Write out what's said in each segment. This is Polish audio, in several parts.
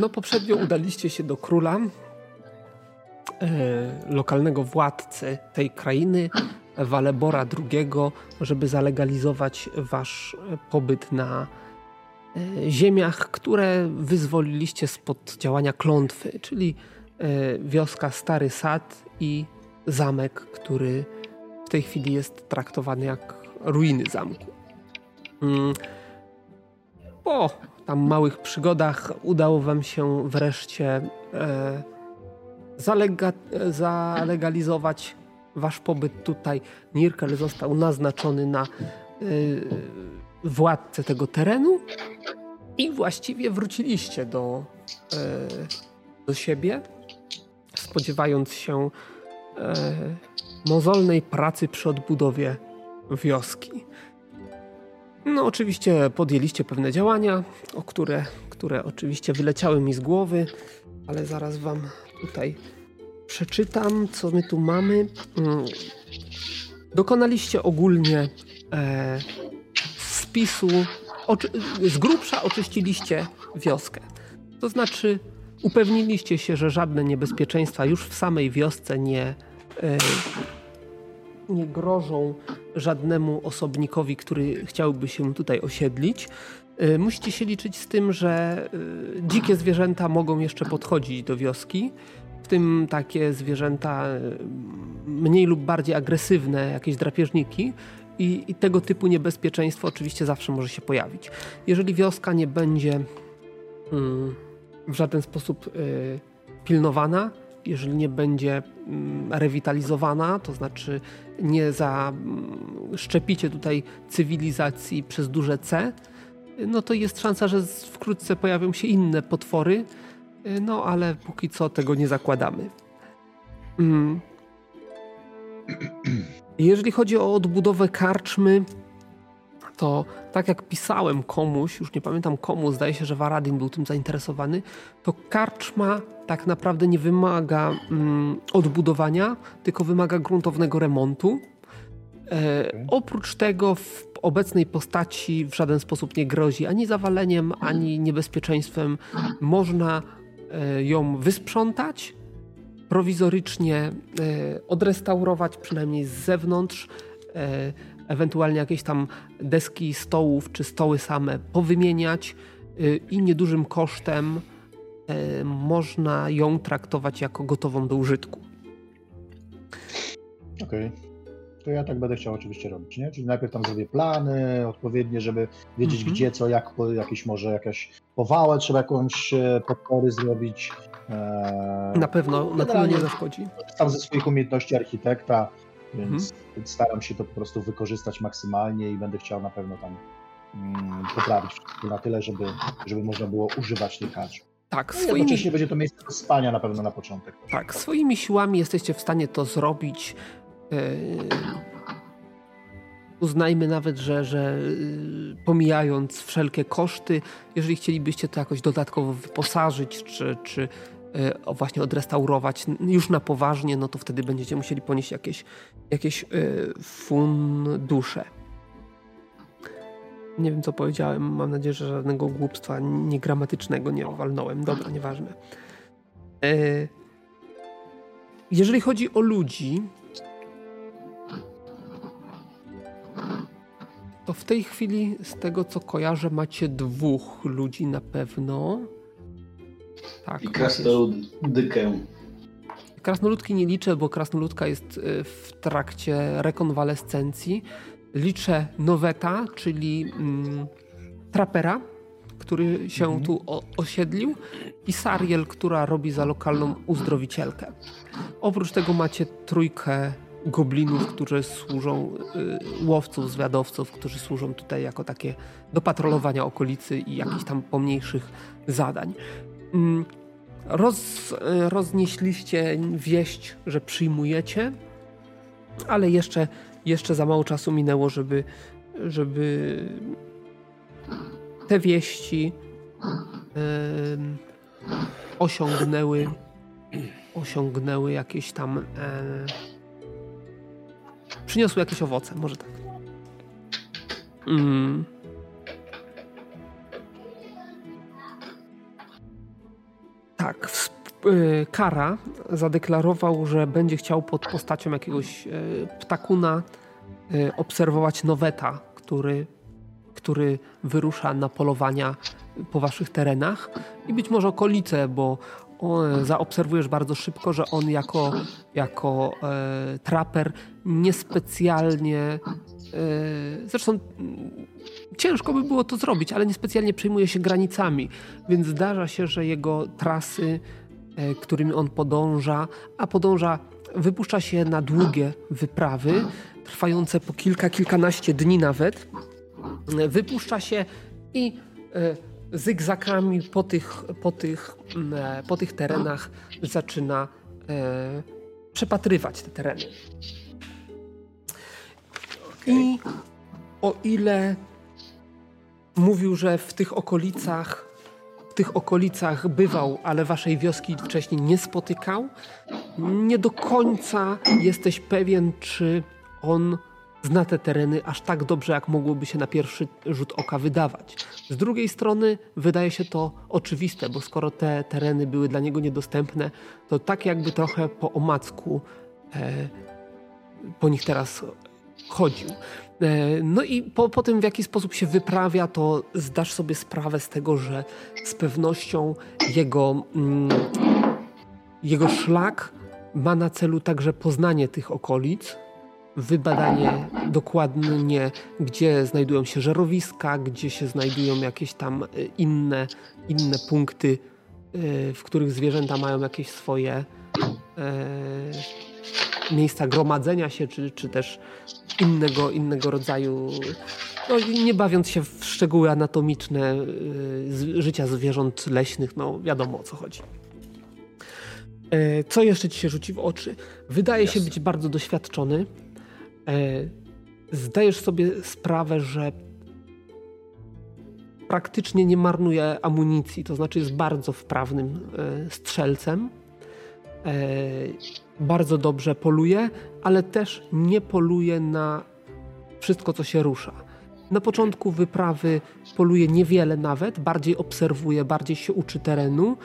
no poprzednio udaliście się do króla, e, lokalnego władcy tej krainy, Walebora II, żeby zalegalizować wasz pobyt na e, ziemiach, które wyzwoliliście spod działania klątwy, czyli e, wioska Stary Sad i zamek, który w tej chwili jest traktowany jak ruiny zamku. Mm. Po tam małych przygodach udało wam się wreszcie e, zalega, zalegalizować wasz pobyt tutaj. Nirkel został naznaczony na y, władcę tego terenu i właściwie wróciliście do, y, do siebie, spodziewając się y, mozolnej pracy przy odbudowie wioski. No, oczywiście podjęliście pewne działania, o które, które oczywiście wyleciały mi z głowy, ale zaraz wam tutaj przeczytam, co my tu mamy. Mm. Dokonaliście ogólnie e, spisu, oczy, z grubsza oczyściliście wioskę. To znaczy, upewniliście się, że żadne niebezpieczeństwa już w samej wiosce nie, e, nie grożą żadnemu osobnikowi, który chciałby się tutaj osiedlić. E, musicie się liczyć z tym, że e, dzikie zwierzęta mogą jeszcze podchodzić do wioski tym takie zwierzęta e, mniej lub bardziej agresywne, jakieś drapieżniki. I, I, tego typu niebezpieczeństwo oczywiście zawsze może się pojawić. Jeżeli wioska nie będzie mm, w żaden sposób y, pilnowana, jeżeli nie będzie mm, rewitalizowana, to znaczy nie zaszczepicie mm, tutaj cywilizacji przez duże C, no to jest szansa, że wkrótce pojawią się inne potwory, Y, no, ale póki co tego nie zakładamy. Mm. Jeżeli chodzi o odbudowę karczmy, to tak jak pisałem komuś, już nie pamiętam komu, zdaje się, że Varadin był tym zainteresowany, to karczma tak naprawdę nie wymaga mm, odbudowania, tylko wymaga gruntownego remontu. E, oprócz tego w obecnej postaci w żaden sposób nie grozi ani zawaleniem, ani niebezpieczeństwem. Można E, ją wysprzątać, prowizorycznie e, odrestaurować, przynajmniej z zewnątrz, e, ewentualnie jakieś tam deski stołów czy stoły same powymieniać i niedużym kosztem można ją traktować jako gotową do użytku. Okej. Okay to ja tak będę chciał oczywiście robić, nie? Czyli najpierw tam zrobię plany odpowiednie, żeby wiedzieć mm -hmm. gdzie, co, jak, jakiś może jakaś powałę trzeba jakąś e, podpory zrobić. Eee, na pewno, na pewno nie zaszkodzi. Tam ze swoich umiejętności architekta, więc, -hmm. więc, staram się to po prostu wykorzystać maksymalnie i będę chciał na pewno tam mm, poprawić na tyle, żeby, żeby można było używać tych kadr. Tak, no swoimi... będzie to miejsce do spania na pewno na początek. Tak, swoimi siłami jesteście w stanie to zrobić. E, uznajmy nawet, że, że y, pomijając wszelkie koszty, jeżeli chcielibyście to jakoś dodatkowo wyposażyć, czy, czy e, właśnie odrestaurować już na poważnie, no to wtedy będziecie musieli ponieść jakieś, jakieś e, fundusze. Nie wiem, co powiedziałem. Mam nadzieję, że żadnego głupstwa niegramatycznego nie walnąłem. Dobra, nieważne. Jeżeli chodzi o ludzi, To w tej chwili, z tego co kojarzę, macie dwóch ludzi na pewno. Tak. I krasnoludkę. Krasnoludki nie liczę, bo krasnoludka jest y, w trakcie rekonwalescencji. Liczę Noweta, czyli mm, trapera, który się mhm. tu o, osiedlił i Sariel, która robi za lokalną uzdrowicielkę. Oprócz tego macie trójkę goblinów, którzy służą, y, łowców, zwiadowców, którzy służą tutaj jako takie do patrolowania okolicy i jakichś tam pomniejszych zadań. Mm, roz, roznieśliście wieść, że przyjmujecie, ale jeszcze, jeszcze za mało czasu minęło, żeby, żeby te wieści osiągnęły osiągnęły jakieś tam e, przyniosły jakieś owoce, może tak. Mm. Kara zadeklarował, że będzie chciał pod postacią jakiegoś ptakuna obserwować Noweta, który, który wyrusza na polowania po waszych terenach i być może okolice, bo zaobserwujesz bardzo szybko, że on jako, jako e, traper niespecjalnie. E, zresztą ciężko by było to zrobić, ale niespecjalnie przejmuje się granicami, więc zdarza się, że jego trasy, e, którymi on podąża, a podąża, wypuszcza się na długie wyprawy, trwające po kilka, kilkanaście dni nawet. Wypuszcza się i e, zygzakami po tych, po tych, e, po tych terenach zaczyna e, przepatrywać te tereny. I o ile mówił, że w tych okolicach w tych okolicach bywał, ale waszej wioski wcześniej nie spotykał, nie do końca jesteś pewien, czy on zna te tereny aż tak dobrze, jak mogłoby się na pierwszy rzut oka wydawać. Z drugiej strony wydaje się to oczywiste, bo skoro te tereny były dla niego niedostępne, to tak jakby trochę po omacku e, po nich teraz chodził. E, no i po, po tym, w jaki sposób się wyprawia, to zdasz sobie sprawę z tego, że z pewnością jego, mm, jego szlak ma na celu także poznanie tych okolic, wybadanie dokładnie, gdzie znajdują się żerowiska, gdzie się znajdują jakieś tam e, inne, inne punkty, e, w których zwierzęta mają jakieś swoje miejsca gromadzenia się, czy, czy też innego, innego rodzaju, no, nie bawiąc się w szczegóły anatomiczne życia zwierząt leśnych, no wiadomo o co chodzi. Co jeszcze ci się rzuci w oczy? Wydaje się być bardzo doświadczony. E, zdajesz sobie sprawę, że praktycznie nie marnuje amunicji, to znaczy jest bardzo wprawnym e, strzelcem. Bardzo dobrze poluje, ale też nie poluje na wszystko, co się rusza. Na początku wyprawy poluje niewiele nawet, bardziej obserwuje, bardziej się uczy terenu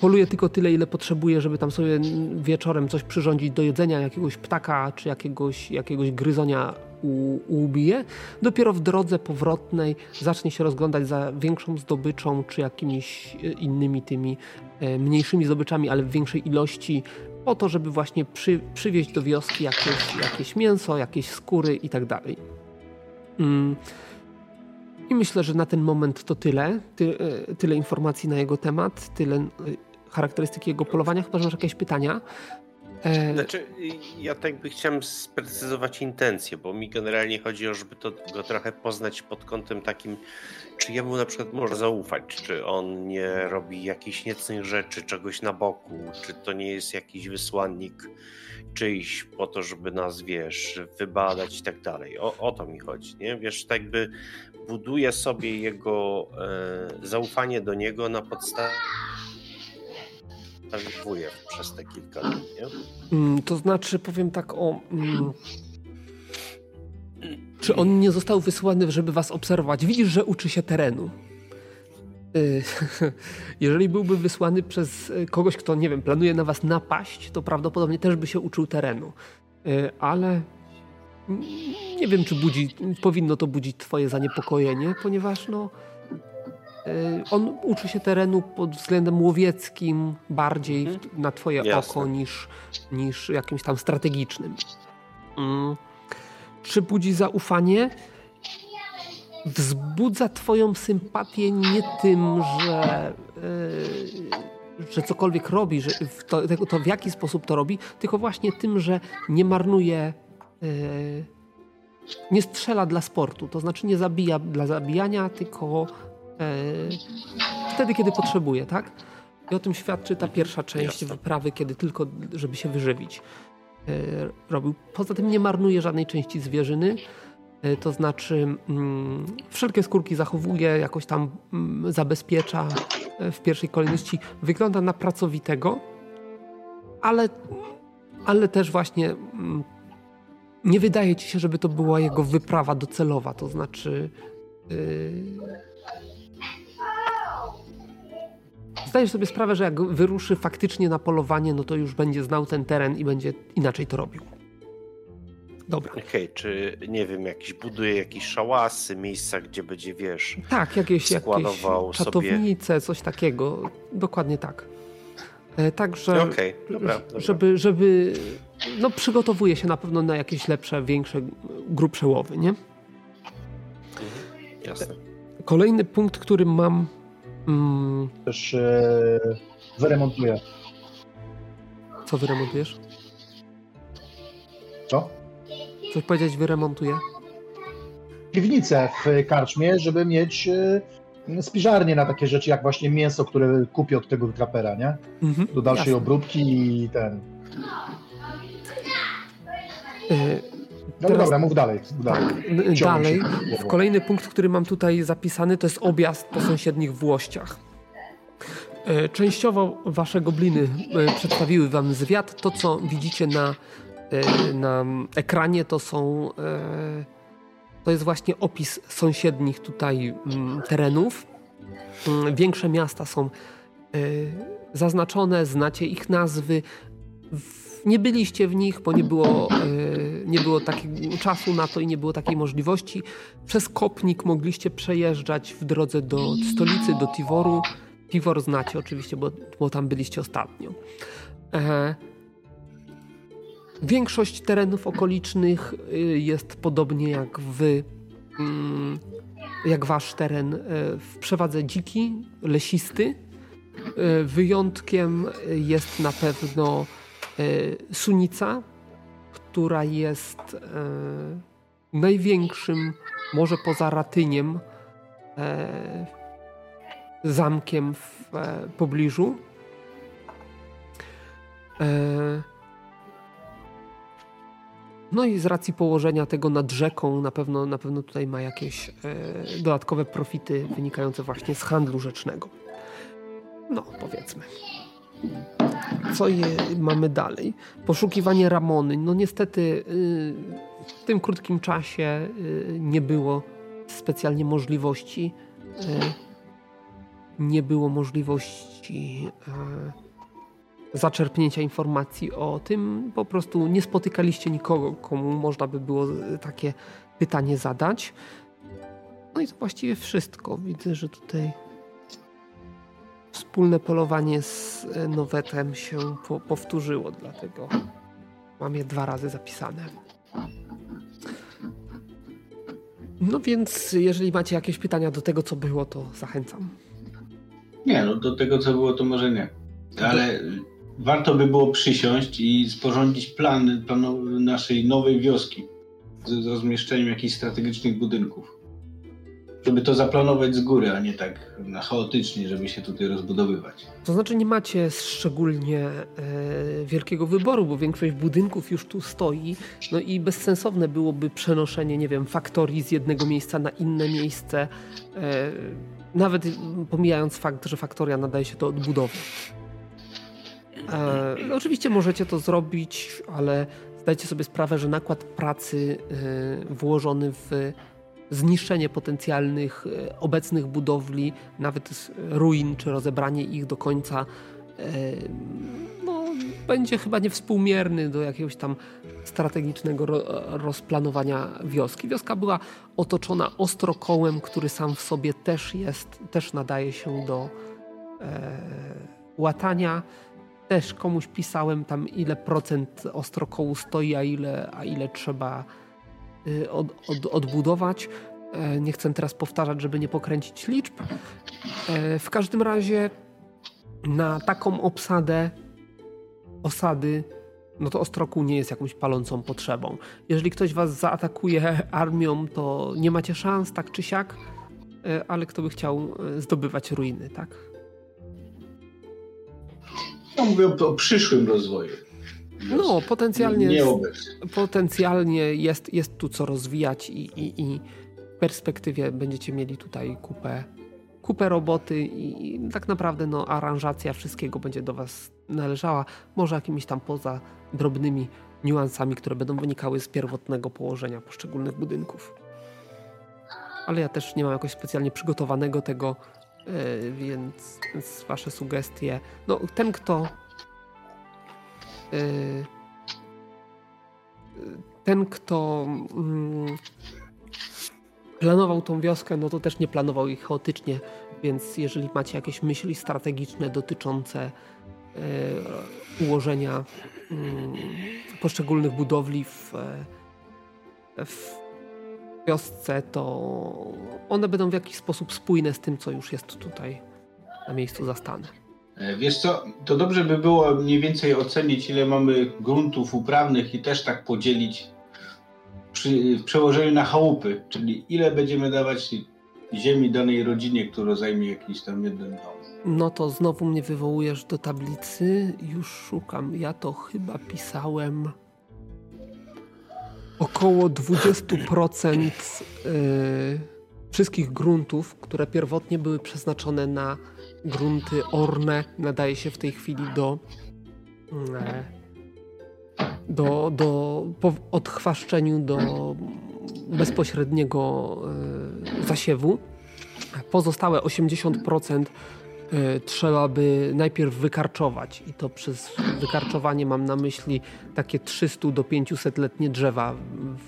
poluje tylko tyle, ile potrzebuje, żeby tam sobie wieczorem coś przyrządzić do jedzenia, jakiegoś ptaka czy jakiegoś, jakiegoś gryzonia ubije. Dopiero w drodze powrotnej zacznie się rozglądać za większą zdobyczą czy jakimiś e, innymi tymi e, mniejszymi zdobyczami, ale w większej ilości po to, żeby właśnie przy, przywieźć do wioski jakieś, jakieś mięso, jakieś skóry i tak dalej. Mm. I myślę, że na ten moment to tyle. Ty, e, tyle informacji na jego temat, tyle charakterystyki jego polowania, chyba że masz jakieś pytania. E... Znaczy, ja tak by chciałem sprecyzować intencje, bo mi generalnie chodzi o, żeby to go trochę poznać pod kątem takim, czy jemu na przykład może zaufać, czy on nie robi jakichś niecnych rzeczy, czegoś na boku, czy to nie jest jakiś wysłannik czyjś po to, żeby nas, wiesz, wybadać i tak dalej. O, o to mi chodzi, nie? Wiesz, tak jakby buduje sobie jego e, zaufanie do niego na podstawie wuje przez te kilka dni, nie? Mm, to znaczy, powiem tak o... Mm, czy on nie został wysłany, żeby was obserwować? Widzisz, że uczy się terenu. Y, jeżeli byłby wysłany przez kogoś, kto, nie wiem, planuje na was napaść, to prawdopodobnie też by się uczył terenu. Y, ale nie wiem, czy budzi, powinno to budzić twoje zaniepokojenie, ponieważ no, on uczy się terenu pod względem łowieckim bardziej mhm. na twoje Jasne. oko niż, niż jakimś tam strategicznym. Mm. Czy budzi zaufanie? Wzbudza twoją sympatię nie tym, że, yy, że cokolwiek robi, że to, to, w jaki sposób to robi, tylko właśnie tym, że nie marnuje yy, nie strzela dla sportu, to znaczy nie zabija dla zabijania, tylko wtedy, kiedy potrzebuje, tak? I o tym świadczy ta pierwsza część wyprawy, kiedy tylko, żeby się wyżywić, e, robił. Poza tym nie marnuje żadnej części zwierzyny, e, to znaczy mm, wszelkie skórki zachowuje, jakoś tam mm, zabezpiecza w pierwszej kolejności. Wygląda na pracowitego, ale, ale też właśnie mm, nie wydaje ci się, żeby to była jego wyprawa docelowa, to znaczy yy, zdajesz sobie sprawę, że jak wyruszy faktycznie na polowanie, no to już będzie znał ten teren i będzie inaczej to robił. Dobra. Okej, okay, czy nie wiem, jakiś buduje jakieś szałasy, miejsca, gdzie będzie, wiesz, tak, jakieś, jakieś czatownice, sobie... coś takiego. Dokładnie tak. E, także, okay, dobra, dobra. żeby, żeby no, przygotowuje się na pewno na jakieś lepsze, większe, grubsze łowy, nie? Mhm, jasne. Kolejny punkt, który mam. Mm, Też e, wyremontuję. Co wyremontujesz? Co? Coś powiedzieć wyremontuję? Piwnicę w karczmie, żeby mieć e, spiżarnię na takie rzeczy, jak właśnie mięso, które kupię od tego trapera, nie? Mhm, Do dalszej jasne. obróbki i ten. E, no Teraz, dobra, mów dalej. Mów dalej, tak, dalej. Kolejny punkt, który mam tutaj zapisany, to jest objazd po sąsiednich Włościach. E, częściowo wasze gobliny e, przedstawiły wam zwiat. To, co widzicie na, e, na ekranie, to są to jest właśnie opis sąsiednich tutaj mm, terenów. Mm, większe miasta są zaznaczone, znacie ich nazwy nie byliście w nich, bo nie było, e, nie było takiego czasu na to i nie było takiej możliwości. Przez Kopnik mogliście przejeżdżać w drodze do stolicy, do Tiworu. Tiwor znacie oczywiście, bo, bo tam byliście ostatnio. E, większość terenów okolicznych e, jest podobnie jak wy, mm, jak wasz teren w przewadze dziki, lesisty. Wyjątkiem jest na pewno E, sunica, która jest e, największym, może poza Ratyniem, e, zamkiem w pobliżu. No i z racji położenia tego nad rzeką, na pewno, na pewno tutaj ma jakieś dodatkowe profity wynikające właśnie z handlu rzecznego. No, powiedzmy. Co je mamy dalej? Poszukiwanie Ramony. No niestety y, w tym krótkim czasie y, nie było specjalnie możliwości y, nie było możliwości zaczerpnięcia informacji o tym. Po prostu nie spotykaliście nikogo, komu można by było takie pytanie zadać. No i to właściwie wszystko. Widzę, że tutaj wspólne polowanie z e, Nowetem się po powtórzyło, dlatego mam je dwa razy zapisane. No więc, jeżeli macie jakieś pytania do tego, co było, to zachęcam. Nie, no do tego, co było, to może nie. Ale warto by było przysiąść i sporządzić plan, plan naszej nowej wioski z rozmieszczeniem jakichś strategicznych budynków żeby to zaplanować z góry, a nie tak na chaotycznie, żeby się tutaj rozbudowywać. To znaczy nie macie szczególnie e, wielkiego wyboru, bo większość budynków już tu stoi, no i bezsensowne byłoby przenoszenie, nie wiem, faktorii z jednego miejsca na inne miejsce, e, nawet pomijając fakt, że faktoria nadaje się do odbudowy. E, no oczywiście możecie to zrobić, ale zdajcie sobie sprawę, że nakład pracy e, włożony w zniszczenie potencjalnych e, obecnych budowli, nawet ruin, czy rozebranie ich do końca, e, no, będzie chyba niewspółmierny do jakiegoś tam strategicznego rozplanowania wioski. Wioska była otoczona ostrokołem, który sam w sobie też jest, też nadaje się do e, łatania. Też komuś pisałem tam, ile procent ostrokołu stoi, a ile, a ile trzeba od, od, odbudować. E, nie chcę teraz powtarzać, żeby nie pokręcić liczb. E, w każdym razie na taką obsadę osady, no to Ostroku nie jest jakąś palącą potrzebą. Jeżeli ktoś was zaatakuje armią, to nie macie szans, tak czy siak, e, ale kto by chciał zdobywać ruiny, tak? Ja mówię o przyszłym rozwoju. No, potencjalnie, nie potencjalnie jest, jest tu co rozwijać i, i, i w perspektywie będziecie mieli tutaj kupę, kupę roboty i, i, tak naprawdę no, aranżacja wszystkiego będzie do Was należała. Może jakimiś tam poza drobnymi niuansami, które będą wynikały z pierwotnego położenia poszczególnych budynków. Ale ja też nie mam jakoś specjalnie przygotowanego tego więc, więc wasze sugestie. No, ten, kto. Ten, kto mm, planował tą wioskę, no to też nie planował ich chaotycznie, więc jeżeli macie jakieś myśli strategiczne dotyczące ułożenia mm, poszczególnych budowli w, w wiosce, to one będą w jakiś sposób spójne z tym, co już jest tutaj na miejscu zastane. E, wiesz co, to dobrze by było mniej więcej ocenić, ile mamy gruntów uprawnych i też tak podzielić przy, w przełożeniu na chałupy, czyli ile będziemy dawać ziemi danej rodzinie, która zajmie jakiś tam jeden dom. No to znowu mnie wywołujesz do tablicy. Już szukam. Ja to chyba pisałem około 20% y, wszystkich gruntów, które pierwotnie były przeznaczone na grunty orne, nadaje się w tej chwili do e, do, do po odchwaszczeniu do bezpośredniego e, zasiewu. Pozostałe 80% e, trzeba by najpierw wykarczować i to przez wykarczowanie mam na myśli takie 300 do 500 letnie drzewa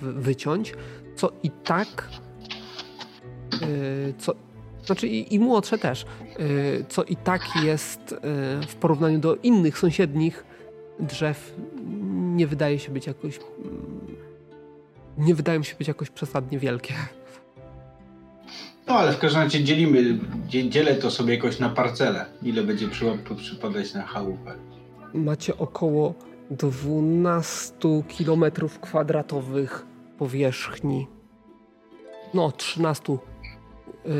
wyciąć, co i tak co, znaczy i, i młodsze też, co i tak jest w porównaniu do innych sąsiednich drzew nie wydaje się być jakoś. Mm, nie wydają się być jakoś przesadnie wielkie. No ale w każdym razie dzielimy, dzielę to sobie jakoś na parcele. Ile będzie przypadać na chałupę? Macie około 12 km kwadratowych powierzchni. No, 13. Yy...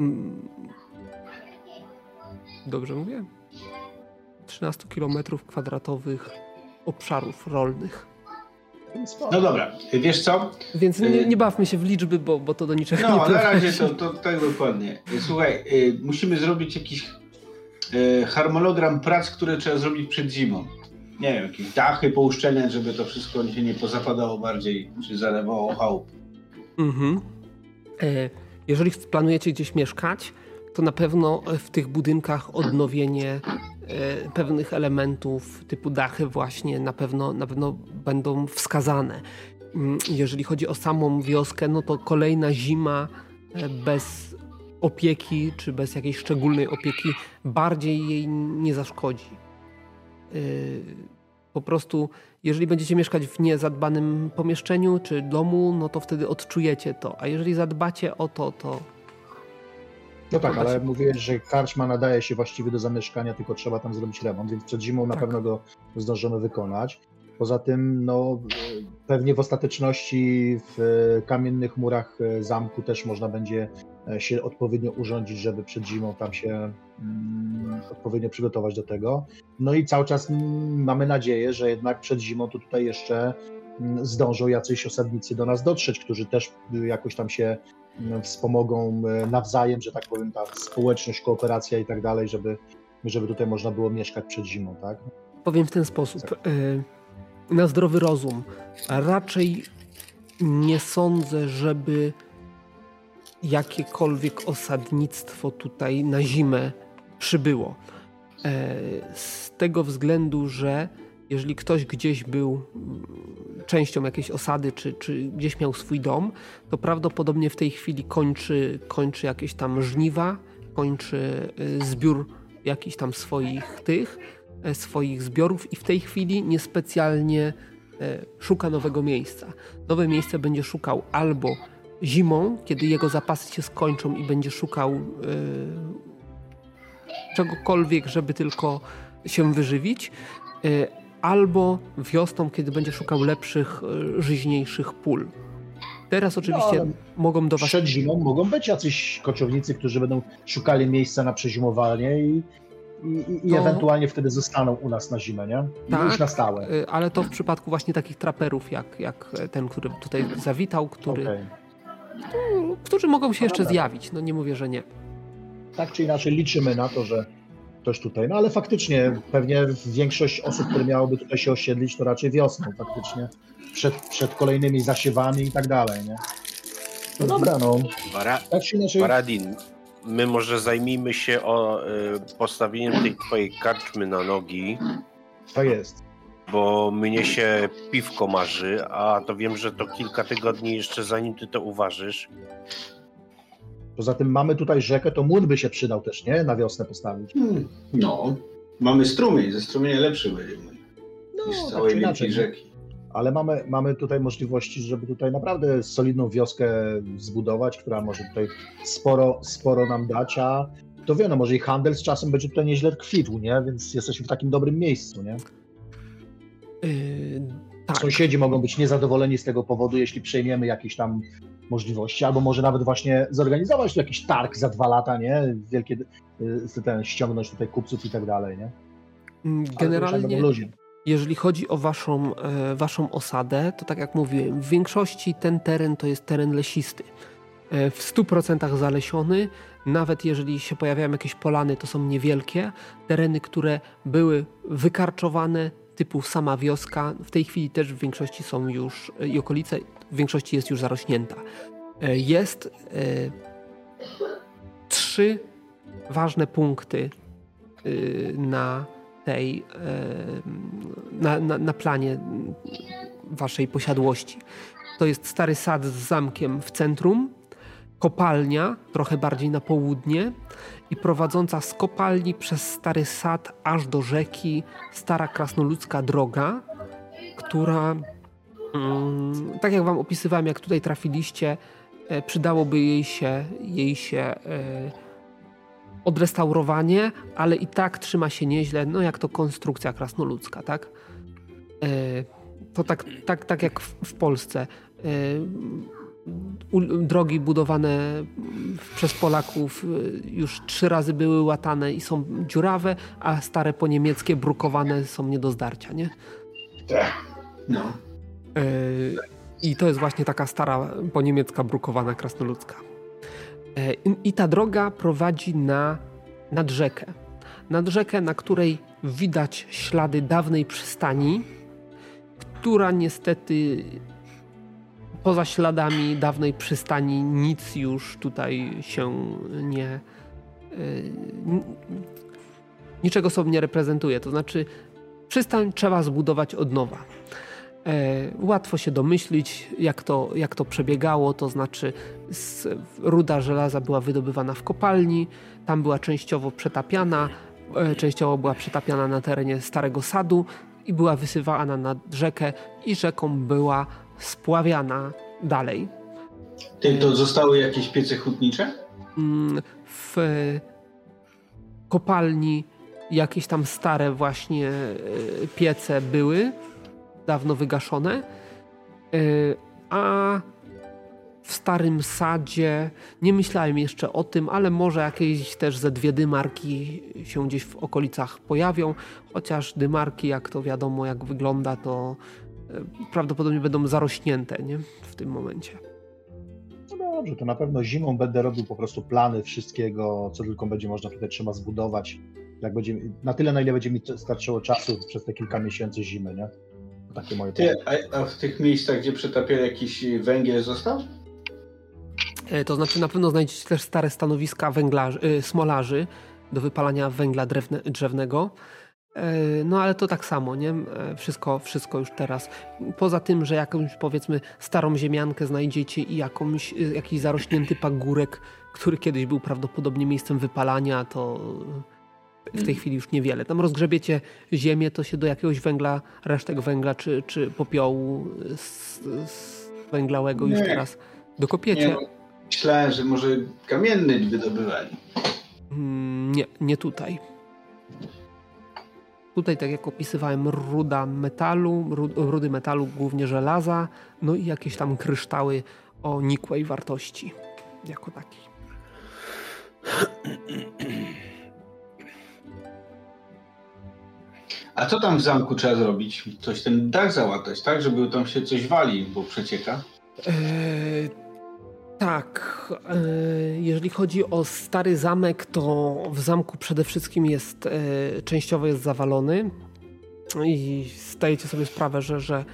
Mm. Dobrze mówię? 13 km kwadratowych obszarów rolnych. No dobra, wiesz co? Więc nie, nie bawmy się w liczby, bo, bo to do niczego no, nie. No, na razie to, to tak dokładnie. Słuchaj, y, musimy zrobić jakiś harmonogram prac, które trzeba zrobić przed zimą. Nie wiem, jakieś dachy pouszczelniać, żeby to wszystko się nie pozapadało bardziej, czy zalewało chałup. Mhm. E, jeżeli planujecie gdzieś mieszkać, to na pewno w tych budynkach odnowienie E, pewnych elementów typu dachy właśnie na pewno, na pewno będą wskazane. Mm, jeżeli chodzi o samą wioskę, no to kolejna zima e, bez opieki czy bez jakiejś szczególnej opieki bardziej jej nie zaszkodzi. Po prostu, jeżeli będziecie mieszkać w niezadbanym pomieszczeniu czy domu, no to wtedy odczujecie to. A jeżeli zadbacie o to, to no tak, ale mówiłeś, że karczma nadaje się właściwie do zamieszkania, tylko trzeba tam zrobić remont, więc przed zimą na tak. pewno go zdążymy wykonać. Poza tym, no, pewnie w ostateczności w kamiennych murach zamku też można będzie e, się odpowiednio urządzić, żeby przed zimą tam się mm, odpowiednio przygotować do tego. No i cały czas mm, mamy nadzieję, że jednak przed zimą to tutaj jeszcze mm, zdążą jacyś osadnicy do nas dotrzeć, którzy też jakoś tam się wspomogą e, nawzajem, że tak powiem, ta społeczność, kooperacja i tak dalej, żeby, żeby tutaj można było mieszkać przed zimą, tak? Powiem w ten sposób. Tak. E, na zdrowy rozum. Raczej nie sądzę, żeby jakiekolwiek osadnictwo tutaj na zimę przybyło. E, z tego względu, że jeżeli ktoś gdzieś był częścią jakiejś osady, czy, czy gdzieś miał swój dom, to prawdopodobnie w tej chwili kończy, kończy jakieś tam żniwa, kończy y, zbiór jakichś tam swoich tych, e, swoich zbiorów i w tej chwili niespecjalnie e, szuka nowego miejsca. Nowe miejsce będzie szukał albo zimą, kiedy jego zapasy się skończą i będzie szukał yy, czegokolwiek, żeby tylko się wyżywić, yy, albo wiosną, kiedy będzie szukał lepszych, e, żyźniejszych pól. Teraz oczywiście no, mogą do was... Przed zimą mogą być jacyś koczownicy, którzy będą szukali miejsca na przezimowanie i, i, i ewentualnie wtedy zostaną u nas na zimę, nie? I tak, już na stałe. E, ale to w przypadku właśnie takich traperów, jak, jak ten, który tutaj zawitał, który... Okay. No, którzy mogą się no jeszcze dobra. zjawić, no nie mówię, że nie. Tak czy inaczej liczymy na to, że ktoś tutaj. No ale faktycznie pewnie większość osób, które miałoby tutaj się osiedlić, to raczej wiosną faktycznie, przed, przed kolejnymi zasiewami i tak dalej, nie? No dobra, no. Bara, tak czy inaczej... Baradin, my może zajmijmy się o y, postawieniem tej twojej karczmy na nogi. To jest. Bo mnie się piwko marzy, a to wiem, że to kilka tygodni jeszcze zanim ty to uważysz. Poza tym mamy tutaj rzekę, to młyn by się przydał też, nie? Na wiosnę postawić. Hmm. No, mamy strumień, ze strumienia lepszy będzie no, niż z całej tak wielkiej rzeki. Ale mamy, mamy tutaj możliwości, żeby tutaj naprawdę solidną wioskę zbudować, która może tutaj sporo, sporo nam dać, a to wie, no może i handel z czasem będzie tutaj nieźle kwitł, nie? Więc jesteśmy w takim dobrym miejscu, nie? Yy, tak. Sąsiedzi mogą być niezadowoleni z tego powodu, jeśli przejmiemy jakieś tam możliwości, albo może nawet właśnie zorganizować tu jakiś targ za dwa lata, nie? Wielkie, y, ten, ściągnąć tutaj kupców i tak dalej, nie? Mm, generalnie, jeżeli chodzi o waszą, e, waszą osadę, to tak jak mówiłem, w większości ten teren to jest teren lesisty. E, w 100% zalesiony, nawet jeżeli się pojawiają jakieś polany, to są niewielkie. Tereny, które były wykarczowane, typu sama wioska, w tej chwili też w większości są już i okolice w większości jest już zarośnięta. E, jest e, trzy ważne punkty e, na tej, na, na, na planie waszej posiadłości. To jest stary sad z zamkiem w centrum, kopalnia trochę bardziej na południe i prowadząca z kopalni przez stary sad aż do rzeki stara krasnoludzka droga, która Mm, tak jak wam opisywałem, jak tutaj trafiliście, e, przydałoby jej się, jej się e, odrestaurowanie, ale i tak trzyma się nieźle, no jak to konstrukcja krasnoludzka, tak? E, to tak, tak, tak jak w, Polsce. Drogi budowane przez Polaków już trzy razy były łatane i są dziurawe, a stare po niemieckie brukowane są nie do zdarcia, nie? Tak. No. E, I to jest właśnie taka stara po niemiecka brukowana krasnoludzka. E, I ta droga prowadzi na, nad rzekę. Nad rzekę, na której widać ślady dawnej przystani, która niestety poza śladami dawnej przystani nic już tutaj się nie. E, niczego sobie nie reprezentuje. To znaczy, przystań trzeba zbudować od nowa. E, łatwo się domyślić, jak to, jak to przebiegało, to znaczy ruda żelaza była wydobywana w kopalni, tam była częściowo przetapiana, e, częściowo była przetapiana na terenie Starego Sadu i była wysyłana na rzekę i rzeką była spławiana dalej. Ty, to zostały jakieś piece hutnicze? Mm, w kopalni jakieś tam stare właśnie e, piece były, dawno wygaszone. Y, a w starym sadzie nie myślałem jeszcze o tym, ale może jakieś też ze dwie dymarki się gdzieś w okolicach pojawią. Chociaż dymarki, jak to wiadomo, jak wygląda, to y, prawdopodobnie będą zarośnięte nie? w tym momencie. No dobrze, to na pewno zimą będę robił po prostu plany wszystkiego, co tylko będzie można tutaj trzeba zbudować. Jak będzie, na tyle, na ile będzie mi starczyło czasu przez te kilka miesięcy zimy, nie? Takie moje Ty, a, a, w tych miejscach, gdzie przetapiali jakiś węgiel został? E, to znaczy na pewno znajdziecie też stare stanowiska węglarzy, y, smolarzy do wypalania węgla drewne, drzewnego. E, no ale to tak samo, nie? Wszystko, wszystko już teraz. Poza tym, że jakąś powiedzmy starą ziemiankę znajdziecie i jakąś, jakiś zarośnięty pagórek, który kiedyś był prawdopodobnie miejscem wypalania, to w tej chwili już niewiele. Tam rozgrzebiecie ziemię, to się do jakiegoś węgla, resztek węgla czy, czy popiołu z, z węglałego już teraz dokopiecie. Nie, no, myślałem, że może kamienny wydobywali. Mm, nie, nie tutaj. Tutaj, tak jak opisywałem, ruda metalu, rudy metalu, głównie żelaza, no i jakieś tam kryształy o nikłej wartości, jako taki. A co tam w zamku trzeba zrobić? Coś ten dach załatać, tak? Żeby tam się coś wali, bo przecieka? Eee, tak. Eee, jeżeli chodzi o stary zamek, to w zamku przede wszystkim jest e, częściowo jest zawalony i zdajecie sobie sprawę, że, że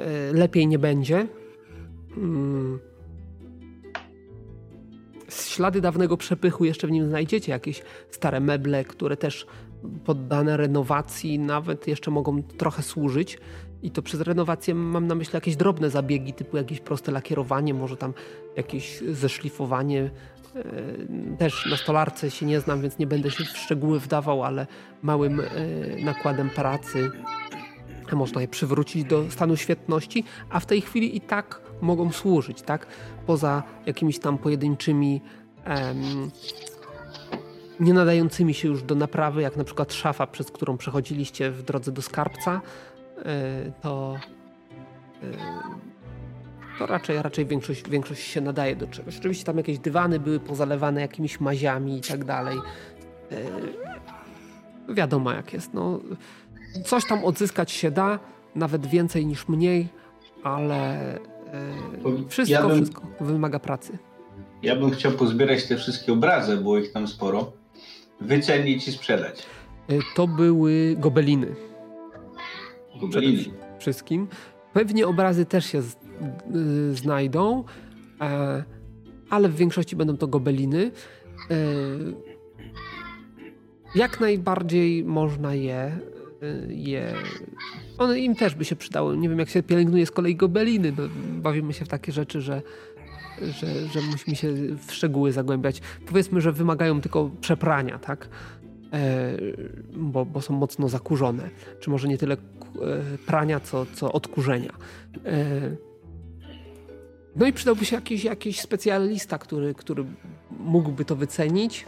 e, lepiej nie będzie. Mm. ślady dawnego przepychu jeszcze w nim znajdziecie. Jakieś stare meble, które też poddane renowacji nawet jeszcze mogą trochę służyć. I to przez renowację mam na myśli jakieś drobne zabiegi, typu jakieś proste lakierowanie, może tam jakieś zeszlifowanie. E, też na stolarce się nie znam, więc nie będę się w szczegóły wdawał, ale małym e, nakładem pracy można je przywrócić do stanu świetności, a w tej chwili i tak mogą służyć, tak? Poza jakimiś tam pojedynczymi em, nie nadającymi się już do naprawy, jak na przykład szafa, przez którą przechodziliście w drodze do skarbca, e, to, e, to raczej, raczej większość, większość się nadaje do czegoś. Oczywiście tam jakieś dywany były pozalewane jakimiś maziami i tak dalej. E, wiadomo jak jest. No, coś tam odzyskać się da, nawet więcej niż mniej, ale wszystko, ja bym, wszystko wymaga pracy. Ja bym chciał pozbierać te wszystkie obrazy, było ich tam sporo wycenić i sprzedać? E, to były gobeliny. Gobeliny. Przede wszystkim. Pewnie obrazy też się z, y, znajdą, e, ale w większości będą to gobeliny. Jak najbardziej można je, je. One im też by się przydały. Nie wiem, jak się pielęgnuje z kolei gobeliny. No, bawimy się w takie rzeczy, że że, że musimy się w szczegóły zagłębiać. Powiedzmy, że wymagają tylko przeprania, tak? E, bo, bo, są mocno zakurzone. Czy może nie tyle e, prania, co, co odkurzenia. E, no i przydałby się jakiś, jakiś specjalista, który, który mógłby to wycenić.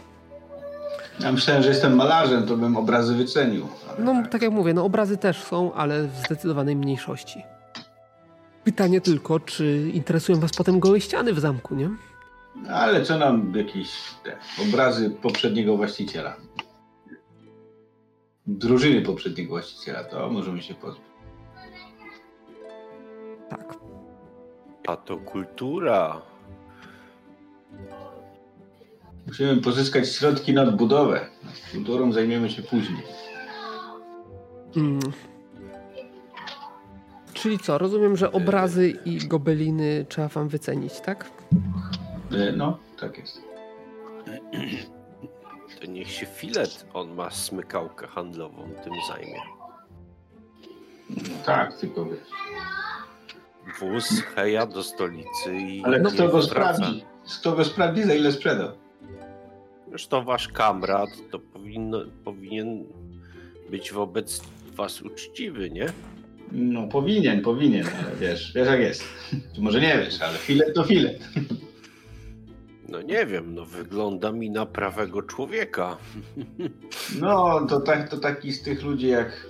Ja myślałem, że jestem malarzem, to bym obrazy wycenił. No, tak jak mówię, no obrazy też są, ale w zdecydowanej mniejszości. Pytanie tylko, czy interesują was potem gołe ściany w zamku, nie? Ale co nam jakieś te, obrazy poprzedniego właściciela? Drużyny poprzedniego właściciela, to możemy się pozbyć. Tak. A to kultura. Musimy pozyskać środki na odbudowę. Kulturą zajmiemy się później. Mm, Czyli co, rozumiem, że obrazy i gobeliny trzeba wam wycenić, tak? E, no, tak jest. To niech się filet, on ma smykałkę handlową, tym zajmie. Tak, tylko wiesz. Wóz heja do stolicy i... Ale kto go sprawdzi? Kto go sprawdzi, za ile sprzedał? Zresztą wasz kamrat to powinno, powinien być wobec was uczciwy, nie? No powinien, powinien, ale wiesz, wiesz jak jest. Może nie wiesz, ale filet to filet. No nie wiem, no wygląda mi na prawego człowieka. No, to, tak, to taki z tych ludzi jak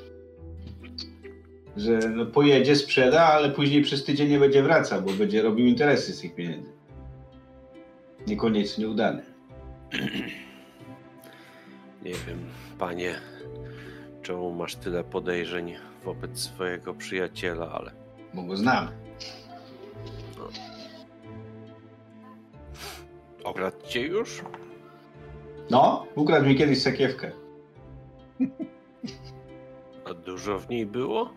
że no, pojedzie, sprzeda, ale później przez tydzień nie będzie wracał, bo będzie robił interesy z tych pieniędzy. Niekoniecznie udane. Nie wiem, panie, czemu masz tyle podejrzeń wobec swojego przyjaciela, ale. Bo go znam. No. Okradł cię już? No, ukradł mi kiedyś sakiewkę. A dużo w niej było?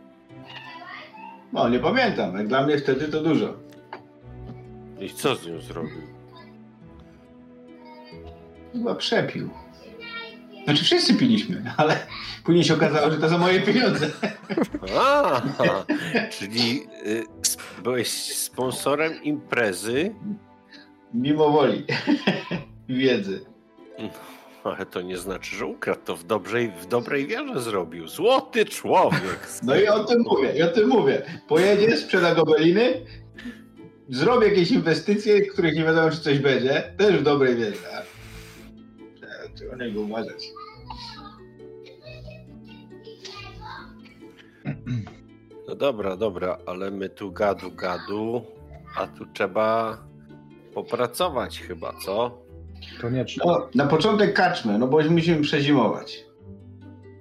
No, nie pamiętam. Jak dla mnie wtedy to dużo. I co z nią zrobił? Chyba przepił. Znaczy wszyscy piliśmy, ale później się okazało, że to za moje pieniądze. A, czyli y, byłeś sponsorem imprezy? Mimo woli. Wiedzy. Ale to nie znaczy, że ukradł to w dobrej, w dobrej wierze zrobił. Złoty człowiek. No i o tym mówię, i o tym mówię. Pojedzie, sprzeda gobeliny, zrobię jakieś inwestycje, których nie wiadomo, czy coś będzie, też w dobrej wierze. Trzeba niego uważać. No dobra, dobra, ale my tu gadu gadu, a tu trzeba popracować chyba, co? Koniecznie. No, na początek kaczmy, no bo musimy przezimować.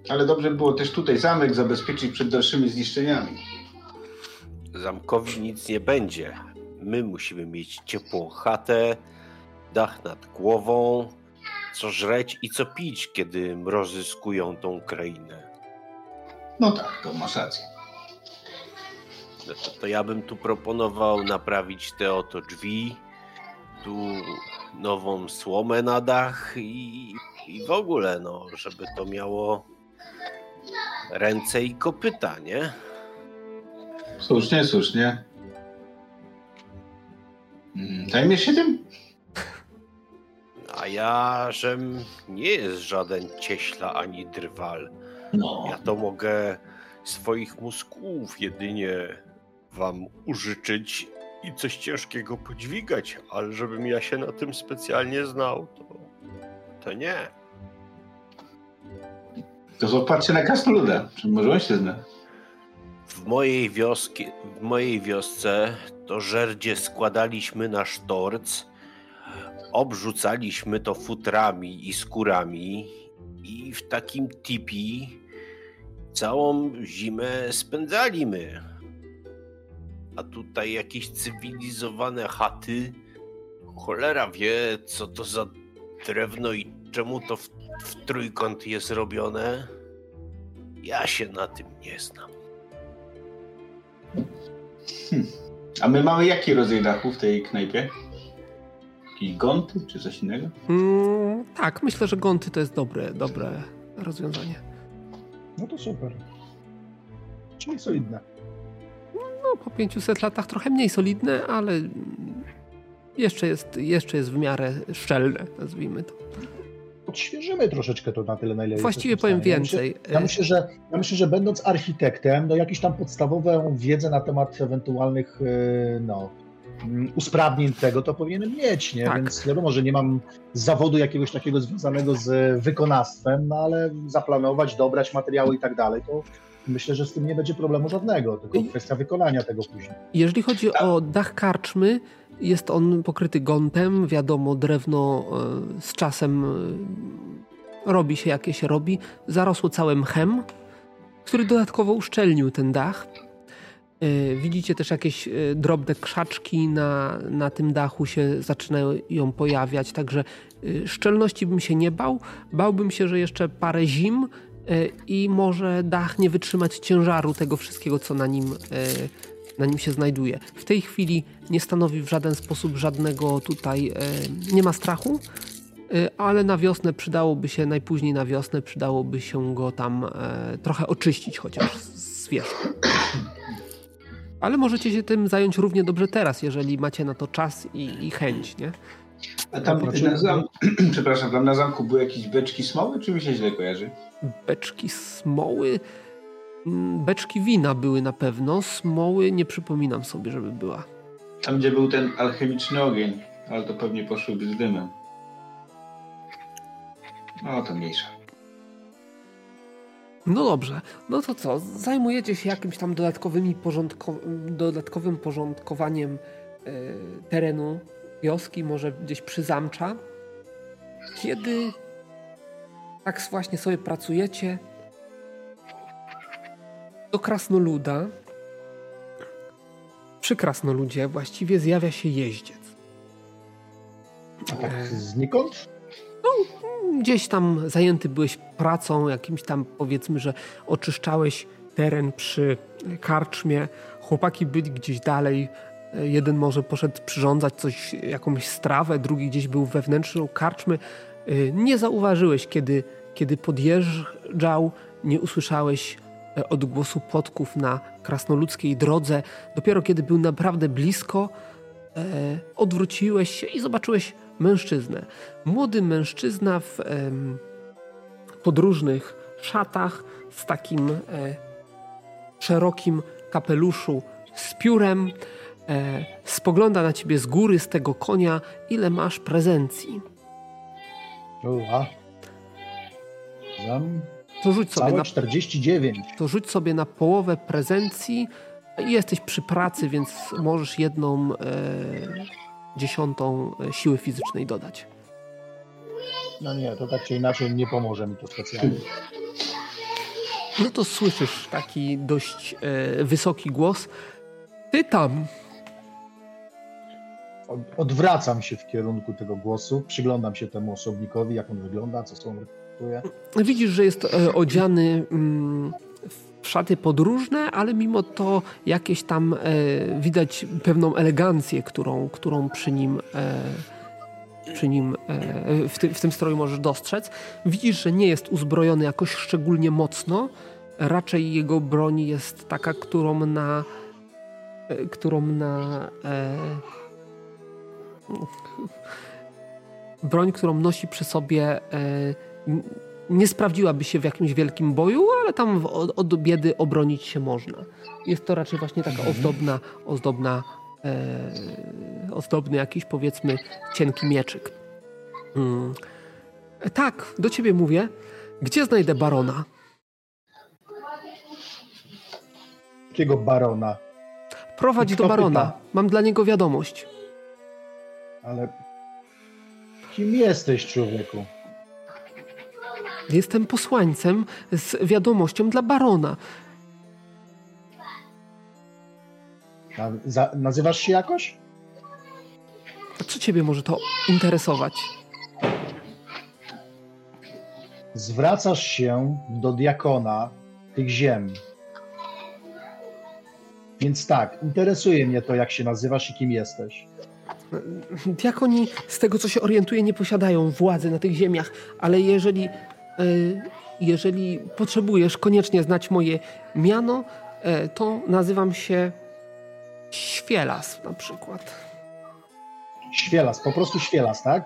Ale dobrze było też tutaj zamek zabezpieczyć przed dalszymi zniszczeniami. Zamkowi nic nie będzie. My musimy mieć ciepłą chatę, dach nad głową, co żreć i co pić, kiedy mrozy skują tą krainę. No tak, to masz rację. No to, to ja bym tu proponował naprawić te oto drzwi. Tu nową słomę na dach i, i w ogóle, no, żeby to miało ręce i kopyta, nie? Słusznie, słusznie. Mm, Zajmiesz się tym? A ja, żem nie jest żaden cieśla ani drwal. No. Ja to mogę swoich mózgów jedynie wam użyczyć i coś ciężkiego podźwigać, ale żebym ja się na tym specjalnie znał, to, to nie. To zobaczcie na Krasnoluda. Czy może on się zna? W mojej, wioski, w mojej wiosce to żerdzie składaliśmy na sztorc, obrzucaliśmy to futrami i skórami i w takim tipi całą zimę spędzaliśmy. A tutaj jakieś cywilizowane chaty. Cholera wie, co to za drewno i czemu to w, w trójkąt jest robione. Ja się na tym nie znam. A my mamy jaki rodzaj dachu w tej knajpie? Jakieś gonty czy coś innego? Mm, tak, myślę, że gonty to jest dobre, dobre rozwiązanie. No to super. Czyli solidne. No, po 500 latach trochę mniej solidne, ale jeszcze jest, jeszcze jest w miarę szczelne, nazwijmy to. Odświeżymy troszeczkę to na tyle, na ile Właściwie powiem stanie. więcej. Ja myślę, że, ja myślę, że będąc architektem, no jakąś tam podstawową wiedzę na temat ewentualnych yy, no, usprawnień tego, to powinienem mieć, nie? Tak. Więc wiadomo, że nie mam zawodu jakiegoś takiego związanego z wykonawstwem, no ale zaplanować, dobrać materiały i tak dalej, to myślę, że z tym nie będzie problemu żadnego, tylko kwestia wykonania tego później. Jeżeli chodzi o dach karczmy, jest on pokryty gontem. Wiadomo, drewno e, z czasem e, robi się jakie się robi. Zarosło całe mchem, który dodatkowo uszczelnił ten dach. E, Widzicie też jakieś e, drobne krzaczki na, na tym dachu się zaczynają pojawiać, także e, szczelności bym się nie bał. Bałbym się, że jeszcze parę zim i może dach nie wytrzymać ciężaru tego wszystkiego, co na nim, na nim się znajduje. W tej chwili nie stanowi w żaden sposób żadnego tutaj, nie ma strachu, ale na wiosnę przydałoby się, najpóźniej na wiosnę przydałoby się go tam trochę oczyścić chociaż z wierzchu. Ale możecie się tym zająć równie dobrze teraz, jeżeli macie na to czas i, i chęć, nie? A tam na zamku, przepraszam, tam na zamku były jakieś beczki smoły, czy mi się źle kojarzy? Beczki smoły. mm, Beczki wina były na pewno. Smoły nie przypominam sobie, żeby była. Tam, gdzie był ten alchemiczny ogień, ale to pewnie poszłyby z dymem. No, to mniejsza. No dobrze, no to co? Zajmujecie się jakimś tam dodatkowymi porządko dodatkowym porządkowaniem e, terenu wioski, może gdzieś przy zamcza. Kiedy tak właśnie sobie pracujecie, do krasnoluda, przy krasnoludzie właściwie zjawia się jeździec. A tak E. znikąd? Gdzieś tam zajęty byłeś pracą, jakimś tam powiedzmy, że oczyszczałeś teren przy karczmie, chłopaki byli gdzieś dalej, jeden może poszedł przyrządzać coś, jakąś strawę, drugi gdzieś był wewnętrzną karczmy. Nie zauważyłeś, kiedy, kiedy podjeżdżał, nie usłyszałeś odgłosu podków na krasnoludzkiej drodze. Dopiero kiedy był naprawdę blisko, e, odwróciłeś się i zobaczyłeś mężczyznę. Młody mężczyzna w em, podróżnych szatach z takim e, szerokim kapeluszu z piórem. E, spogląda na ciebie z góry, z tego konia, ile masz prezencji. Uła. Zam To rzuć sobie na 49. to rzuć sobie na połowę prezencji jesteś przy pracy, więc możesz jedną e, dziesiątą e, siły fizycznej dodać. No nie, to tak czy inaczej nie pomoże mi to specjalnie. No to słyszysz taki dość e, wysoki głos. Ty tam! Od, odwracam się w kierunku tego głosu, przyglądam się temu osobnikowi, jak on wygląda, co są. Widzisz, że jest e, odziany mm, szaty podróżne, ale mimo to jakieś tam e, widać pewną elegancję, którą, którą przy nim e, przy nim, e, w, ty, w tym stroju możesz dostrzec. Widzisz, że nie jest uzbrojony jakoś szczególnie mocno. Raczej jego broń jest taka, którą na e, którą na e, broń, którą nosi przy sobie e, nie sprawdziłaby się w jakimś wielkim boju, ale tam od, od biedy obronić się można. Jest to raczej właśnie taka mhm. ozdobna, ozdobna e, ozdobny jakiś powiedzmy cienki mieczyk. Hmm. Tak, do ciebie mówię. Gdzie znajdę barona? Jakiego barona? Prowadź do barona. Pyta? Mam dla niego wiadomość. Ale kim jesteś, człowieku? Jestem posłańcem z wiadomością dla barona. Za, nazywasz się jakoś? A co ciebie może to interesować? Zwracasz się do diakona tych ziem. Więc tak, interesuje mnie to, jak się nazywasz i kim jesteś. Diakoni, z tego co się orientuję, nie posiadają władzy na tych ziemiach, ale jeżeli, jeżeli potrzebujesz koniecznie znać moje miano, e, to nazywam się Świelas na przykład. Świelas, po prostu świelas, tak?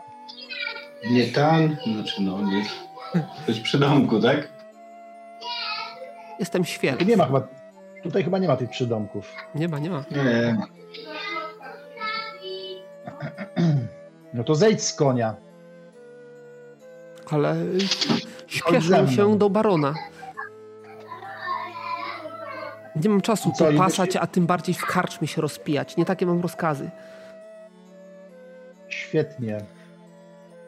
Nie tan, znaczy no nie. Coś przydomku, tak? Jestem świelas. nie ma chyba, tutaj chyba nie ma tych przydomków. Nie ma, nie ma. Nie. No to zejdź z konia. Ale śpieszę się do barona. Nie mam czasu tu pasać, a tym bardziej w karczmie się rozpijać. Nie takie mam rozkazy. Świetnie.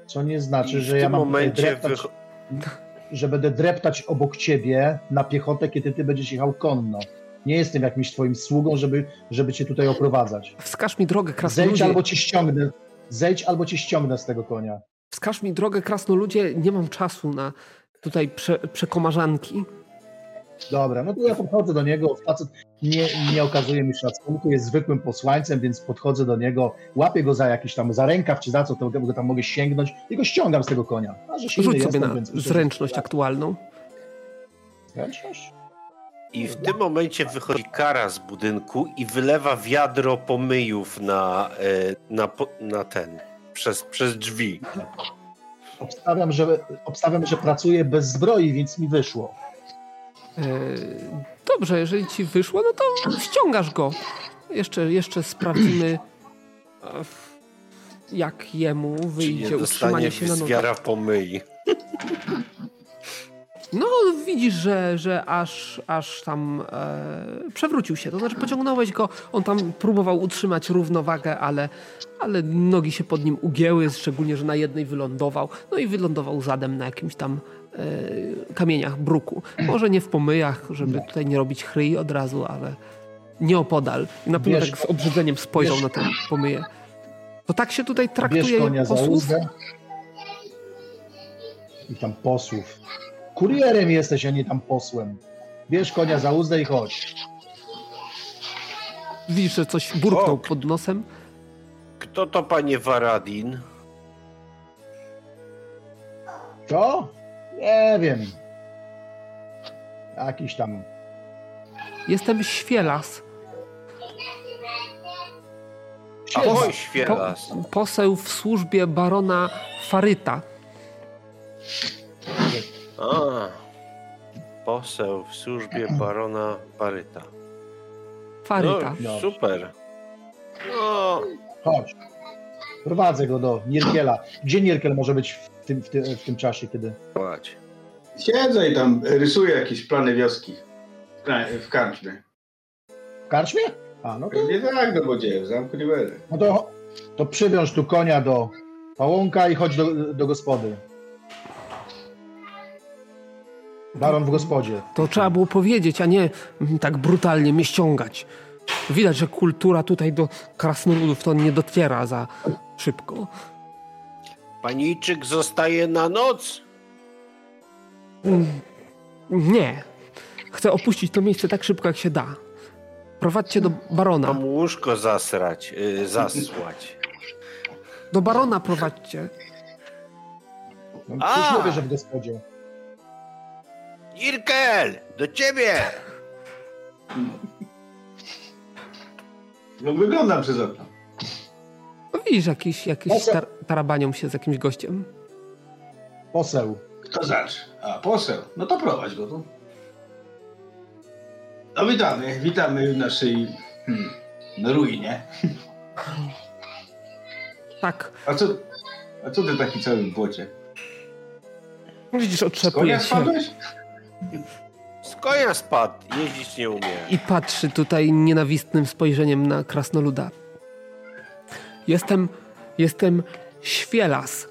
Co nie znaczy, że ja mam momencie dreptać, że będę dreptać obok ciebie na piechotę, kiedy ty będziesz jechał konno. Nie jestem jakimś twoim sługą, żeby, żeby cię tutaj oprowadzać. Wskaż mi drogę, krasnoludzie. Zejdź albo cię ściągnę. Zejdź albo cię ściągnę z tego konia. Wskaż mi drogę, krasnoludzie. Nie mam czasu na tutaj prze, przekomarzanki. Dobra, no to ja podchodzę do niego, facet nie, nie okazuje mi szacunku, jest zwykłym posłańcem, więc podchodzę do niego, łapię go za jakiś tam, za rękaw czy za co, to go tam mogę sięgnąć i go ściągam z tego konia. A, że Rzuć sobie jestem, na więc zręczność myślę, aktualną. Zręczność? I w tym momencie wychodzi kara z budynku i wylewa wiadro pomyjów na, e, na, na ten, przez, przez drzwi. Obstawiam że, obstawiam, że pracuję bez zbroi, więc mi wyszło. E, dobrze, jeżeli ci wyszło, no to ściągasz go. Jeszcze, jeszcze sprawdzimy, jak jemu wyjdzie utrzymanie się na nogach. wiara pomyj. No, widzisz, że, że aż, aż tam e, przewrócił się. To znaczy, pociągnąłeś go, on tam próbował utrzymać równowagę, ale, ale nogi się pod nim ugięły, szczególnie, że na jednej wylądował. No i wylądował zadem na jakimś tam E, kamieniach bruku. Może nie w pomyjach, żeby tutaj nie robić chryi od razu, ale nieopodal. I na pewno tak z obrzydzeniem spojrzał wiesz, na te pomyje. To tak się tutaj traktuje posłów? I tam posłów. Kurierem jesteś, a nie tam posłem. Bierz konia za uzdę i chodź. Widzisz, że coś burknął o. pod nosem? Kto to panie Varadin? Co? Nie wiem. Jakiś tam. Jestem świelas. Ahoj, świelas. Po, poseł w służbie barona Faryta. A, poseł w służbie barona Faryta. Faryta. No, super. No. Chodź. Prowadzę go do Nierkiela. Gdzie Nierkiel może być w tym, w, tym, w tym czasie, kiedy... Chodź. Siedzę i tam rysuję jakieś plany wioski. W karczmie. W karczmie? A, no to... Nie tak, no bo gdzie? W zamku nie będę. No to, to przywiąż tu konia do pałąka i chodź do, do gospody. Baron w gospodzie. To trzeba było powiedzieć, a nie tak brutalnie mnie ściągać. Widać, że kultura tutaj do krasnoludów to nie dociera za szybko. Paniczyk zostaje na noc? Mm, nie. Chcę opuścić to miejsce tak szybko, jak się da. Prowadźcie do barona. Mam łóżko zasrać, yy, zasłać. Do barona prowadźcie. No, A! Cóż mówię, że w gospodzie. Irkel, do ciebie! No wyglądam przez okno. No widzisz, jakiś, jakiś Poseł. tar tarabanią się z jakimś gościem. Poseł. Kto zacz? A, poseł. No to prowadź go tu. No witamy, witamy w naszej hmm, ruinie. Tak. A co, a co ty taki cały w błocie? Widzisz, otrzepuje się spadłeś? Z konia spadł, jeździć nie umie. i patrzy tutaj nienawistnym spojrzeniem na krasnoluda. Jestem, jestem Świelas,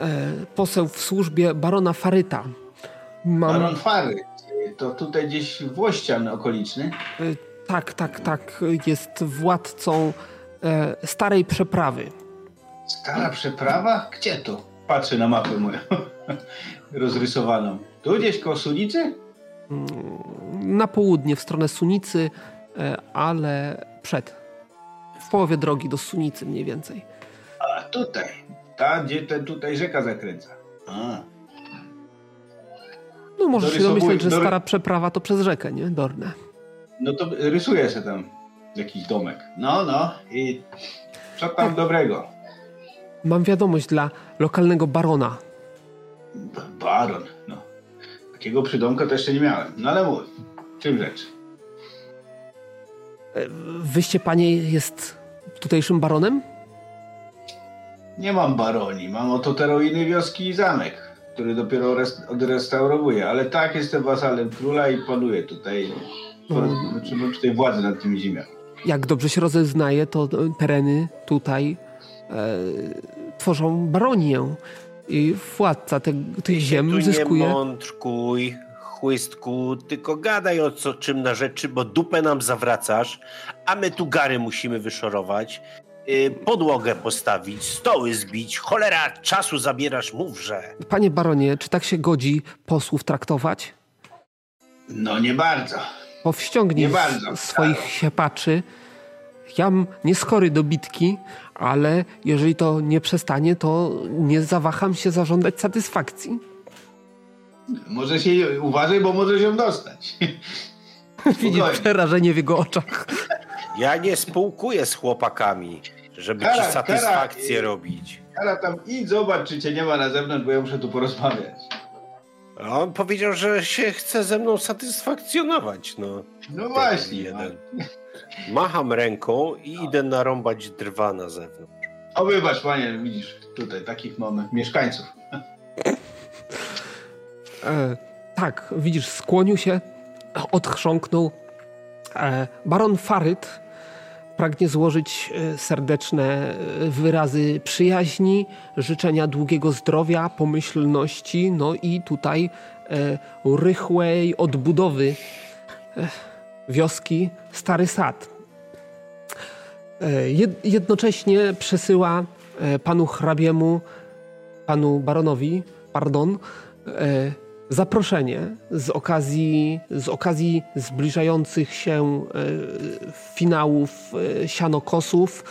e, poseł w służbie barona Faryta. Mam, Baron Fary. To tutaj gdzieś Włościan okoliczny. e, tak, tak, tak, jest władcą e, starej przeprawy. Stara przeprawa? Gdzie to? Patrzę na mapę moją. Rozrysowaną. Tu gdzieś koło Sulicy? Mm, Na południe, w stronę Sunicy, e, ale przed. W połowie drogi do Sunicy mniej więcej. A tutaj. Ta, gdzie ten tutaj rzeka zakręca. A. No możesz się domyśleć, że dory- stara przeprawa to przez rzekę, nie? Dorne. No to rysuję sobie tam jakiś domek. No, no. I co tam Tak. dobrego? Mam wiadomość dla lokalnego barona. Baron. No. Takiego przydomka to jeszcze nie miałem. No ale mów. Czym rzecz? E, Wyście, panie, jest tutejszym baronem? Nie mam baroni. Mam oto te ruiny wioski i zamek, który dopiero res- odrestaurowuję. Ale tak, jestem wasalem króla i panuję tutaj. Mm. Znaczy, tutaj władzę nad tymi ziemiami. Jak dobrze się rozeznaje, to tereny tutaj e, tworzą baronię. I władca te, tych ziem tu nie zyskuje. mądrkuj, chłystku, tylko gadaj o co, czym na rzeczy, bo dupę nam zawracasz, a my tu gary musimy wyszorować, yy, podłogę postawić, stoły zbić, cholera, czasu zabierasz, mówże. Panie baronie, czy tak się godzi posłów traktować? No nie bardzo. Powściągnij Nie bardzo, swoich siepaczy. Jam nie skory do bitki, ale jeżeli to nie przestanie, to nie zawaham się zażądać satysfakcji. Może się uważaj, bo możesz ją dostać. Widzi Spokojnie. przerażenie w jego oczach. Ja nie spółkuję z chłopakami, żeby Kara, ci kara, satysfakcję i- robić. Ale tam idź zobacz, czy cię nie ma na zewnątrz, bo ja muszę tu porozmawiać. A on powiedział, że się chce ze mną satysfakcjonować, no. No właśnie. Jeden. Macham ręką i idę narąbać drwa na zewnątrz. O wybacz panie, widzisz, tutaj takich mamy mieszkańców. E, tak, widzisz, skłonił się, odchrząknął. E, baron Faryt pragnie złożyć e, serdeczne e, wyrazy przyjaźni, życzenia długiego zdrowia, pomyślności, no i tutaj e, rychłej odbudowy e, wioski Stary Sad. E, jed- jednocześnie przesyła e, panu hrabiemu, panu baronowi, pardon, e, zaproszenie z okazji, z okazji zbliżających się finałów sianokosów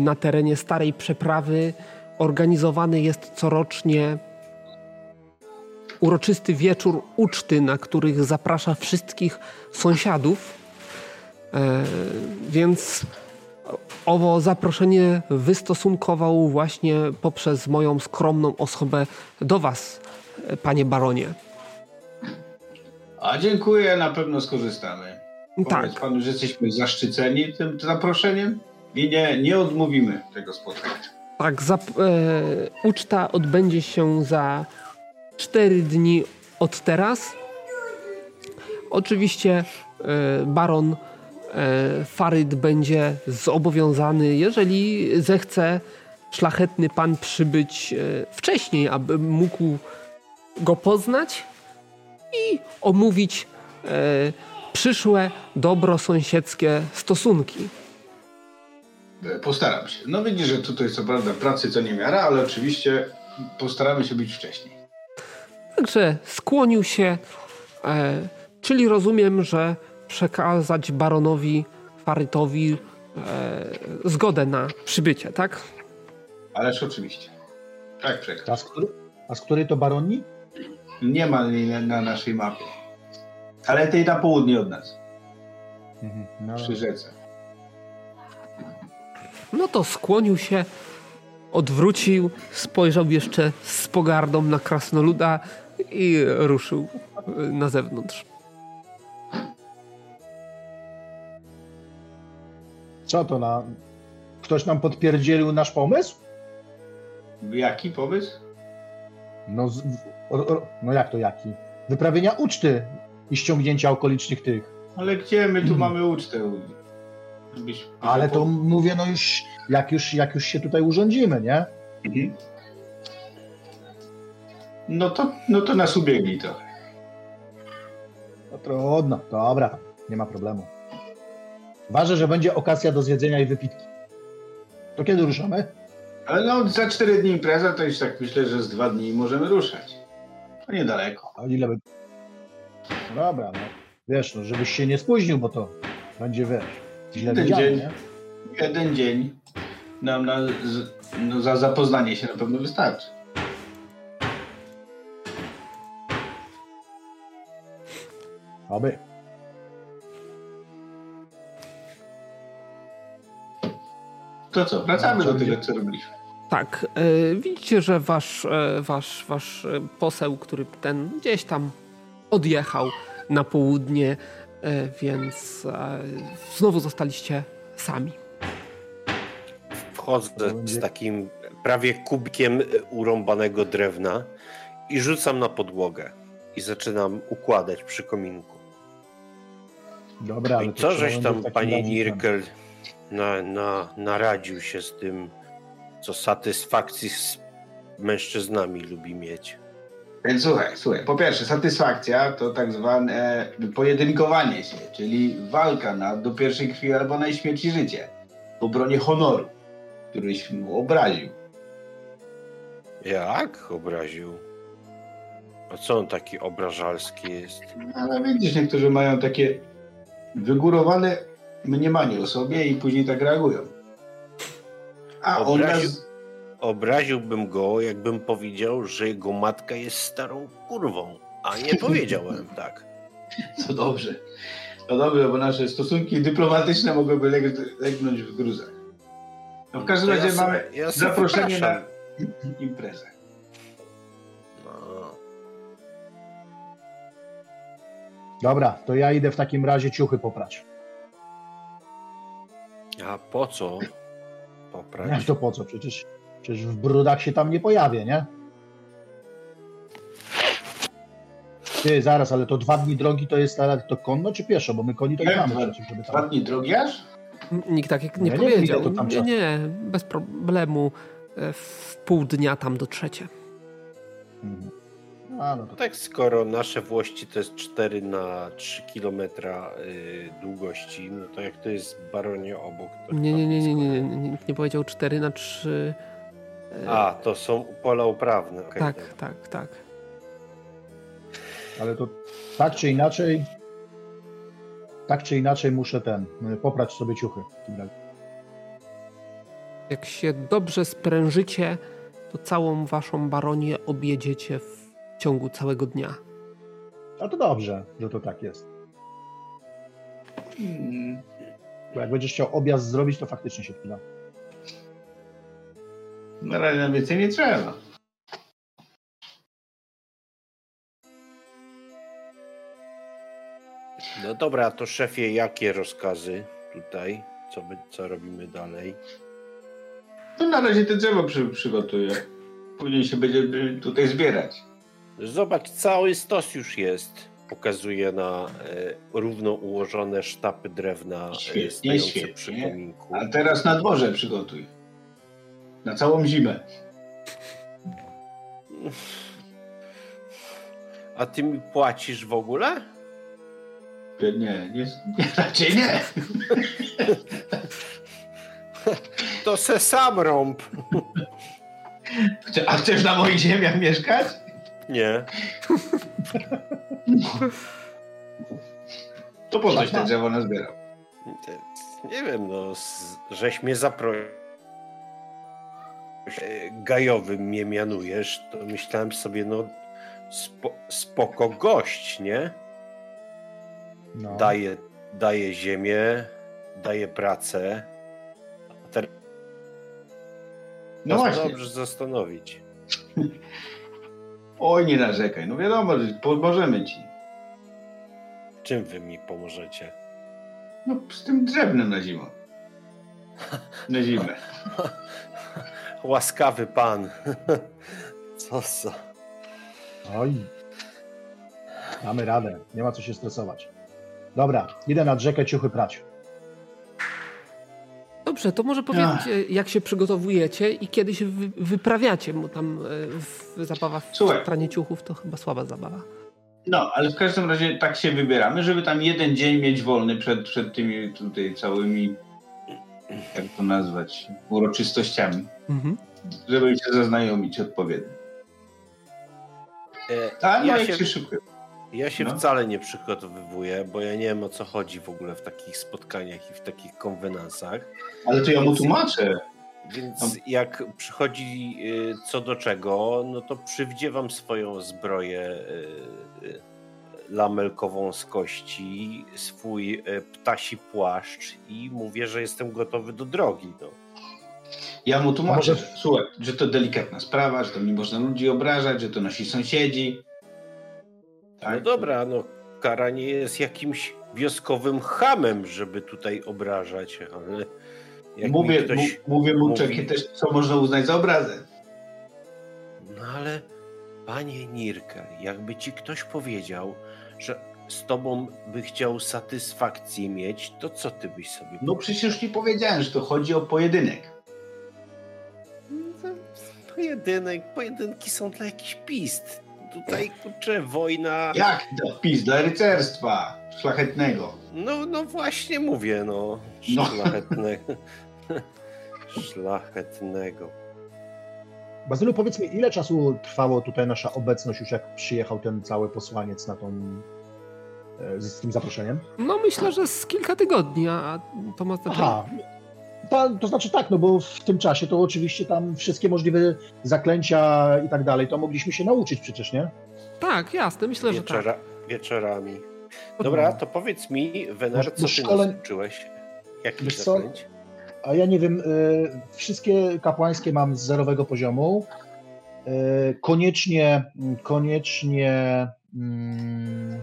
na terenie Starej Przeprawy. Organizowany jest corocznie uroczysty wieczór uczty, na których zaprasza wszystkich sąsiadów. E, Więc owo zaproszenie wystosunkował właśnie poprzez moją skromną osobę do Was, panie baronie. A dziękuję, na pewno skorzystamy. Tak, Powiedz panu, że jesteśmy zaszczyceni tym zaproszeniem i nie, nie odmówimy tego spotkania. tak. Zap- e, uczta odbędzie się za 4 dni od teraz. Oczywiście e, baron e, Faryd będzie zobowiązany, jeżeli zechce szlachetny pan przybyć e, wcześniej, aby mógł go poznać i omówić przyszłe dobrosąsiedzkie stosunki. Postaram się. No widzisz, że tutaj co prawda pracy co nie miara, ale oczywiście postaramy się być wcześniej. Także skłonił się, e, czyli rozumiem, że przekazać baronowi Farytowi e, zgodę na przybycie, tak? Ależ oczywiście. Tak, przekaz. A z, który, a z której to baronii? Nie ma jej na, na naszej mapie. Ale tej na południe od nas, Mhm. No, przy rzece. No to skłonił się, odwrócił, spojrzał jeszcze z pogardą na krasnoluda i ruszył y, na zewnątrz. co to na... Ktoś nam podpierdzielił nasz pomysł? Jaki pomysł? No, z, o, o, no jak to jaki? Wyprawienia uczty i ściągnięcia okolicznych tych. Ale gdzie my tu mamy ucztę? Żebyś- Ale to mówię, no już jak już, jak już się tutaj urządzimy, nie? Mhm. No to, no to nas ubiegli trochę. No trudno, dobra, nie ma problemu. Ważne, że będzie okazja do zjedzenia i wypitki. To kiedy ruszamy? Ale no za cztery dni impreza, to już tak myślę, że z dwa dni możemy ruszać. To niedaleko. A ile by... No dobra, no. Wiesz, no, żebyś się nie spóźnił, bo to będzie, wiesz, źle Jeden widziane, dzień. nie? Jeden dzień nam na, no, za zapoznanie się na pewno wystarczy. Oby. To co, wracamy do tego, co robiliśmy. Tak, y, widzicie, że wasz, y, wasz, wasz y, poseł, który ten gdzieś tam odjechał na południe, y, więc znowu zostaliście sami. Wchodzę z takim prawie kubkiem urąbanego drewna i rzucam na podłogę. I zaczynam układać przy kominku. Dobra, ale i co żeś tam, panie Nirkel, na, na, naradził się z tym, co satysfakcji z mężczyznami lubi mieć? Więc słuchaj, słuchaj, po pierwsze, satysfakcja to tak zwane pojedynkowanie się, czyli walka na, do pierwszej krwi albo na śmierć i życie. W obronie honoru, któryś mu obraził. Jak obraził? A co on taki obrażalski jest? Ale widzisz, niektórzy mają takie wygórowane mniemanie o sobie i później tak reagują. A on nas... Obraziłbym go, jakbym powiedział, że jego matka jest starą kurwą. A nie powiedziałem tak. To dobrze. To dobrze, bo nasze stosunki dyplomatyczne mogłyby leg legnąć w gruzach. No w każdym razie ja mamy se- ja zaproszenie na imprezę. Dobra, to ja idę w takim razie ciuchy poprać. A po co? Jak Poprawić. to po co? Przecież, przecież w brudach się tam nie pojawię, nie? Ty, zaraz, ale to dwa dni drogi to jest ale to konno czy pieszo? Bo my koni to nie mamy dwa- przecież, żeby Dwa tam... dni drogi aż? Nikt tak jak nie nie powiedział. tam nie, czasu. nie, bez problemu. e, W pół dnia tam dotrzecie. Mhm. A, no to No tak, skoro nasze Włości to jest 4 na 3 km y, długości, no to jak to jest baronie obok, to Nie, nie, nie, nie, nie, blisko. nie, nikt nie powiedział 4 na 3. A, to są pola uprawne. okej, tak, dobra. tak, tak. Ale to tak czy inaczej, tak czy inaczej muszę ten, y, poprać sobie ciuchy. w tym razie. Jak się dobrze sprężycie, to całą waszą baronię objedziecie w ciągu całego dnia. A to dobrze, że to tak jest. Hmm. Bo jak będziesz chciał objazd zrobić, to faktycznie się chwila. Na razie na więcej nie trzeba. No dobra, to szefie, jakie rozkazy tutaj? Co, my, co robimy dalej? To na razie te drzewo przy, przygotuję. Później się będzie tutaj zbierać. Zobacz, cały stos już jest. Pokazuje na e, równo ułożone sztapy drewna e, Świetnie, stojące świetnie. przy kominku. A teraz na dworze przygotuj. Na całą zimę. A ty mi płacisz w ogóle? Nie, nie, nie, raczej nie. To se sam rąb. A chcesz na moich ziemiach mieszkać? Nie. To po coś te drzewo nazbierał. Nie wiem, no, z- żeś mnie zaprosił. e, gajowym mnie mianujesz, to myślałem sobie, no spo, spoko gość, nie? No. Daje, daje ziemię, daje pracę. A teraz No właśnie. dobrze zastanowić. Oj, nie narzekaj. No wiadomo, że pomożemy ci. Czym wy mi pomożecie? No z tym drewnem na zimę. Na zimę. Łaskawy pan. Co za... Oj. Mamy radę. Nie ma co się stresować. Dobra, idę nad rzekę ciuchy prać. Dobrze, to może powiedzcie, jak się przygotowujecie i kiedy się wy, wyprawiacie, bo tam e, w zabawa w Słuchaj. pranie ciuchów to chyba słaba zabawa. No, ale w każdym razie tak się wybieramy, żeby tam jeden dzień mieć wolny przed, przed tymi tutaj całymi, jak to nazwać, uroczystościami, Mhm. żeby się zaznajomić odpowiednio. E, A no ja jak się, się szybko. Ja się no. wcale nie przygotowywuję, bo ja nie wiem o co chodzi w ogóle w takich spotkaniach i w takich konwenansach. Ale to ja mu tłumaczę. Więc No. jak przychodzi y, co do czego, no to przywdziewam swoją zbroję y, y, lamelkową z kości, swój ptasi płaszcz i mówię, że jestem gotowy do drogi. No. Ja mu tłumaczę, może- słuchaj, że to delikatna sprawa, że to nie można ludzi obrażać, że to nasi sąsiedzi. Tak? No dobra, no kara nie jest jakimś wioskowym hamem, żeby tutaj obrażać, ale jak mówię, ktoś... mówię mu, mówi- też, co można uznać za obrazę. No ale panie Nirkel, jakby ci ktoś powiedział, że z tobą by chciał satysfakcję mieć, to co ty byś sobie No przecież ci powiedziałem, że to chodzi o pojedynek. Pojedynek, pojedynki są dla jakichś pist. Tutaj kurczę wojna. Jak to pis dla rycerstwa szlachetnego. No, no właśnie mówię, no. No. Szlachetnego. Szlachetnego. Bazylu, powiedz mi, ile czasu trwało tutaj nasza obecność, już jak przyjechał ten cały posłaniec na tą, e, z, z tym zaproszeniem? No myślę, że z kilka tygodni, a to ma znaczenie. Aha. Ta, to znaczy tak, no bo w tym czasie to oczywiście tam wszystkie możliwe zaklęcia i tak dalej, to mogliśmy się nauczyć przecież, nie? Tak, jasne, myślę, że tak. Wieczora, wieczorami. Dobra, to powiedz mi, Wener, co ty szkole- nas uczyłeś? Jakich zaklęć? A ja nie wiem, y, wszystkie kapłańskie mam z zerowego poziomu. Y, koniecznie, koniecznie. Mm,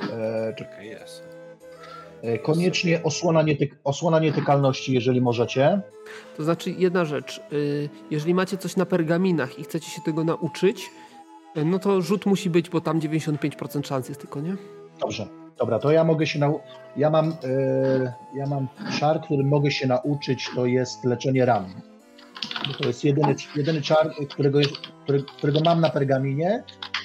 czekaj, Czekaj, jest. E, koniecznie osłona, nietyk, osłona nietykalności, jeżeli możecie. To znaczy jedna rzecz, y, jeżeli macie coś na pergaminach i chcecie się tego nauczyć, y, no to rzut musi być, bo tam 95% szans jest tylko, nie? Dobrze, dobra, to ja mogę się nauczyć. Ja mam, e, ja mam czar, którym mogę się nauczyć, to jest leczenie ran. To jest jedyny, jedyny czar, którego, jest- którego mam na pergaminie,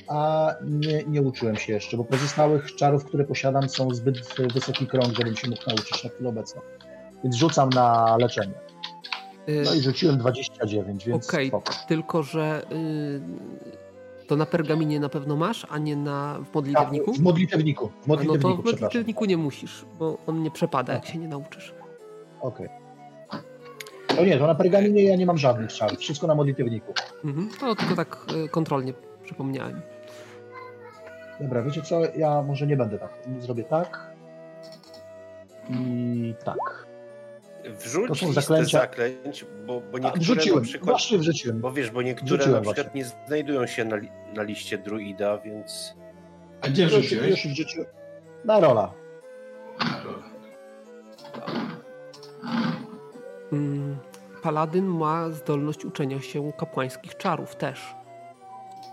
a nie, nie uczyłem się jeszcze, bo pozostałych czarów, które posiadam, są zbyt wysoki krąg, żebym się mógł nauczyć na chwilę obecną. Więc rzucam na leczenie. Y, No i rzuciłem 29, więc Okej, spoko. tylko że y, to na pergaminie na pewno masz, a nie na, w Tak, modlitewniku? w modlitewniku. W A no to modlitewniku, w modlitewniku nie musisz, bo on nie przepada, jak się nie nauczysz. Okej. To nie, to na pergaminie ja nie mam żadnych czarów. Wszystko na modlitewniku. Mhm. To tylko tak y, kontrolnie przypomniałem. Dobra, wiecie co? Ja może nie będę tak. Zrobię tak. I tak. Wrzuć To są zaklęcia. zaklęć, bo, bo A, niektóre wrzuciłem, na przykład... właśnie wrzuciłem. Bo wiesz, bo niektóre Wrzuciłem na przykład nie znajdują się na, li, na liście druida, więc... A gdzie wrzuciłeś? już wrzuciłem. Na rola. Mm, Paladyn ma zdolność uczenia się kapłańskich czarów też.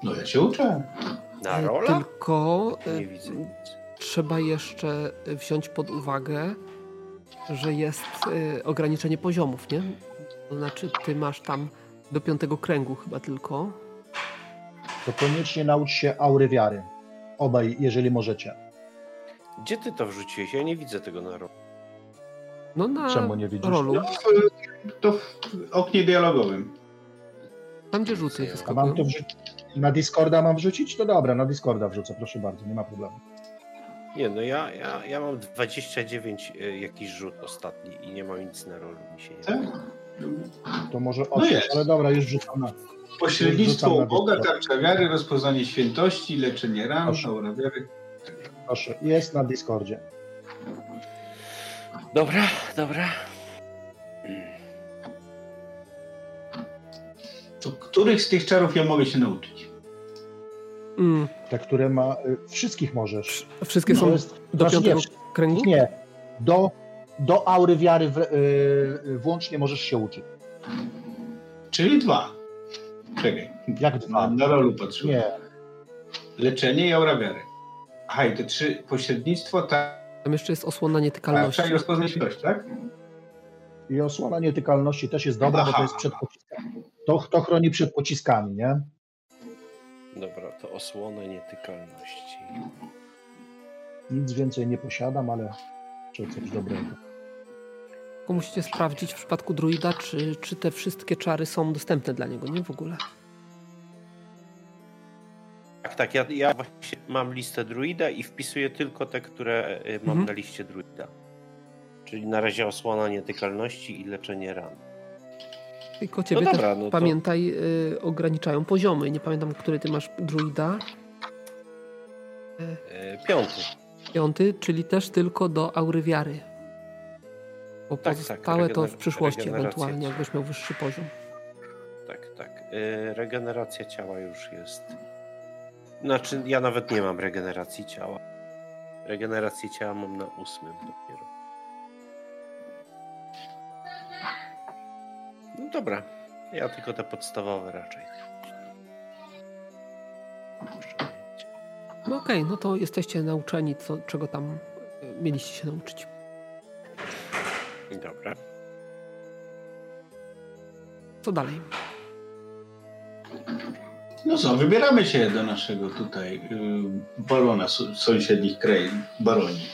No ja się uczę. Na Y, rola? Tylko Nie widzę nic. trzeba jeszcze wziąć pod uwagę, że jest ograniczenie poziomów, nie? To znaczy, ty masz tam do piątego kręgu chyba tylko. To koniecznie naucz się aury wiary. Obaj, jeżeli możecie. Gdzie ty to wrzuciłeś? Ja nie widzę tego na rola. No na Czemu nie widzisz? rolu, No, to w oknie dialogowym. tam gdzie rzuty A mam to wrzucić? Na Discorda mam wrzucić? To dobra, na Discorda wrzucę, proszę bardzo, nie ma problemu. Nie, no ja, ja, ja mam 29 y, jakiś rzut ostatni i nie mam nic na rolu. Mi się nie Tak? To może osiem, jest. ale dobra, już rzucam na... Pośrednictwo Rzucam na u Boga, tarcza wiary, rozpoznanie świętości, leczenie ran, Proszę. aura wiary. Proszę, jest na Discordzie. Dobra, dobra. To których z tych czarów ja mogę się nauczyć? Mm, Te, które ma... y, Wszystkich możesz. wszystkie To są jest... do znaczy piątego nie, kręgu? Nie. Do, do aury wiary w, y, włącznie możesz się uczyć. Czyli dwa. Czekaj. Jak dwa? na rolu patrzyłem. Nie. Leczenie i aura wiary. Aha, i te trzy pośrednictwo, ta, Tam jeszcze jest osłona nietykalności. ta i rozpoznanie świętości, tak? I osłona nietykalności też jest dobra, bo Aha. to jest przed pociskami. To, to chroni przed pociskami, nie? Dobra, to osłona nietykalności. Nic więcej nie posiadam, ale czy coś dobrego. Tylko musicie sprawdzić w przypadku druida, czy, czy te wszystkie czary są dostępne dla niego, nie w ogóle. Tak, tak, ja, ja właśnie mam listę druida i wpisuję tylko te, które y, mam Mhm. na liście druida. Czyli na razie osłona nietykalności i leczenie ran. Tylko ciebie No też, dobra, no to- pamiętaj, y, ograniczają poziomy. Nie pamiętam, który ty masz druida. E, Piąty. Piąty, czyli też tylko do aury wiary. Bo Tak, pozostałe tak, to w przyszłości ewentualnie, jakbyś miał wyższy poziom. Tak, tak. E, Regeneracja ciała już jest. Znaczy, ja nawet nie mam regeneracji ciała. Regenerację ciała mam na ósmym dopiero. No dobra. Ja tylko te podstawowe raczej. No okej, no to jesteście nauczeni, co, czego tam y, mieliście się nauczyć. Dobra. Co dalej? No co, wybieramy się do naszego tutaj y, barona sąsiednich krain, baroni.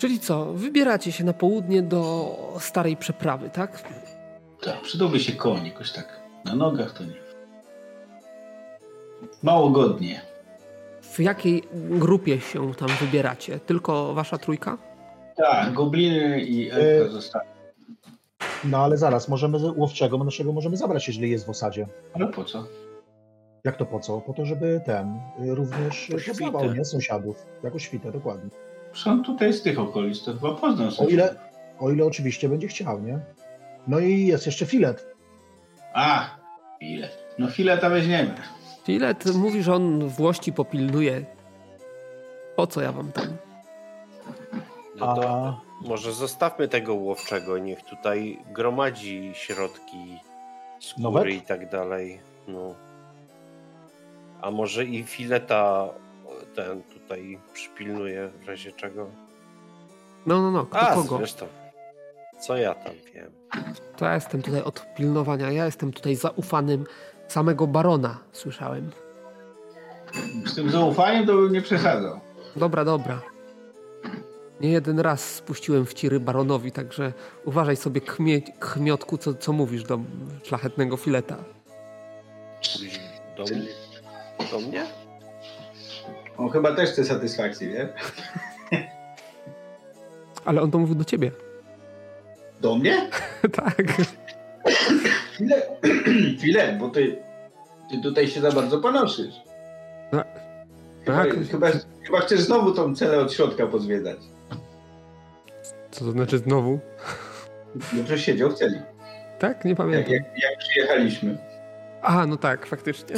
Czyli co, wybieracie się na południe do starej przeprawy, tak? Tak, przydałby się koń jakoś tak. Na nogach to nie. Mało godnie. W jakiej grupie się tam wybieracie? Tylko wasza trójka? Tak, gobliny i elfka Y- zostały. No ale zaraz, możemy z- łowczego naszego możemy zabrać, jeżeli jest w osadzie. Ale po co? Jak to po co? Po to, żeby ten y, również poznawał, nie? Sąsiadów. Jako świtę, dokładnie. Są tutaj z tych okolic, to chyba poznam O sobie. ile, o ile oczywiście będzie chciał, nie? No i jest jeszcze filet. A, ile? No fileta weźmiemy. Filet mówi, że on włości popilnuje. Po co ja wam tam? No to A może zostawmy tego łowczego. Niech tutaj gromadzi środki, skóry Nowek? i tak dalej. No. A może i fileta ten tutaj przypilnuje w razie czego. No, no, no, kto A, kogo? zresztą. Co ja tam wiem? To ja jestem tutaj od pilnowania. Ja jestem tutaj zaufanym samego barona, słyszałem. Z tym zaufaniem to bym nie przesadzał. Dobra, dobra. Nie jeden raz spuściłem w ciry baronowi, także uważaj sobie, kmie, kmiotku, co, co mówisz do szlachetnego fileta. Do, do mnie? On chyba też chce satysfakcji, nie? Ale on to mówił do ciebie. Do mnie? tak. Chwilę, chwilę, bo ty, ty tutaj się za bardzo panoszysz. No, Chyba, tak. chyba, chyba chcesz znowu tą celę od środka pozwiedzać. Co to znaczy znowu? No przecież siedział w celi, Tak? Nie jak, pamiętam. jak, jak przyjechaliśmy. A, no tak, faktycznie.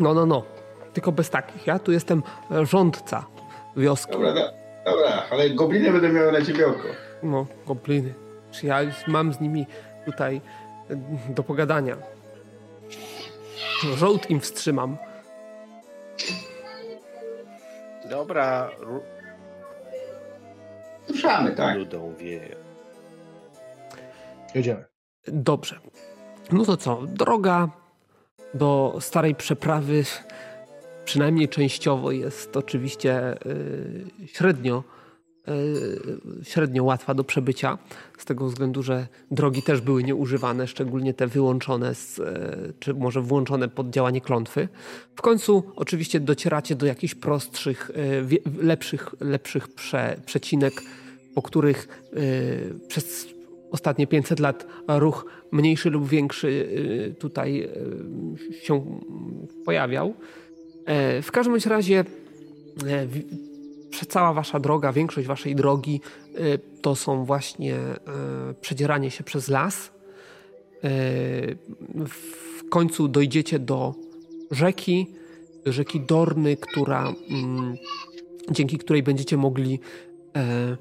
No, no, no. Tylko bez takich. Ja tu jestem rządca wioski. Dobra, da, dobra, ale gobliny będę miały na ciebie oko. No, gobliny. Czy ja mam z nimi tutaj e, do pogadania? Żołd im wstrzymam. Dobra, ru- Ruszamy, tak. ludą wieje. jedziemy. Dobrze. No to co? Droga do starej przeprawy, przynajmniej częściowo, jest oczywiście y, średnio, y, średnio łatwa do przebycia, z tego względu, że drogi też były nieużywane, szczególnie te wyłączone, z, y, czy może włączone pod działanie klątwy. W końcu oczywiście docieracie do jakichś prostszych, lepszych, lepszych prze, przecinek, po których przez ostatnie 500 lat ruch mniejszy lub większy tutaj się pojawiał. W każdym razie cała wasza droga, większość waszej drogi to są właśnie przedzieranie się przez las. W końcu dojdziecie do rzeki, rzeki Dorny, która, mm, dzięki której będziecie mogli e,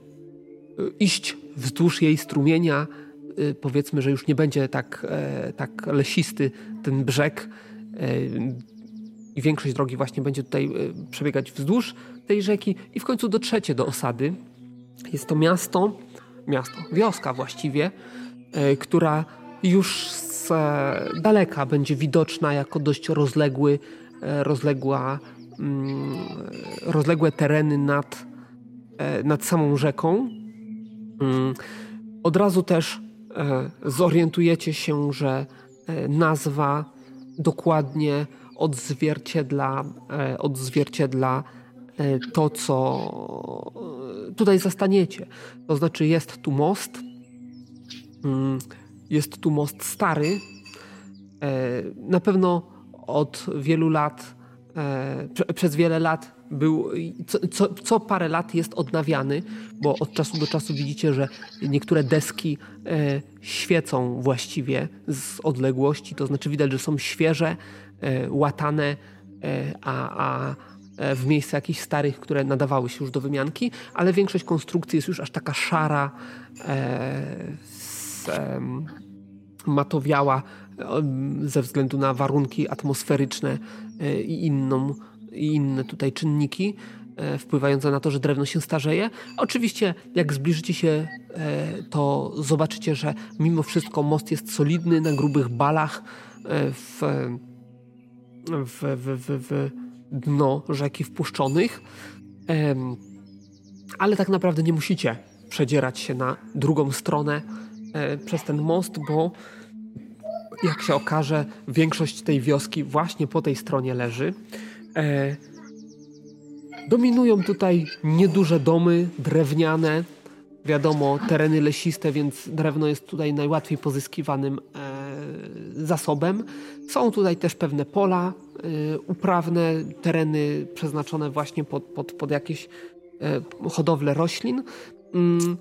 iść wzdłuż jej strumienia. E, powiedzmy, że już nie będzie tak, e, tak lesisty ten brzeg i większość drogi właśnie będzie tutaj przebiegać wzdłuż tej rzeki i w końcu dotrzecie do osady. Jest to miasto, miasto, wioska właściwie, która już z daleka będzie widoczna jako dość rozległy E, rozległa, mm, rozległe tereny nad, e, nad samą rzeką. Mm, od razu też e, zorientujecie się, że nazwa dokładnie odzwierciedla, odzwierciedla to, co tutaj zastaniecie. To znaczy, jest tu most, mm, jest tu most stary. Na pewno od wielu lat, e, przez wiele lat był, co, co, parę lat jest odnawiany, bo od czasu do czasu widzicie, że niektóre deski e, świecą właściwie z odległości, to znaczy widać, że są świeże, e, łatane, e, a, a e, w miejsce jakichś starych, które nadawały się już do wymianki, ale większość konstrukcji jest już aż taka szara, e, z, matowiała, ze względu na warunki atmosferyczne e, i, inną, i inne tutaj czynniki e, wpływające na to, że drewno się starzeje. Oczywiście, jak zbliżycie się, e, to zobaczycie, że mimo wszystko most jest solidny na grubych balach w, w, w, w, w dno rzeki wpuszczonych. Ale tak naprawdę nie musicie przedzierać się na drugą stronę przez ten most, bo jak się okaże, większość tej wioski właśnie po tej stronie leży. E, dominują tutaj nieduże domy drewniane, wiadomo, tereny lesiste, więc drewno jest tutaj najłatwiej pozyskiwanym e, zasobem. Są tutaj też pewne pola e, uprawne, tereny przeznaczone właśnie pod, pod, pod jakieś e, hodowlę roślin. Mm.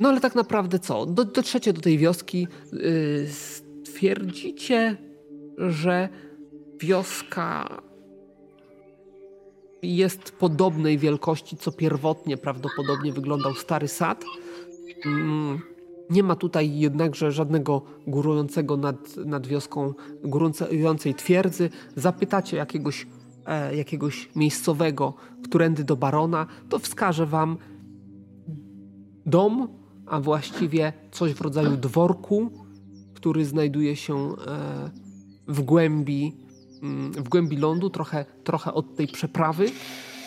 No ale tak naprawdę co? Do, dotrzecie do tej wioski, y, twierdzicie, że wioska jest podobnej wielkości, co pierwotnie prawdopodobnie wyglądał stary sad. Mm, nie ma tutaj jednakże żadnego górującego nad, nad wioską, górującej twierdzy. Zapytacie jakiegoś, e, jakiegoś miejscowego, którędy do barona, to wskaże wam dom, a właściwie coś w rodzaju dworku, który znajduje się e, w głębi, w głębi lądu, trochę, trochę od tej przeprawy.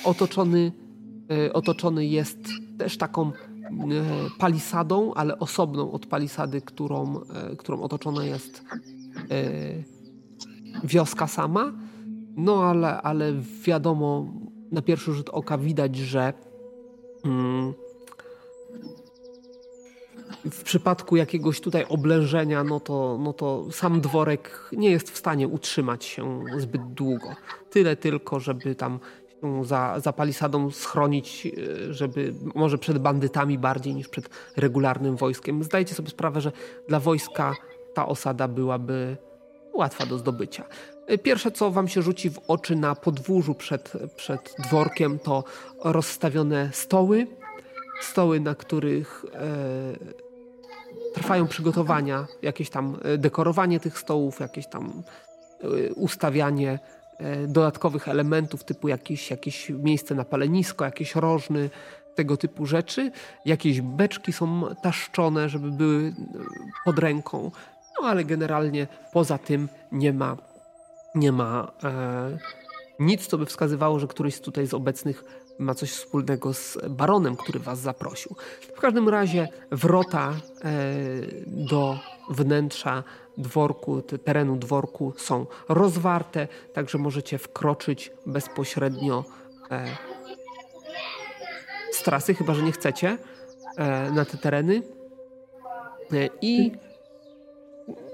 Otoczony, e, otoczony jest też taką e, palisadą, ale osobną od palisady, którą, którą otoczona jest wioska sama. No ale, ale wiadomo, na pierwszy rzut oka widać, że mm, w przypadku jakiegoś tutaj oblężenia, no to, no to sam dworek nie jest w stanie utrzymać się zbyt długo. Tyle tylko, żeby tam się za, za palisadą schronić, e, żeby może przed bandytami bardziej niż przed regularnym wojskiem. Zdajcie sobie sprawę, że dla wojska ta osada byłaby łatwa do zdobycia. E, pierwsze, co wam się rzuci w oczy na podwórzu przed, przed dworkiem, to rozstawione stoły. Stoły, na których e, trwają przygotowania, jakieś tam e, dekorowanie tych stołów, jakieś tam e, ustawianie e, dodatkowych elementów, typu jakieś, jakieś miejsce na palenisko, jakieś rożny, tego typu rzeczy. Jakieś beczki są taszczone, żeby były pod ręką, no ale generalnie poza tym nie ma, nie ma e, nic, co by wskazywało, że któryś tutaj z obecnych ma coś wspólnego z baronem, który was zaprosił. W każdym razie wrota e, do wnętrza dworku, terenu dworku są rozwarte, także możecie wkroczyć bezpośrednio e, z trasy, chyba że nie chcecie. na te tereny. I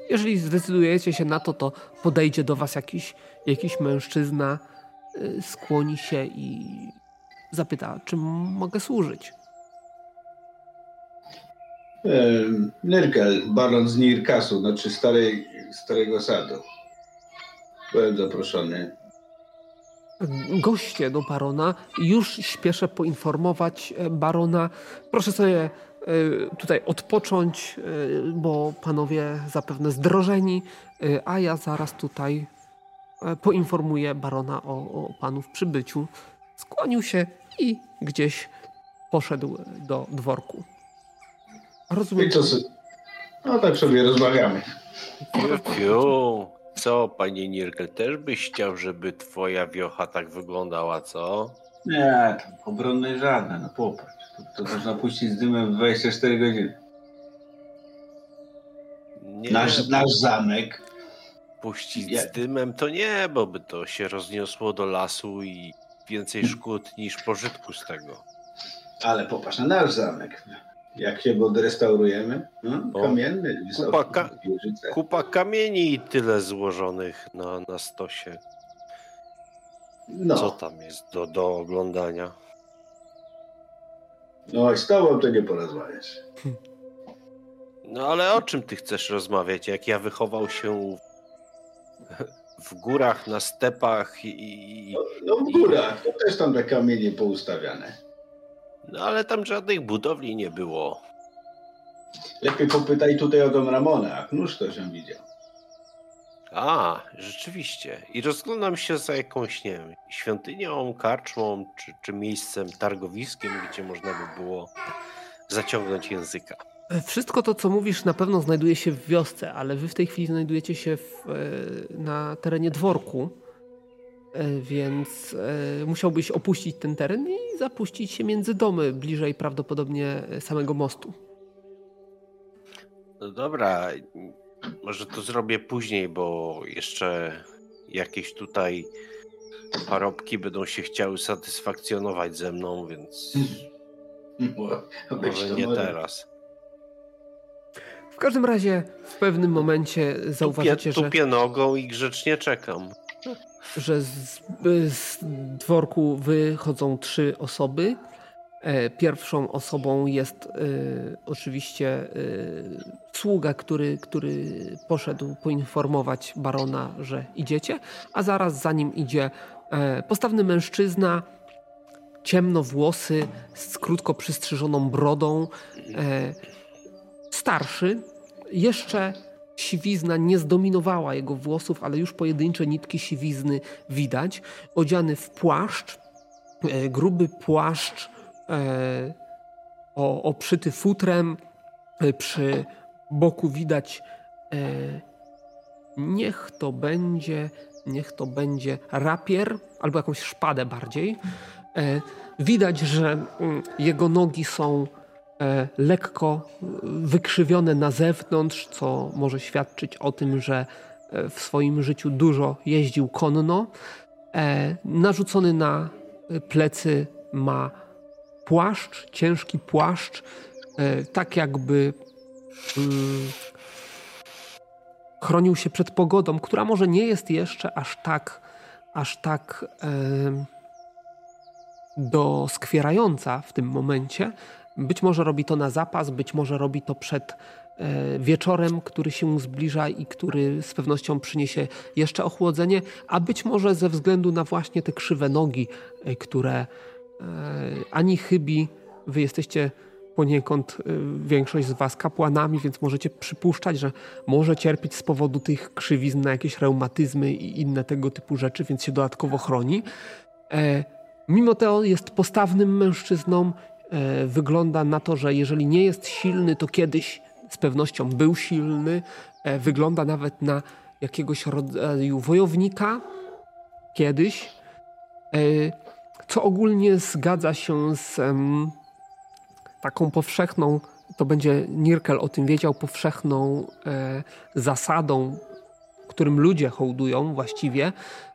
jeżeli zdecydujecie się na to, to podejdzie do was jakiś, jakiś mężczyzna, skłoni się i zapyta, czym mogę służyć. Nyrkel, baron z Nirkasu, znaczy starej, starego sadu. Byłem zaproszony. Goście do barona. Już śpieszę poinformować e, barona. Proszę sobie e, tutaj odpocząć, e, bo panowie zapewne zdrożeni, a ja zaraz tutaj poinformuję barona o, o panów przybyciu. Skłonił się i gdzieś poszedł do dworku. Rozumiem. I co? No tak sobie rozmawiamy. Fiu, co, panie Nirkel, też byś chciał, żeby twoja wiocha tak wyglądała, co? Nie, tam obronnej żadne, no popatrz. To, to można puścić z dymem w 24 godziny. Nie, nasz, nasz zamek. Puścić nie. z dymem to nie, bo by to się rozniosło do lasu i więcej szkód niż pożytku z tego. Ale popatrz na nasz zamek. Jak się go odrestaurujemy? No, kamienny, kupa, ka kupa kamieni i tyle złożonych na, na stosie. No. Co tam jest do, do oglądania? No i z tobą to nie porozmawiasz. No ale o czym ty chcesz rozmawiać? Jak ja wychował się w górach, na stepach i... No, no w górach, to też tam te kamienie poustawiane. No ale tam żadnych budowli nie było. Lepiej popytaj tutaj o dom Ramona, a nóż to się widział. A, rzeczywiście. I rozglądam się za jakąś, nie wiem, świątynią, karczmą, czy, czy miejscem, targowiskiem, gdzie można by było zaciągnąć języka. Wszystko to, co mówisz, na pewno znajduje się w wiosce, ale wy w tej chwili znajdujecie się w, e, na terenie dworku, e, więc e, musiałbyś opuścić ten teren i zapuścić się między domy, bliżej prawdopodobnie samego mostu. No dobra, może to zrobię później, bo jeszcze jakieś tutaj parobki będą się chciały satysfakcjonować ze mną, więc może nie teraz. W każdym razie w pewnym momencie zauważycie, tupię, tupię nogą i grzecznie czekam. Że z, z dworku wychodzą trzy osoby. E, pierwszą osobą jest y, oczywiście y, sługa, który, który poszedł poinformować barona, że idziecie, a zaraz za nim idzie y, postawny mężczyzna, ciemnowłosy, z krótko przystrzyżoną brodą, starszy. Jeszcze siwizna nie zdominowała jego włosów, ale już pojedyncze nitki siwizny widać. Odziany w płaszcz, gruby płaszcz E, o, oprzyty futrem. E, przy boku widać e, niech to będzie, niech to będzie rapier albo jakąś szpadę bardziej. Widać, że mm, jego nogi są lekko wykrzywione na zewnątrz, co może świadczyć o tym, że w swoim życiu dużo jeździł konno. Narzucony na plecy ma płaszcz, ciężki płaszcz, e, tak jakby mm, chronił się przed pogodą, która może nie jest jeszcze aż tak, aż tak e, doskwierająca w tym momencie. Być może robi to na zapas, być może robi to przed e, wieczorem, który się zbliża i który z pewnością przyniesie jeszcze ochłodzenie, a być może ze względu na właśnie te krzywe nogi, e, które E, ani chybi. Wy jesteście poniekąd większość z was kapłanami, więc możecie przypuszczać, że może cierpieć z powodu tych krzywizn na jakieś reumatyzmy i inne tego typu rzeczy, więc się dodatkowo chroni. Mimo to jest postawnym mężczyzną. Wygląda na to, że jeżeli nie jest silny, to kiedyś z pewnością był silny. Wygląda nawet na jakiegoś rodzaju wojownika. Kiedyś co ogólnie zgadza się z taką powszechną, to będzie Nirkel o tym wiedział, powszechną e, zasadą, którym ludzie hołdują właściwie,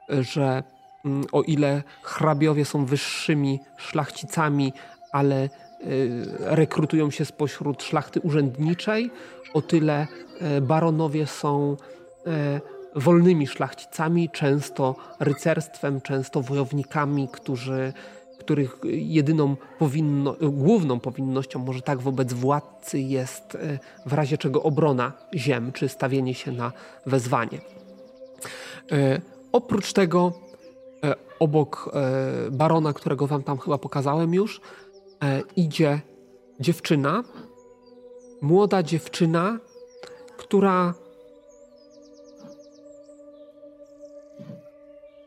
że um, o ile hrabiowie są wyższymi szlachcicami, ale rekrutują się spośród szlachty urzędniczej, o tyle baronowie są wolnymi szlachcicami, często rycerstwem, często wojownikami, którzy, których jedyną powinno, główną powinnością, może tak wobec władcy, jest w razie czego obrona ziem, czy stawienie się na wezwanie. Oprócz tego, obok barona, którego wam tam chyba pokazałem już, idzie dziewczyna, młoda dziewczyna, która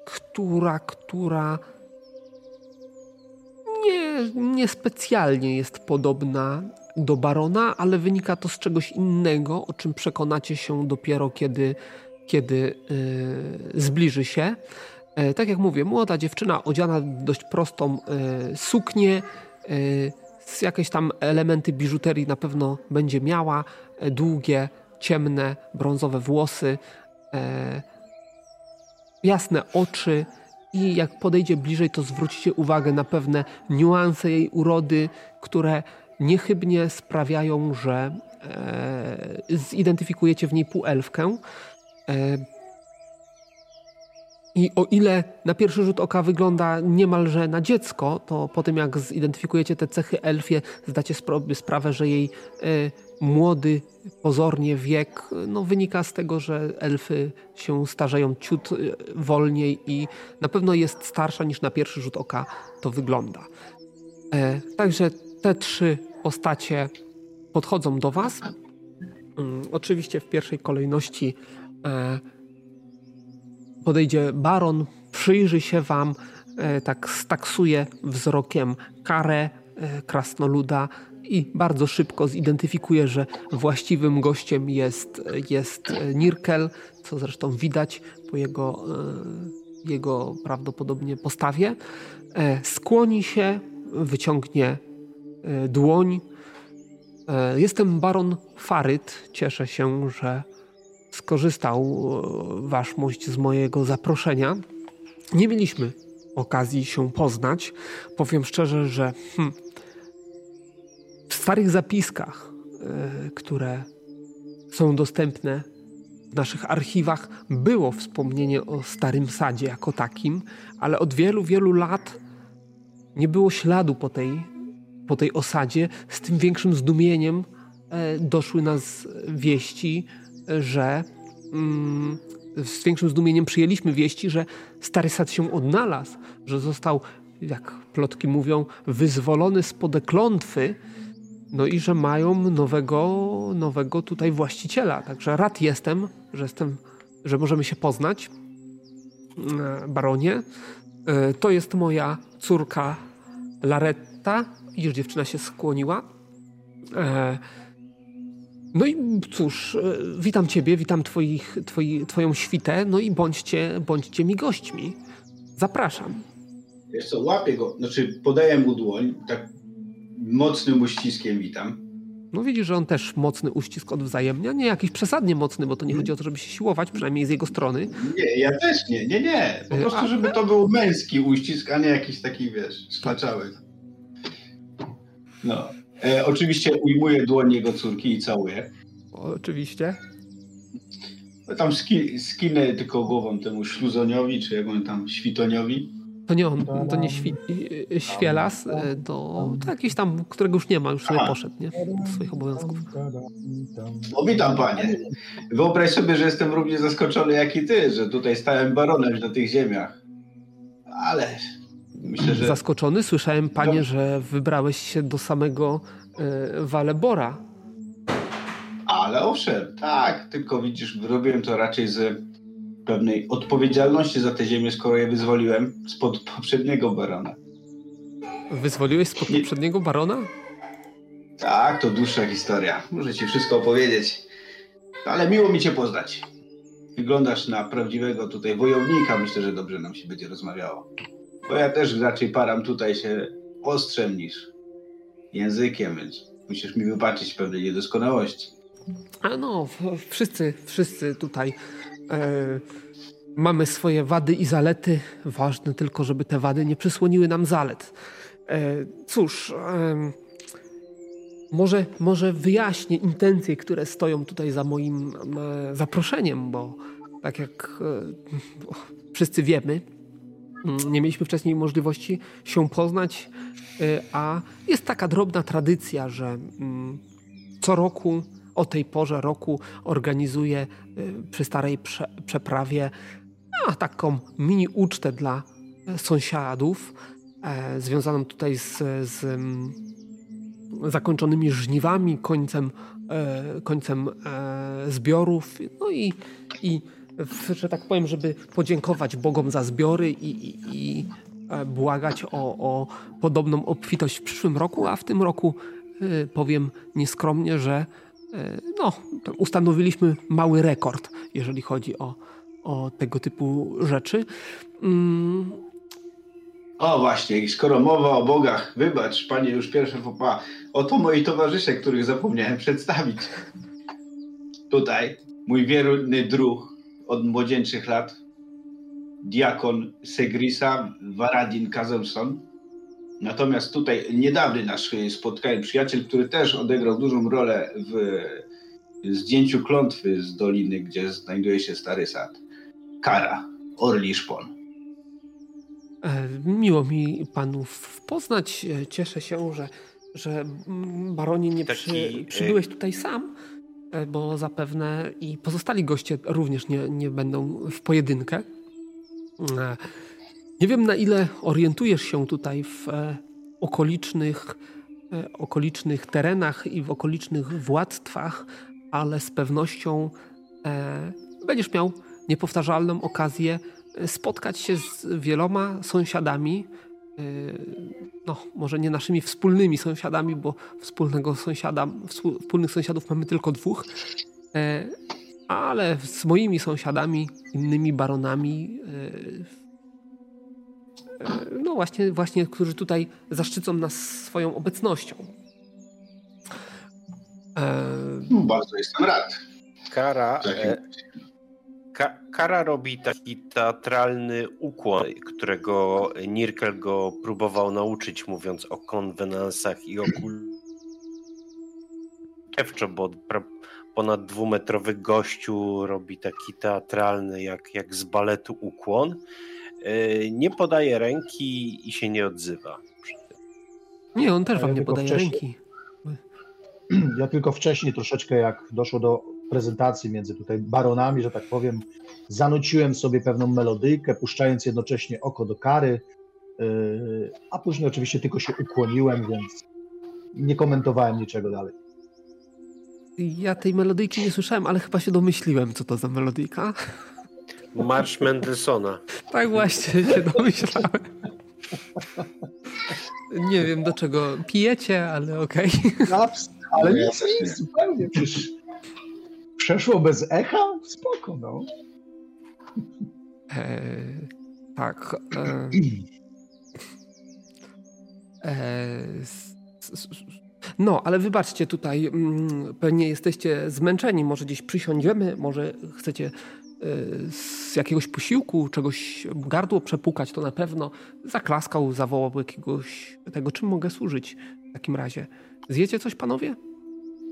która, która nie, nie specjalnie jest podobna do barona, ale wynika to z czegoś innego, o czym przekonacie się dopiero kiedy, kiedy yy, zbliży się. Yy, tak jak mówię, młoda dziewczyna odziana dość prostą yy, suknię, jakieś tam elementy biżuterii na pewno będzie miała, długie, ciemne, brązowe włosy. Jasne oczy. I jak podejdzie bliżej, to zwrócicie uwagę na pewne niuanse jej urody, które niechybnie sprawiają, że e, zidentyfikujecie w niej półelfkę. I o ile na pierwszy rzut oka wygląda niemalże na dziecko, to po tym jak zidentyfikujecie te cechy elfie, zdacie sprawę, że jej e, młody pozornie wiek no, wynika z tego, że elfy się starzeją ciut e, wolniej i na pewno jest starsza niż na pierwszy rzut oka to wygląda. E, także te trzy postacie podchodzą do Was. Mm, oczywiście w pierwszej kolejności podejdzie baron, przyjrzy się wam, e, tak staksuje wzrokiem karę e, krasnoluda i bardzo szybko zidentyfikuje, że właściwym gościem jest, jest e, Nirkel, co zresztą widać po jego, jego prawdopodobnie postawie. Skłoni się, wyciągnie dłoń. Jestem baron Faryt. Cieszę się, że skorzystał e, waszmość z mojego zaproszenia. Nie mieliśmy okazji się poznać. Powiem szczerze, że hmm, w starych zapiskach, y, które są dostępne w naszych archiwach, było wspomnienie o Starym Sadzie jako takim, ale od wielu, wielu lat nie było śladu po tej, po tej osadzie. Z tym większym zdumieniem y, doszły nas wieści, że mm, z większym zdumieniem przyjęliśmy wieści, że Stary Sad się odnalazł, że został, jak plotki mówią, wyzwolony spod klątwy, no i że mają nowego, nowego tutaj właściciela. Także rad jestem, że jestem, że możemy się poznać. E, baronie. E, to jest moja córka Laretta. Widzisz, dziewczyna się skłoniła. E, no i cóż, e, witam Ciebie, witam twoich, twoi, Twoją świtę, no i bądźcie, bądźcie mi gośćmi. Zapraszam. Wiesz co, łapię go, znaczy podaję mu dłoń, tak mocnym uściskiem witam. No widzisz, że on też mocny uścisk odwzajemnia, nie jakiś przesadnie mocny, bo to nie chodzi o to, żeby się siłować, przynajmniej z jego strony. Nie, ja też nie, nie, nie. Po prostu, żeby to był męski uścisk, a nie jakiś taki, wiesz, szklaczały. No. E, oczywiście ujmuję dłoń jego córki i całuję. Oczywiście. No tam ski, skinę tylko głową temu śluzoniowi, czy jak on tam, świtoniowi. To nie on, to nie świ, świelas, e, to, to jakiś tam, którego już nie ma, już sobie Aha. poszedł, nie? Do swoich obowiązków. O, witam panie. Wyobraź sobie, że jestem równie zaskoczony jak i ty, że tutaj stałem baronem na tych ziemiach. Ale Myślę, że... Zaskoczony słyszałem, panie, no. że wybrałeś się do samego y, Walebora. Ale owszem, tak, tylko widzisz, robiłem to raczej z pewnej odpowiedzialności za tę ziemię, skoro je wyzwoliłem spod poprzedniego barona. Wyzwoliłeś spod Nie... poprzedniego barona? Tak, to dłuższa historia. Muszę ci wszystko opowiedzieć. Ale miło mi cię poznać. Wyglądasz na prawdziwego tutaj wojownika. Myślę, że dobrze nam się będzie rozmawiało. Bo ja też raczej param tutaj się ostrzem niż językiem, więc musisz mi wybaczyć pewne niedoskonałości. A no, wszyscy, wszyscy tutaj e, mamy swoje wady i zalety. Ważne tylko, żeby te wady nie przysłoniły nam zalet. E, cóż, e, może, może wyjaśnię intencje, które stoją tutaj za moim e, zaproszeniem, bo tak jak e, wszyscy wiemy, nie mieliśmy wcześniej możliwości się poznać, e, a jest taka drobna tradycja, że mm, co roku o tej porze roku organizuję przy starej prze, przeprawie a, taką mini ucztę dla sąsiadów, e, związaną tutaj z, z mm, zakończonymi żniwami, końcem, e, końcem e, zbiorów, no i, i że tak powiem, żeby podziękować Bogom za zbiory i, i, i e, błagać o, o podobną obfitość w przyszłym roku, a w tym roku e, powiem nieskromnie, że e, no, ustanowiliśmy mały rekord, jeżeli chodzi o, o tego typu rzeczy. Mm. O właśnie, skoro mowa o bogach, wybacz, panie, już pierwsze fopa. Oto moi towarzysze, których zapomniałem przedstawić. Tutaj mój wierny druh od młodzieńczych lat, diakon Segrisa Varadin Kazemson. Natomiast tutaj niedawny nasz spotkanie przyjaciel, który też odegrał dużą rolę w zdjęciu klątwy z doliny, gdzie znajduje się stary sad. Kara, Orli Szpon. E, miło mi panów poznać. E, cieszę się, że, że baronie nie Taki... przy, e, przybyłeś tutaj sam, bo zapewne i pozostali goście również nie, nie będą w pojedynkę. Nie wiem, na ile orientujesz się tutaj w okolicznych, okolicznych terenach i w okolicznych władztwach, ale z pewnością będziesz miał niepowtarzalną okazję e, spotkać się z wieloma sąsiadami. E, no, może nie naszymi wspólnymi sąsiadami, bo wspólnego sąsiada, wspólnych sąsiadów mamy tylko dwóch, e, ale z moimi sąsiadami, innymi baronami, no właśnie, właśnie, którzy tutaj zaszczycą nas swoją obecnością. Bardzo jestem rad. Kara, Ka Kara robi taki teatralny ukłon, którego Nirkel go próbował nauczyć, mówiąc o konwenansach i o kulturze, bo ponad dwumetrowy gościu robi taki teatralny, jak, jak z baletu ukłon. E, nie podaje ręki i się nie odzywa. Nie, on też wam nie podaje ręki. Ja tylko wcześniej troszeczkę, jak doszło do prezentacji między tutaj baronami, że tak powiem, zanuciłem sobie pewną melodyjkę, puszczając jednocześnie oko do kary, yy, a później oczywiście tylko się ukłoniłem, więc nie komentowałem niczego dalej. Ja tej melodyjki nie słyszałem, ale chyba się domyśliłem, co to za melodyjka. Marsz Mendelssohna. Tak właśnie się domyślałem. Nie wiem do czego pijecie, ale okej. Okay. Ale nie, nie, zupełnie. Przecież przeszło bez echa? Spoko, no. E, tak. E, e, no, ale wybaczcie tutaj, mm, pewnie jesteście zmęczeni, może gdzieś przysiądziemy, może chcecie e, z jakiegoś posiłku, czegoś gardło przepukać, to na pewno zaklaskał, zawołał jakiegoś tego, czym mogę służyć w takim razie. Zjecie coś, panowie?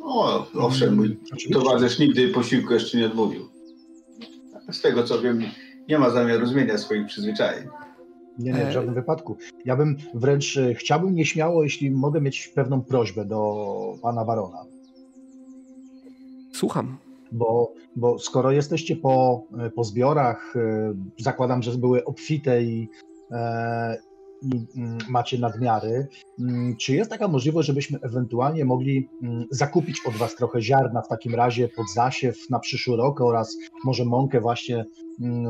O, owszem, mój towarzysz nigdy posiłku jeszcze nie odmówił. Z tego co wiem, nie ma zamiaru zmieniać swoich przyzwyczajeń. Nie, nie, w żadnym wypadku. Ja bym wręcz e, chciałbym nieśmiało, jeśli mogę mieć pewną prośbę do pana barona. Słucham. Bo, bo skoro jesteście po, e, po zbiorach, e, zakładam, że były obfite i, i mm, macie nadmiary, mm, czy jest taka możliwość, żebyśmy ewentualnie mogli mm, zakupić od Was trochę ziarna w takim razie pod zasiew na przyszły rok oraz może mąkę właśnie,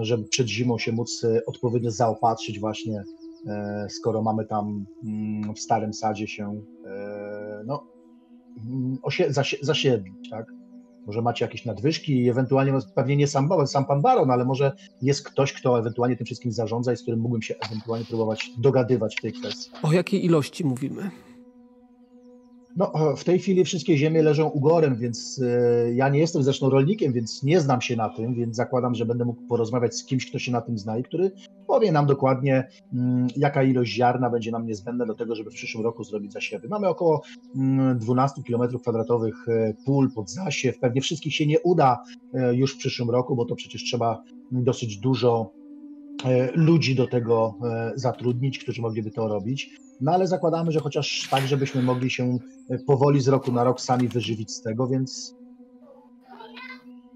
żeby przed zimą się móc e, odpowiednio zaopatrzyć właśnie, e, skoro mamy tam w starym sadzie się e, no, zasiedlić, tak? Może macie jakieś nadwyżki i ewentualnie, pewnie nie sam, sam pan baron, ale może jest ktoś, kto ewentualnie tym wszystkim zarządza i z którym mógłbym się ewentualnie próbować dogadywać w tej kwestii. O jakiej ilości mówimy? No, w tej chwili wszystkie ziemie leżą ugorem, więc e, ja nie jestem zresztą rolnikiem, więc nie znam się na tym, więc zakładam, że będę mógł porozmawiać z kimś, kto się na tym zna i który powie nam dokładnie, mm, jaka ilość ziarna będzie nam niezbędna do tego, żeby w przyszłym roku zrobić zasiewy. Mamy około 12 km kwadratowych pól pod zasiew. Pewnie wszystkich się nie uda e, już w przyszłym roku, bo to przecież trzeba dosyć dużo e, ludzi do tego zatrudnić, którzy mogliby to robić. No ale zakładamy, że chociaż tak, żebyśmy mogli się e, powoli z roku na rok sami wyżywić z tego, więc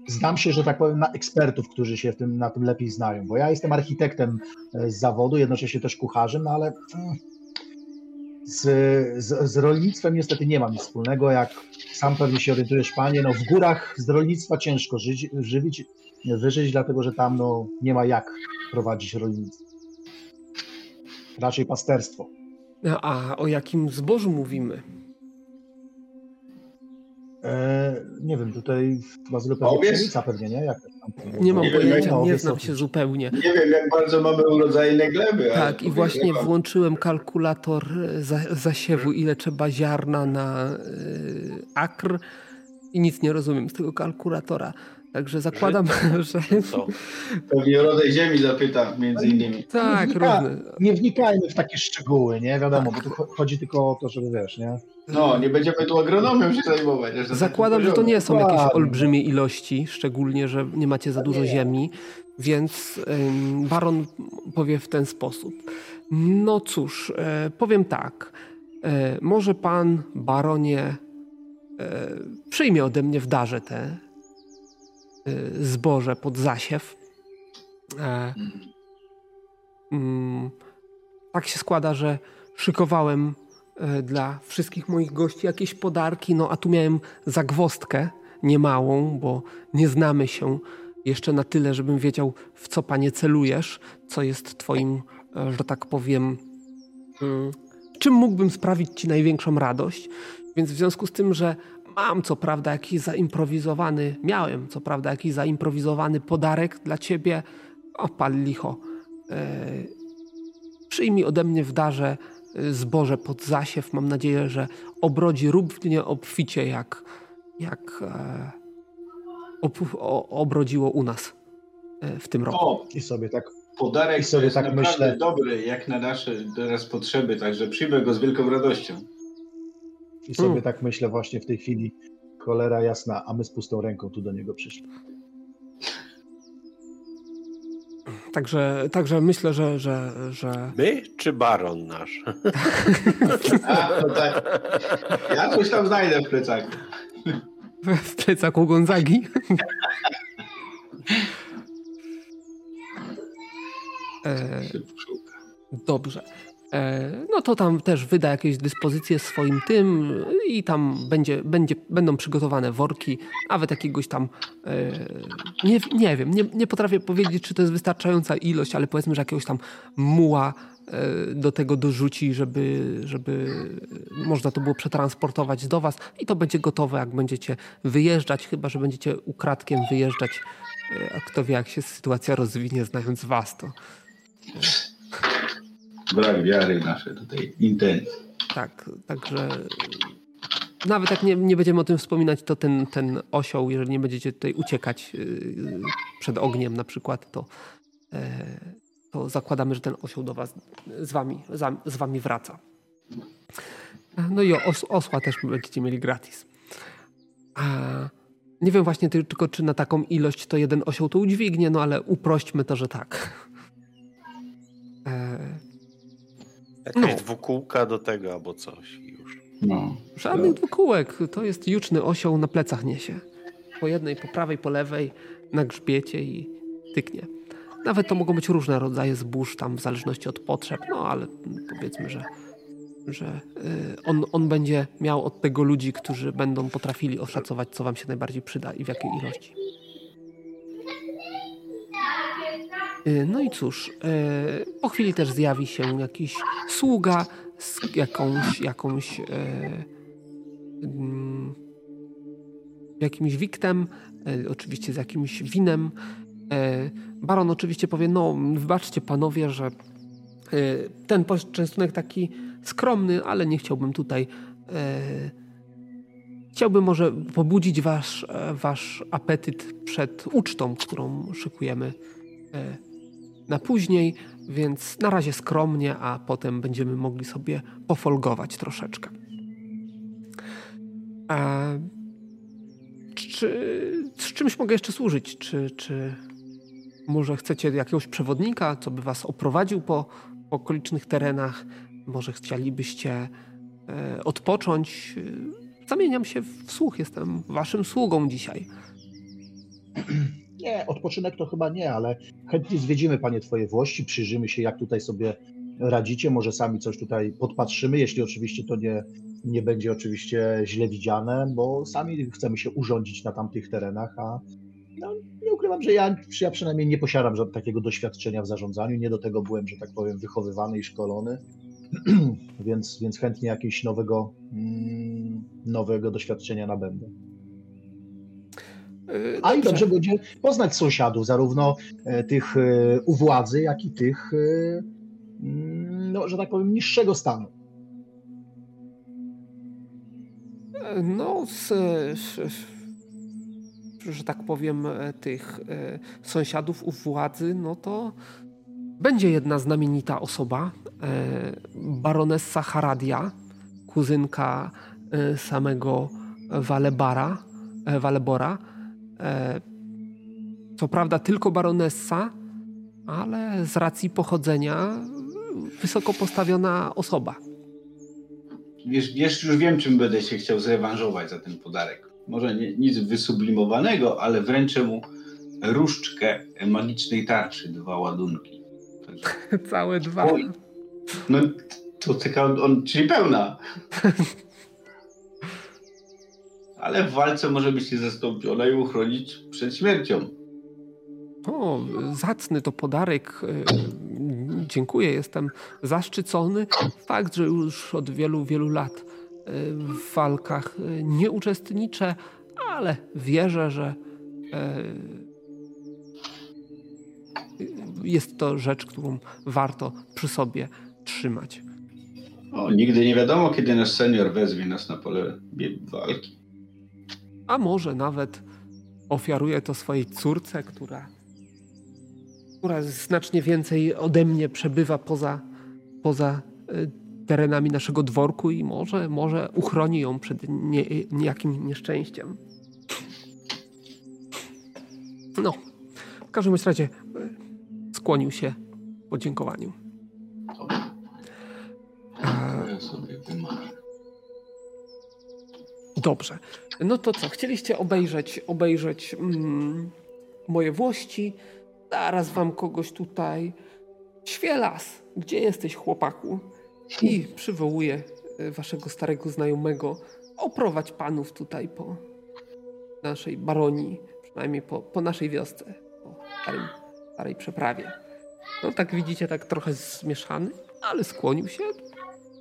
zdam się, że tak powiem, na ekspertów, którzy się tym, na tym lepiej znają, bo ja jestem architektem e, z zawodu, jednocześnie też kucharzem, no ale mm, z, z, z, rolnictwem niestety nie mam nic wspólnego. Jak sam pewnie się orientujesz, panie, no w górach z rolnictwa ciężko żywić, wyżyć, dlatego że tam no, nie ma jak prowadzić rolnictwo. Raczej pasterstwo. A o jakim zbożu mówimy? E, nie wiem, tutaj chyba zwykle pszenica pewnie, nie? Jak tam, nie mam nie pojęcia, wiem, nie znam się zupełnie. Nie wiem, jak bardzo mamy urodzajne gleby. Tak, i właśnie włączyłem kalkulator za, zasiewu, ile trzeba ziarna na y, akr i nic nie rozumiem z tego kalkulatora. Także zakładam, że... Co? Pewnie rodzaj ziemi zapyta między innymi. Tak, nie, wnika, nie wnikajmy w takie szczegóły, nie? Wiadomo, tak. bo tu chodzi tylko o to, żeby wiesz, nie? No, nie będziemy tu agronomią się zajmować. Zakładam, że to nie są jakieś olbrzymie ilości, szczególnie, że nie macie za dużo ziemi, więc Baron powie w ten sposób. No cóż, e, powiem tak. E, może pan, Baronie, e, przyjmie ode mnie w darze te zboże pod zasiew. E, mm, tak się składa, że szykowałem e, dla wszystkich moich gości jakieś podarki, no a tu miałem zagwostkę niemałą, bo nie znamy się jeszcze na tyle, żebym wiedział, w co panie celujesz, co jest twoim, e, że tak powiem, mm, czym mógłbym sprawić ci największą radość. Więc w związku z tym, że Mam co prawda jakiś zaimprowizowany, miałem co prawda jakiś zaimprowizowany podarek dla ciebie. O, pal licho. E, przyjmij ode mnie w darze e, zboże pod zasiew. Mam nadzieję, że obrodzi równie obficie jak, jak e, ob, o, obrodziło u nas e, w tym roku. O, i sobie tak podarek I sobie jest tak naprawdę myślę. dobry, jak na nasze teraz potrzeby, także przyjmę go z wielką radością. I sobie mm. tak myślę właśnie w tej chwili, cholera jasna, a my z pustą ręką tu do niego przyszli. Także, także myślę, że, że, że... My czy baron nasz? A, no tak. Ja coś tam znajdę w plecaku. W plecaku Gonzagi? e, dobrze. E, no to tam też wyda jakieś dyspozycje swoim tym i tam będzie, będzie, będą przygotowane worki, nawet jakiegoś tam, e, nie, nie wiem, nie, nie potrafię powiedzieć, czy to jest wystarczająca ilość, ale powiedzmy, że jakiegoś tam muła e, do tego dorzuci, żeby, żeby można to było przetransportować do was i to będzie gotowe, jak będziecie wyjeżdżać, chyba, że będziecie ukradkiem wyjeżdżać, a kto wie, jak się sytuacja rozwinie, znając was, to brak wiary nasze tutaj intencji. Tak, także nawet jak nie, nie będziemy o tym wspominać, to ten, ten osioł, jeżeli nie będziecie tutaj uciekać yy, przed ogniem na przykład, to, e, to zakładamy, że ten osioł do was z wami, z wami wraca. No i os, osła też będziecie mieli gratis. A nie wiem właśnie tylko, czy na taką ilość to jeden osioł to udźwignie, no ale uprośćmy to, że tak. E, Jakaś no. dwukółka do tego albo coś już. No. Żadnych dwukółek. To jest juczny osioł na plecach niesie. Po jednej, po prawej, po lewej, na grzbiecie i tyknie. Nawet to mogą być różne rodzaje zbóż, tam w zależności od potrzeb, no ale powiedzmy, że, że y, on, on będzie miał od tego ludzi, którzy będą potrafili oszacować, co wam się najbardziej przyda i w jakiej ilości. No i cóż, y, po chwili też zjawi się jakiś sługa z jakąś, jakąś y, mm, jakimś wiktem, oczywiście z jakimś winem. Baron oczywiście powie, no wybaczcie panowie, że ten poczęstunek taki skromny, ale nie chciałbym tutaj chciałbym może pobudzić wasz, wasz apetyt przed ucztą, którą szykujemy na później, więc na razie skromnie, a potem będziemy mogli sobie pofolgować troszeczkę. A czy z czymś mogę jeszcze służyć? Czy, czy może chcecie jakiegoś przewodnika, co by was oprowadził po, okolicznych terenach? Może chcielibyście e, odpocząć? Zamieniam się w słuch, jestem waszym sługą dzisiaj. Nie, odpoczynek to chyba nie, ale chętnie zwiedzimy Panie Twoje włości, przyjrzymy się, jak tutaj sobie radzicie, może sami coś tutaj podpatrzymy, jeśli oczywiście to nie, nie będzie oczywiście źle widziane, bo sami chcemy się urządzić na tamtych terenach, a no, nie ukrywam, że ja, ja przynajmniej nie posiadam takiego doświadczenia w zarządzaniu, nie do tego byłem, że tak powiem, wychowywany i szkolony, więc, więc chętnie jakiegoś nowego, mm, nowego doświadczenia nabędę. Yy, A i dobrze będzie poznać sąsiadów, zarówno e, tych e, u władzy, jak i tych, e, mm, no, że tak powiem, niższego stanu. No, z, że tak powiem, tych sąsiadów u władzy, no to będzie jedna znamienita osoba, baronessa Haradia, kuzynka samego Walebara, Walebora, co prawda tylko baronessa, ale z racji pochodzenia wysoko postawiona osoba. Wiesz, wiesz, już wiem, czym będę się chciał zrewanżować za ten podarek. Może nie, nic wysublimowanego, ale wręczę mu różdżkę magicznej tarczy, dwa ładunki. Całe dwa. Oj, no to taka, on, czyli pełna. ale w walce może być niezastąpiona i uchronić przed śmiercią. O, zacny to podarek. E, dziękuję, jestem zaszczycony. Fakt, że już od wielu, wielu lat e, w walkach e, nie uczestniczę, ale wierzę, że jest to rzecz, którą warto przy sobie trzymać. O, nigdy nie wiadomo, kiedy nasz senior wezwie nas na pole walki a może nawet ofiaruje to swojej córce, która, która znacznie więcej ode mnie przebywa poza, poza y, terenami naszego dworku i może, może uchroni ją przed nie, niejakim nieszczęściem. No, w każdym razie y, skłonił się w podziękowaniu. Ja sobie wymarzę. Dobrze. No to co? Chcieliście obejrzeć, obejrzeć mm, moje włości? Zaraz wam kogoś tutaj. Świelas, gdzie jesteś, chłopaku? I przywołuję e, waszego starego znajomego. Oprowadź panów tutaj po naszej baronii, przynajmniej po, po naszej wiosce, po starej przeprawie. No tak widzicie, tak trochę zmieszany, ale skłonił się.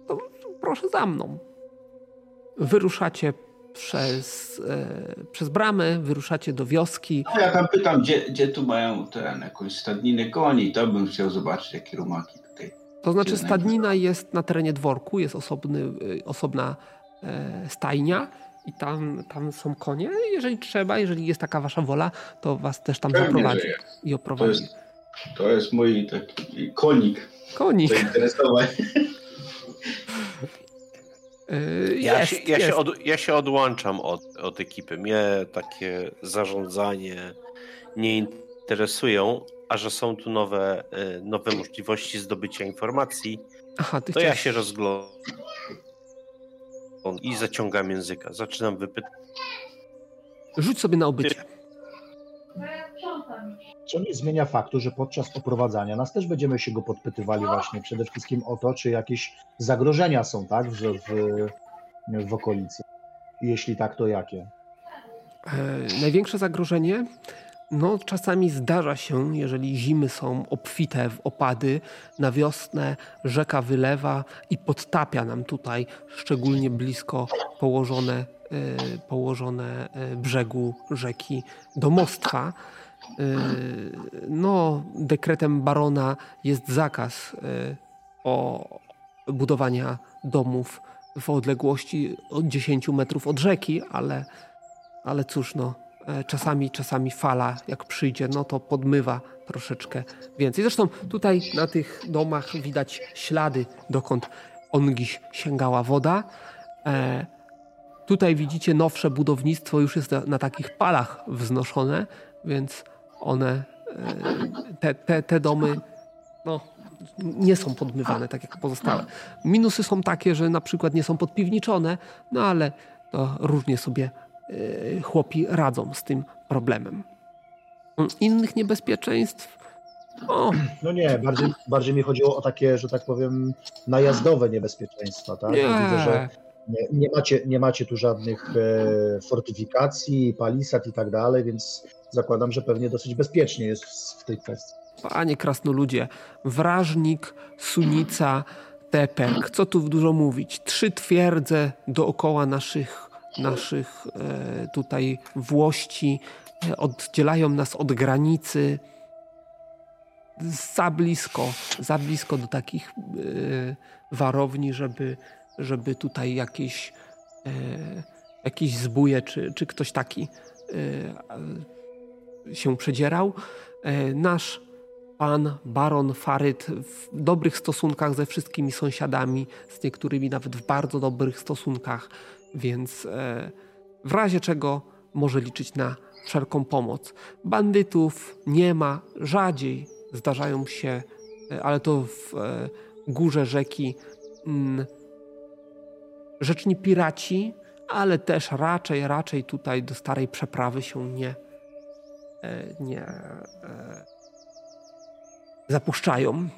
To proszę za mną. Wyruszacie przez, e, przez bramę, wyruszacie do wioski. No ja tam pytam, gdzie, gdzie tu mają ten, jakąś stadninę koni, to bym chciał zobaczyć, jakie rumaki tutaj. To znaczy stadnina jest na terenie dworku, jest osobny, e, osobna e, stajnia i tam, tam są konie. Jeżeli trzeba, jeżeli jest taka wasza wola, to was też tam Pewnie, zaprowadzi i oprowadzi. To jest, to jest mój taki konik. Konik. Zainteresowań. Yy, ja, jest, się, ja, jest. Się od, ja się odłączam od, od ekipy. Mnie takie zarządzanie nie interesują, a że są tu nowe, yy, nowe możliwości zdobycia informacji, Aha, to chciałeś... ja się rozglądam i zaciągam języka. Zaczynam wypytać. Rzuć sobie na obycie. Co nie zmienia faktu, że podczas oprowadzania nas też będziemy się go podpytywali właśnie przede wszystkim o to, czy jakieś zagrożenia są, tak, w, w, w okolicy. Jeśli tak, to jakie? E, największe zagrożenie no, czasami zdarza się, jeżeli zimy są obfite w opady, na wiosnę rzeka wylewa i podtapia nam tutaj, szczególnie blisko położone, y, położone e, brzegu rzeki domostwa. Y, no, dekretem barona jest zakaz y, o budowania domów w odległości od 10 metrów od rzeki, ale, ale cóż, no, e, czasami, czasami fala, jak przyjdzie, no to podmywa troszeczkę więcej. Zresztą tutaj na tych domach widać ślady, dokąd ongiś sięgała woda. E, tutaj widzicie nowsze budownictwo, już jest na, na takich palach wznoszone, więc one, e, te, te, te domy, no, nie są podmywane tak jak pozostałe. Minusy są takie, że na przykład nie są podpiwniczone, no ale to różnie sobie e, chłopi radzą z tym problemem. Innych niebezpieczeństw o. No nie, bardziej, bardziej mi chodziło o takie, że tak powiem, najazdowe niebezpieczeństwa, tak? Nie. Widzę, że nie, nie, macie, nie macie tu żadnych e, fortyfikacji, palisad i tak dalej, więc zakładam, że pewnie dosyć bezpiecznie jest w, tej kwestii. Panie krasnoludzie, Wrażnik, Sunica, Tepek, co tu dużo mówić? Trzy twierdze dookoła naszych, naszych e, tutaj włości e, oddzielają nas od granicy za blisko, za blisko do takich y, warowni, żeby, żeby tutaj jakieś, y, jakieś zbóje czy, czy ktoś taki y, się przedzierał. nasz pan baron Faryt w dobrych stosunkach ze wszystkimi sąsiadami, z niektórymi nawet w bardzo dobrych stosunkach, więc w razie czego może liczyć na wszelką pomoc. Bandytów nie ma, rzadziej zdarzają się, e, ale to w e, górze rzeki, mm, rzeczni piraci, ale też raczej, raczej tutaj do starej przeprawy się nie, e, nie zapuszczają.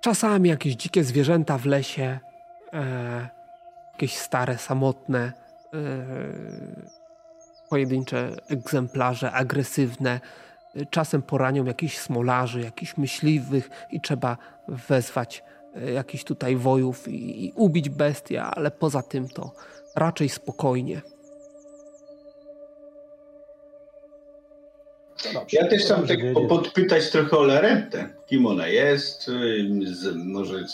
Czasami jakieś dzikie zwierzęta w lesie, jakieś stare, samotne, pojedyncze egzemplarze, agresywne, czasem poranią jakichś smolarzy, jakichś myśliwych i trzeba wezwać e, jakichś tutaj wojów i, i ubić bestię, ale poza tym to raczej No ja też chciałem tak podpytać trochę o Larentę. Kim ona jest, może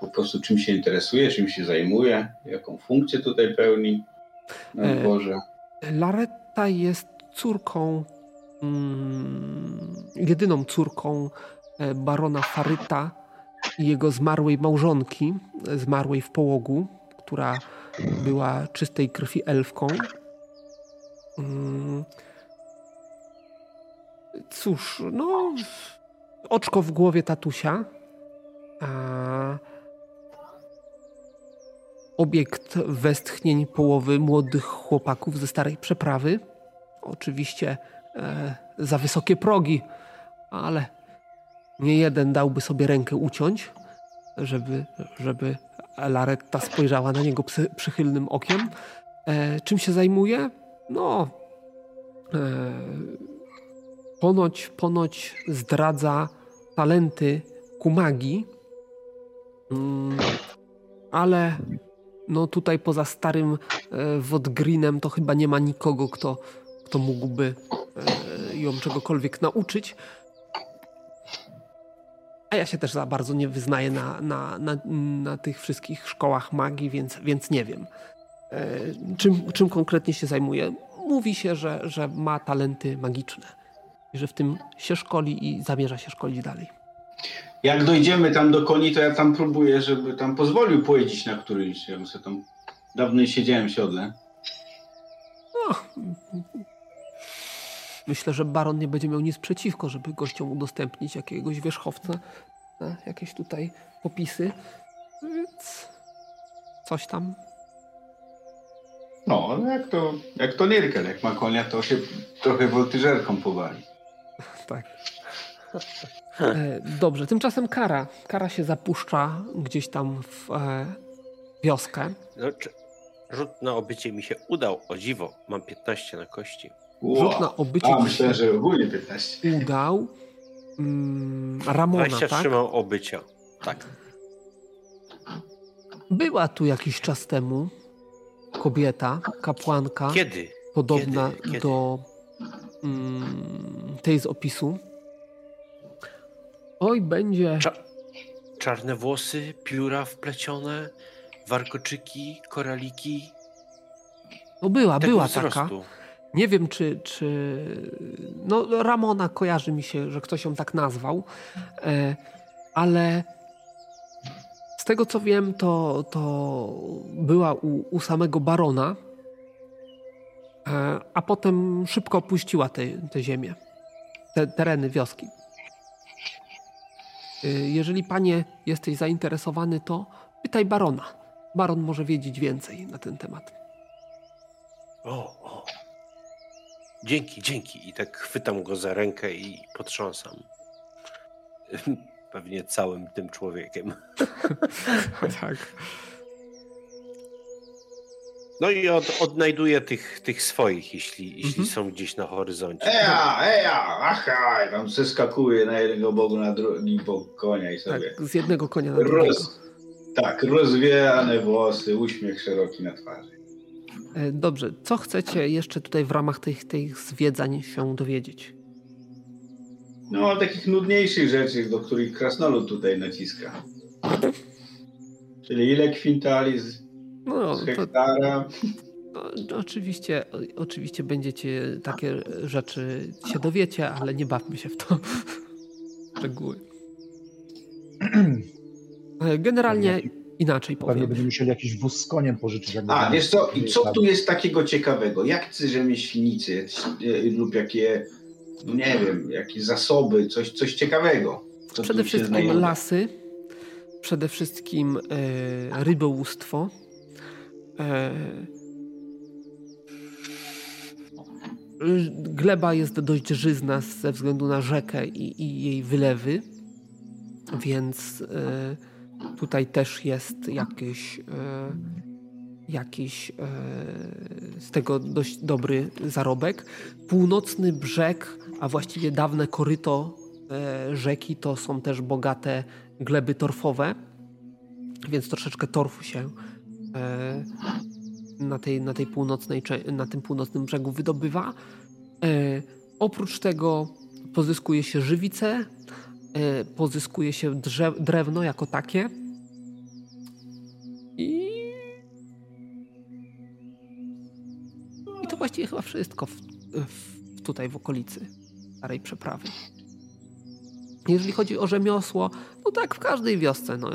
po prostu czym się interesuje, czym się zajmuje, jaką funkcję tutaj pełni na dworze. Laretta jest córką mm, jedyną córką e, barona Faryta i jego zmarłej małżonki, zmarłej w połogu, która była czystej krwi elfką. Cóż, no, oczko w głowie tatusia. A obiekt westchnień połowy młodych chłopaków ze starej przeprawy. Oczywiście e, za wysokie progi, ale nie jeden dałby sobie rękę uciąć, żeby, żeby Laretta spojrzała na niego psy, przychylnym okiem. E, czym się zajmuje? No, e, ponoć, ponoć zdradza talenty ku magii, mm, ale no tutaj poza starym e, Wodgrinem to chyba nie ma nikogo, kto, kto mógłby e, ją czegokolwiek nauczyć. A ja się też za bardzo nie wyznaję na, na, na, na tych wszystkich szkołach magii, więc, więc nie wiem, e, czym, czym konkretnie się zajmuje. Mówi się, że, że ma talenty magiczne i że w tym się szkoli i zamierza się szkolić dalej. Jak dojdziemy tam do koni, to ja tam próbuję, żeby tam pozwolił pojeździć na którymś. Ja sobie tam dawno siedziałem w siodle. No, myślę, że baron nie będzie miał nic przeciwko, żeby gościom udostępnić jakiegoś wierzchowca jakieś tutaj popisy. Więc coś tam. No, jak to, jak to Nierkel, jak ma konia, to się trochę woltyżerką powali. Tak. E, dobrze, tymczasem Kara. Kara się zapuszcza gdzieś tam w e, wioskę. No, rzut na obycie mi się udał, o dziwo. Mam 15 na kości. Wow. Rzut na obycie A, myślę, że ogólnie 15. Udał. Mm, Ramona, 23 tak? mam obycia. Tak. Była tu jakiś czas temu kobieta, kapłanka. Kiedy? Podobna Kiedy? Kiedy? do tej z opisu. Oj, będzie. Cza czarne włosy, pióra wplecione, warkoczyki, koraliki. No była, była wzrostu. taka. Nie wiem, czy, czy. No, Ramona kojarzy mi się, że ktoś ją tak nazwał, e, ale z tego co wiem, to, to była u, u samego barona, a potem szybko opuściła te, te ziemię, te tereny wioski. E, jeżeli panie jesteś zainteresowany, to pytaj barona. Baron może wiedzieć więcej na ten temat. O, o. Dzięki, dzięki. I tak chwytam go za rękę i potrząsam. Pewnie całym tym człowiekiem. tak. No i od, odnajduję tych, tych swoich, jeśli, jeśli mhm. są gdzieś na horyzoncie. Eja, eja, aha, tam zeskakuje na jednego bogu, na drugi bok konia i sobie. Tak, z jednego konia na drugiego. Roz, tak, rozwijane włosy, uśmiech szeroki na twarzy. E, dobrze, co chcecie jeszcze tutaj w ramach tych, tych zwiedzań się dowiedzieć? No, takich nudniejszych rzeczy, do których krasnolud tutaj naciska. Czyli ile kwintali z, no, z hektara? No, oczywiście, oczywiście będziecie takie rzeczy się dowiecie, ale nie bawmy się w to. Szczegóły. E, generalnie inaczej powiem. Pewnie będziemy musieli jakiś wóz z koniem pożyczyć. A, wiesz co, i co tu jest takiego ciekawego? Jak rzemieślnicy e, lub jakie, no nie wiem, jakie zasoby, coś, coś ciekawego? Przede wszystkim lasy, przede wszystkim e, rybołówstwo, gleba jest dość żyzna ze względu na rzekę i, i jej wylewy, więc e, Tutaj też jest jakiś, e, jakiś e, z tego dość dobry zarobek. Północny brzeg, a właściwie dawne koryto e, rzeki to są też bogate gleby torfowe, więc troszeczkę torfu się na, tej, na, tej północnej, na tym północnym brzegu wydobywa. Oprócz tego pozyskuje się żywice, E, pozyskuje się drzew, drewno jako takie. I... I to właściwie chyba wszystko w, w, tutaj w okolicy starej przeprawy. Jeżeli chodzi o rzemiosło, no tak w każdej wiosce, no,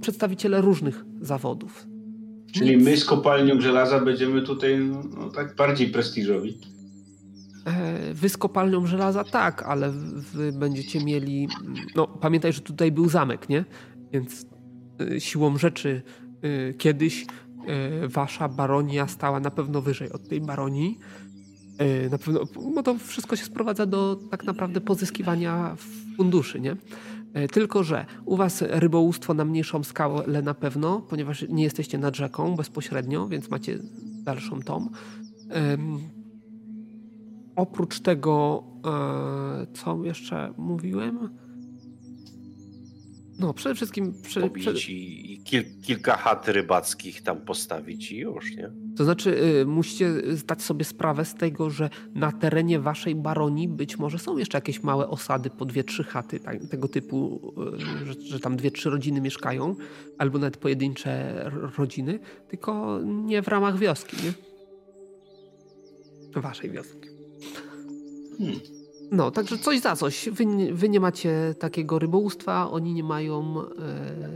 przedstawiciele różnych zawodów. Czyli my z kopalnią żelaza będziemy tutaj no, tak bardziej prestiżowi. E, wy z kopalnią żelaza tak, ale wy będziecie mieli. No, pamiętaj, że tutaj był zamek, nie? Więc e, siłą rzeczy e, kiedyś wasza baronia stała na pewno wyżej od tej baronii. Na pewno, bo to wszystko się sprowadza do tak naprawdę pozyskiwania funduszy, nie? Tylko, że u was rybołówstwo na mniejszą skalę na pewno, ponieważ nie jesteście nad rzeką bezpośrednio, więc macie dalszą tom. Oprócz tego, e, co jeszcze mówiłem? No, przede wszystkim... Prze, Pobić i kil, kilka chat rybackich tam postawić i już, nie? To znaczy, y, musicie zdać sobie sprawę z tego, że na terenie waszej baronii być może są jeszcze jakieś małe osady po dwie, trzy chaty tak, tego typu, y, że, że, tam dwie, trzy rodziny mieszkają, albo nawet pojedyncze rodziny, tylko nie w ramach wioski, nie? Waszej wioski. Hmm. No, także coś za coś. Wy, wy, nie macie takiego rybołówstwa, oni nie mają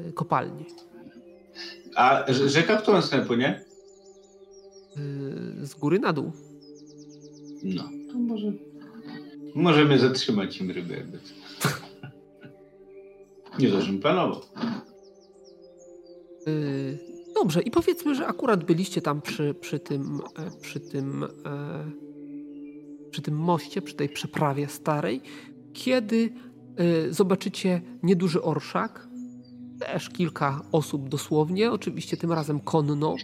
e, kopalni. A rzeka w którą stronę płynie? E, z góry na dół. No, to może... Możemy zatrzymać im rybę jakby. nie żebym planował. E, dobrze, i powiedzmy, że akurat byliście tam przy, przy tym, e, przy tym e, przy tym moście, przy tej przeprawie starej, kiedy y, zobaczycie nieduży orszak, też kilka osób dosłownie, oczywiście tym razem konno.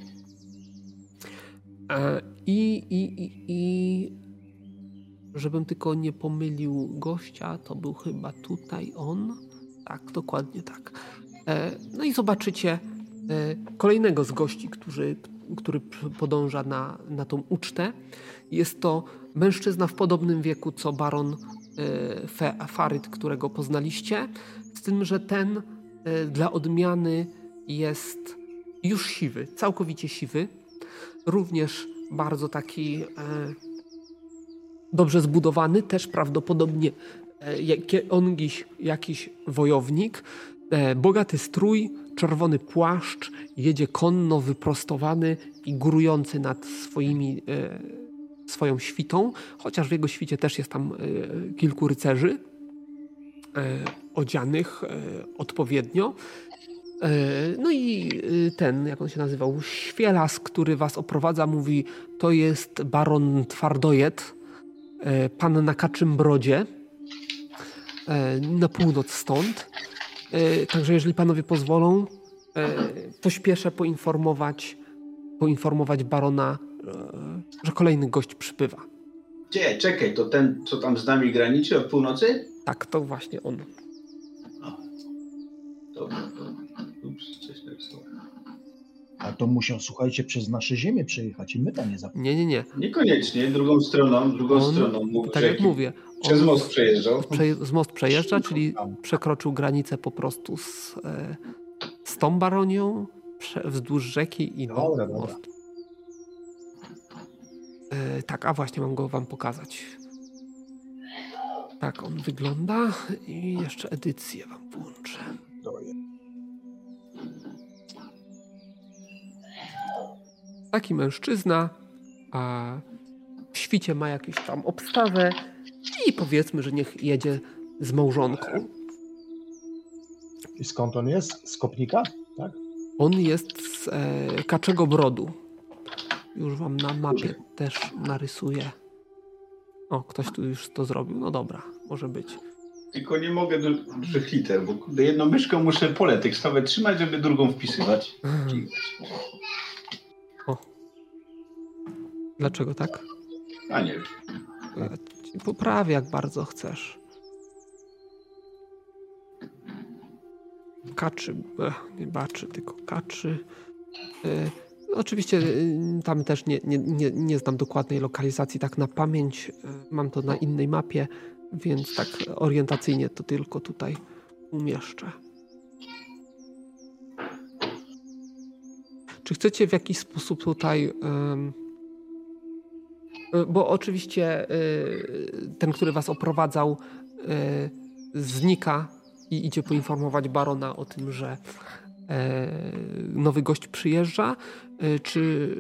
E, I, i, i, i żebym tylko nie pomylił gościa, to był chyba tutaj on. Tak, dokładnie tak. E, no i zobaczycie e, kolejnego z gości, który, który podąża na, na tą ucztę. Jest to mężczyzna w podobnym wieku co baron e, Faryt, którego poznaliście, z tym, że ten e, dla odmiany jest już siwy, całkowicie siwy. Również bardzo taki e, dobrze zbudowany, też prawdopodobnie ongiś jakiś wojownik. Bogaty strój, czerwony płaszcz, jedzie konno, wyprostowany i górujący nad swoimi, swoją świtą, chociaż w jego świcie też jest tam e, kilku rycerzy e, odzianych e, odpowiednio. No i ten, jak on się nazywał, Świelas, który was oprowadza, mówi, to jest baron Twardojet, pan na Kaczym Brodzie, na północ stąd. Także jeżeli panowie pozwolą, pośpieszę poinformować, poinformować barona, że kolejny gość przybywa. Gdzie? Czekaj, to ten, co tam z nami graniczy od północy? Tak, to właśnie on. Dobra, Ups, coś A to musiał, słuchajcie, przez nasze ziemię przejechać i my tam nie zapomnieli. Nie, nie, nie. Niekoniecznie, drugą stroną, drugą On, stroną. Mógł tak jak mówię. Przez most przejeżdżał. Prze, z most przejeżdża, czyli przekroczył granicę po prostu z, e, z tą baronią prze, wzdłuż rzeki i no, Dobra, dobra. most. E, tak, a właśnie mam go wam pokazać. Tak on wygląda i jeszcze edycję wam włączę. Taki mężczyzna, a w świcie ma jakąś tam obstawę i powiedzmy, że niech jedzie z małżonką. I skąd on jest? Z Kopnika? Tak? On jest z e, Kaczego Brodu. Już wam na mapie też narysuję. O, ktoś tu już to zrobił. No dobra, może być. Tylko nie mogę do dużych liter, bo jedną myszką muszę pole tekstowe trzymać, żeby drugą wpisywać. O. Dlaczego tak? A nie wiem. Poprawię, jak bardzo chcesz. Kaczy, ech, nie baczy, tylko kaczy. E, oczywiście e, tam też nie, nie, nie, nie znam dokładnej lokalizacji tak na pamięć. E, mam to na innej mapie, więc tak orientacyjnie to tylko tutaj umieszczę. Czy chcecie w jakiś sposób tutaj. y, bo oczywiście y, ten, który was oprowadzał, y, znika i idzie poinformować barona o tym, że nowy gość przyjeżdża. Y, Czy.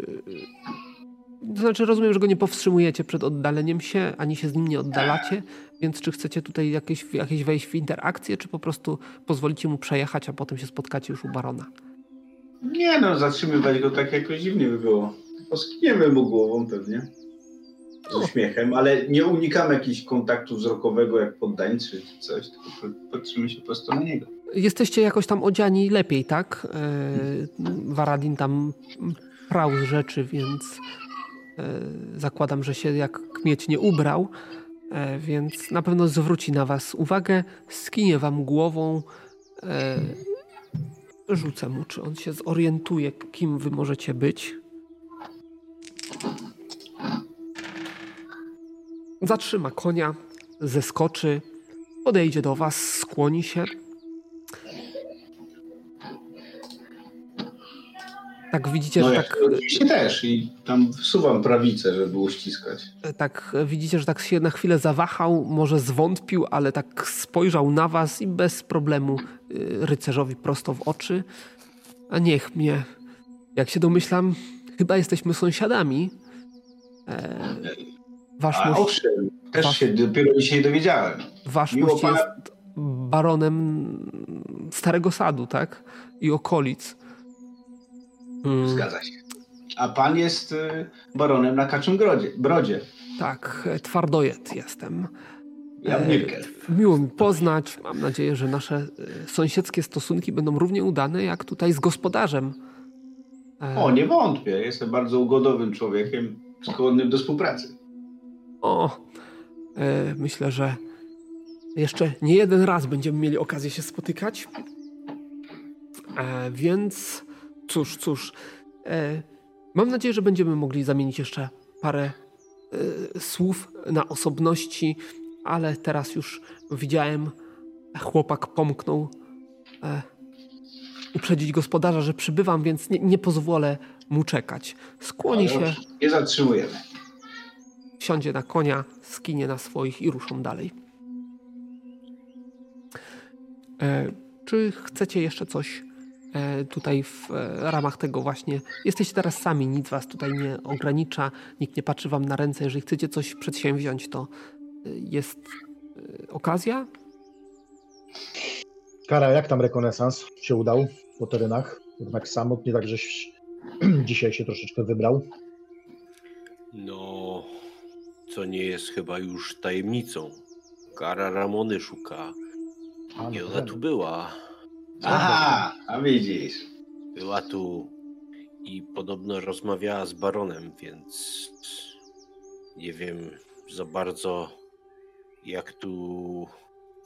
To znaczy, rozumiem, że go nie powstrzymujecie przed oddaleniem się, ani się z nim nie oddalacie, więc czy chcecie tutaj jakieś, jakieś wejść w interakcję, czy po prostu pozwolicie mu przejechać, a potem się spotkacie już u barona? Nie no, zatrzymywać go tak jakoś dziwnie by było. Poskniemy mu głową pewnie. Z uśmiechem, ale nie unikamy jakiegoś kontaktu wzrokowego jak poddańcy czy coś, tylko patrzymy się po prostu na niego. Jesteście jakoś tam odziani lepiej, tak? E, Waradin tam prał z rzeczy, więc e, zakładam, że się jak kmieć nie ubrał, e, więc na pewno zwróci na was uwagę, skinie wam głową. E, rzucę mu, czy on się zorientuje, kim wy możecie być. Zatrzyma konia, zeskoczy, podejdzie do was, skłoni się. Tak widzicie, No że ja tak, oczywiście też i tam wsuwam prawicę, żeby uściskać. tak widzicie, że tak się na chwilę zawahał, może zwątpił, ale tak spojrzał na was i bez problemu y, rycerzowi prosto w oczy. A niech mnie, jak się domyślam, chyba jesteśmy sąsiadami. E, wasz A mość, owszem, też wasz- się dopiero dzisiaj dowiedziałem. wasz miło mość pana- jest baronem Starego Sadu, tak? I okolic. Mm, Zgadza się. A pan jest y, baronem na Kaczym Grodzie, Brodzie. tak, e, twardojet jestem. Ja E, Mirkel. Miło mi poznać. Mam nadzieję, że nasze e, sąsiedzkie stosunki będą równie udane jak tutaj z gospodarzem. O, nie wątpię. Jestem bardzo ugodowym człowiekiem, skłonnym do współpracy. o myślę, że jeszcze nie jeden raz będziemy mieli okazję się spotykać. Więc cóż, cóż. E, mam nadzieję, że będziemy mogli zamienić jeszcze parę e, słów na osobności, ale teraz już widziałem, chłopak pomknął. E, uprzedzić gospodarza, że przybywam, więc nie, nie pozwolę mu czekać. Skłoni się. Nie zatrzymujemy. Wsiądzie na konia, skinie na swoich i ruszą dalej. E, czy chcecie jeszcze coś e, tutaj w e, ramach tego właśnie? Jesteście teraz sami, nic was tutaj nie ogranicza, nikt nie patrzy wam na ręce. Jeżeli chcecie coś przedsięwziąć, to e, jest e, okazja. Kara, jak tam rekonesans się udał po terenach? Jednak samotnie, tak żeś dzisiaj się troszeczkę wybrał. No, co nie jest chyba już tajemnicą. Kara Ramony szuka. A, I no ona wiem. tu była. Aha, a widzisz. Była tu i podobno rozmawiała z baronem, więc nie wiem za bardzo, jak tu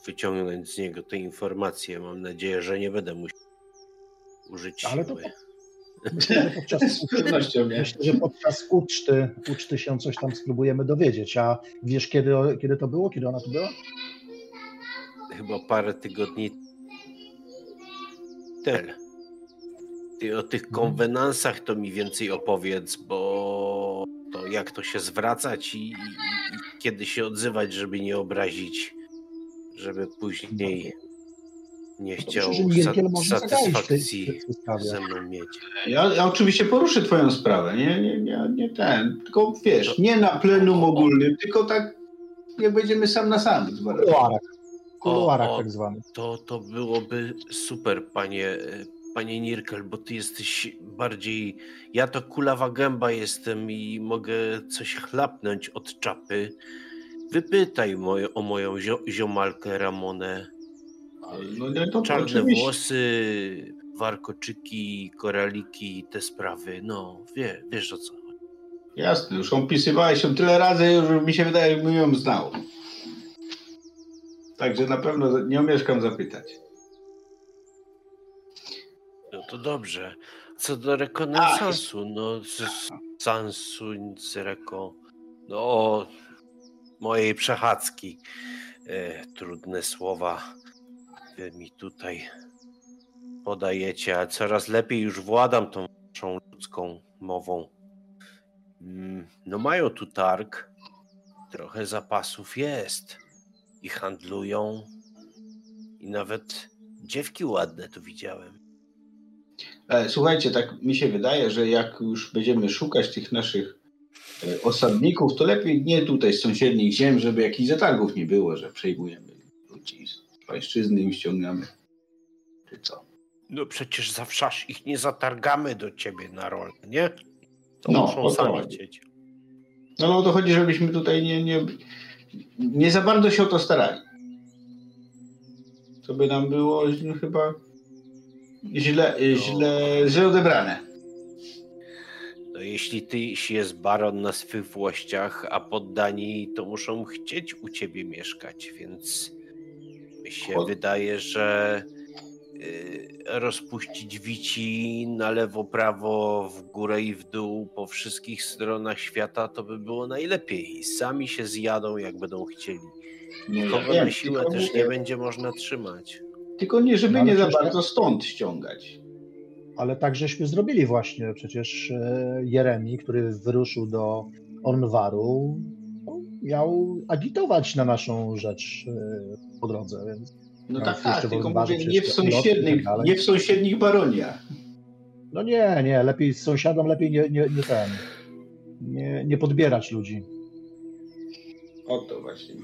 wyciągnąć z niego te informacje. Mam nadzieję, że nie będę musiał użyć Ale to. Myślę, że podczas, Z pewnością nie. myślę, że podczas uczty, uczty się coś tam spróbujemy dowiedzieć. A wiesz, kiedy, kiedy to było? Kiedy ona tu była? Chyba parę tygodni temu. Ty o tych konwenansach to mi więcej opowiedz, bo to jak to się zwracać i, i, i kiedy się odzywać, żeby nie obrazić, żeby później nie chciał Myślę, tej, satysfakcji tej ze mną mieć. Ja, ja oczywiście poruszę twoją sprawę, nie, nie, nie, nie ten, tylko wiesz, nie na plenum ogólnym, tylko tak jak będziemy sam na sam. W kuluarach. O, o. tak zwanych. To, to byłoby super, panie, panie Nirkel, bo ty jesteś bardziej. Ja to kulawa gęba jestem i mogę coś chlapnąć od czapy. Wypytaj moje, o moją zio, ziomalkę Ramonę. No, nie, to Czarne oczywiście. włosy, warkoczyki, koraliki, te sprawy. No, wie, wiesz o co. chodzi. Jasne, już opisywałeś ją tyle razy, już mi się wydaje, jakbym ją znał. Także na pewno nie omieszkam zapytać. No to dobrze. Co do rekonesansu, no z sansu, reko, no mojej przechadzki. E, trudne słowa wy mi tutaj podajecie, a coraz lepiej już władam tą waszą ludzką mową. Mm, No mają tu targ, trochę zapasów jest i handlują i nawet dziewki ładne tu widziałem. E, Słuchajcie, tak mi się wydaje, że jak już będziemy szukać tych naszych e, osadników, to lepiej nie tutaj z sąsiednich ziem, żeby jakichś zatargów nie było, że przejmujemy ludzi z pańszczyzny i ściągamy. Czy co? No przecież zawsze ich nie zatargamy do ciebie na rolę, nie? To No, muszą sami chcieć. No, no to chodzi, żebyśmy tutaj nie, nie, nie za bardzo się o to starali. To by nam było no, chyba źle, źle, źle odebrane. No jeśli tyś jest baron na swych włościach, a poddani to muszą chcieć u ciebie mieszkać, więc mi się Chod- wydaje, że rozpuścić wici na lewo, prawo, w górę i w dół po wszystkich stronach świata to by było najlepiej. I sami się zjadą jak będą chcieli. Nikogo na siłę też nie będzie można trzymać. Tylko nie, żeby No, nie za bardzo stąd ściągać. Ale tak żeśmy zrobili właśnie. Przecież e, Jeremi, który wyruszył do Ornwaru, no, miał agitować na naszą rzecz e, po drodze. Więc No No, tak, tak, tylko mówię, nie w sąsiednich, tak nie w sąsiednich baroniach. no nie, nie, lepiej z sąsiadem, lepiej nie, nie, nie ten. Nie, nie podbierać ludzi. O to właśnie.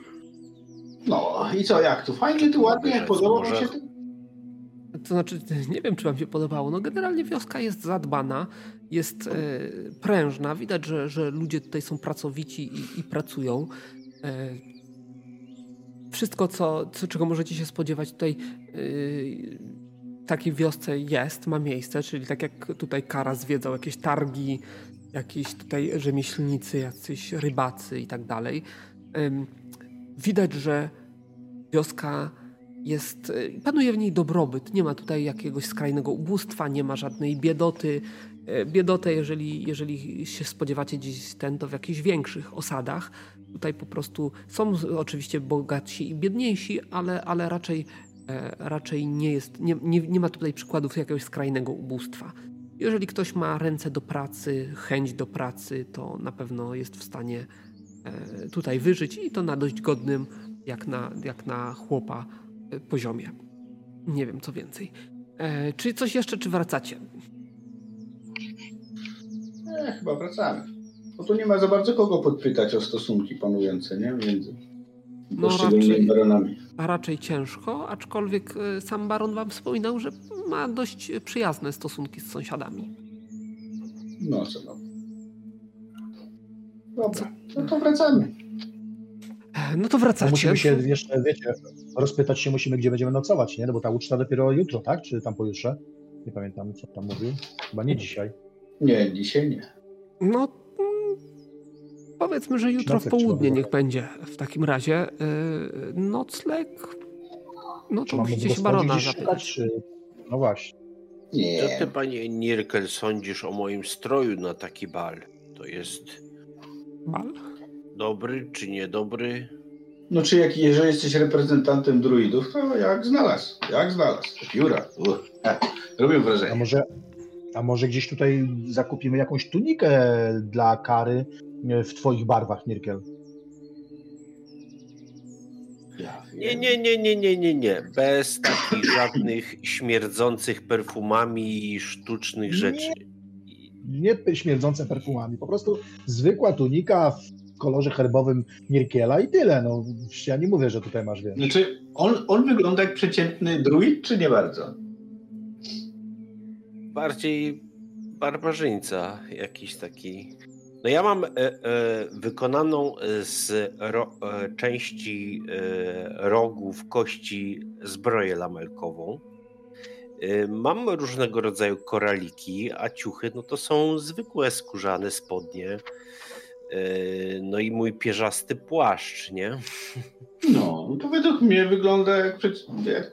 No i co, jak tu? Fajnie, tu ładnie, Może- podoba mi może- się to? To znaczy, nie wiem, czy Wam się podobało. No, generalnie wioska jest zadbana, jest e, prężna. Widać, że, że ludzie tutaj są pracowici i, i pracują. E, wszystko, co, co, czego możecie się spodziewać tutaj w takiej wiosce jest, ma miejsce, czyli tak jak tutaj Kara zwiedzał, jakieś targi, jakieś tutaj rzemieślnicy, jacyś rybacy i tak dalej. Widać, że wioska jest, y, panuje w niej dobrobyt. Nie ma tutaj jakiegoś skrajnego ubóstwa, nie ma żadnej biedoty. E, Biedotę, jeżeli, jeżeli się spodziewacie gdzieś ten, to w jakichś większych osadach. Tutaj po prostu są oczywiście bogatsi i biedniejsi, ale, ale raczej raczej nie jest, nie, nie, nie ma tutaj przykładów jakiegoś skrajnego ubóstwa. Jeżeli ktoś ma ręce do pracy, chęć do pracy, to na pewno jest w stanie tutaj wyżyć i to na dość godnym, jak na, jak na chłopa, poziomie. Nie wiem, co więcej. E, czy coś jeszcze, czy wracacie? Nie, chyba wracamy. Bo tu nie ma za bardzo kogo podpytać o stosunki panujące, nie? Między no, raczej, baronami. A raczej ciężko, aczkolwiek e, sam baron wam wspominał, że ma dość przyjazne stosunki z sąsiadami. No co no. Dobra, no to wracamy. No to wracacie. musimy się jeszcze, wiecie, rozpytać się musimy, gdzie będziemy nocować, nie? No bo ta uczta dopiero jutro, tak? Czy tam pojutrze? Nie pamiętam, co tam mówił. Chyba nie dzisiaj. Nie, dzisiaj nie. No, powiedzmy, że jutro w południe niech będzie w takim razie. Yy, nocleg. No to musicie się barona zapytać. Czy... No właśnie. Nie. Co ty, panie Nirkel, sądzisz o moim stroju na taki bal? To jest... Bal? Dobry czy niedobry? No czy jak, jeżeli jesteś reprezentantem druidów, to jak znalazł, jak znalazł. Pióra. Robię wrażenie. A może, a może gdzieś tutaj zakupimy jakąś tunikę dla kary w twoich barwach, Nirkel? Nie, nie, nie, nie, nie, nie, nie. Bez takich żadnych śmierdzących perfumami i sztucznych rzeczy. Nie, nie śmierdzące perfumami, po prostu zwykła tunika kolorze herbowym Nirkiela i tyle. No, ja nie mówię, że tutaj masz więcej. Znaczy, on, on wygląda jak przeciętny druid, czy nie bardzo? Bardziej barbarzyńca, jakiś taki. No ja mam e, e, wykonaną z ro, e, części e, rogów kości zbroję lamelkową. E, mam różnego rodzaju koraliki, a ciuchy no to są zwykłe skórzane spodnie no i mój pierzasty płaszcz, nie? No, to według mnie wygląda jak, jak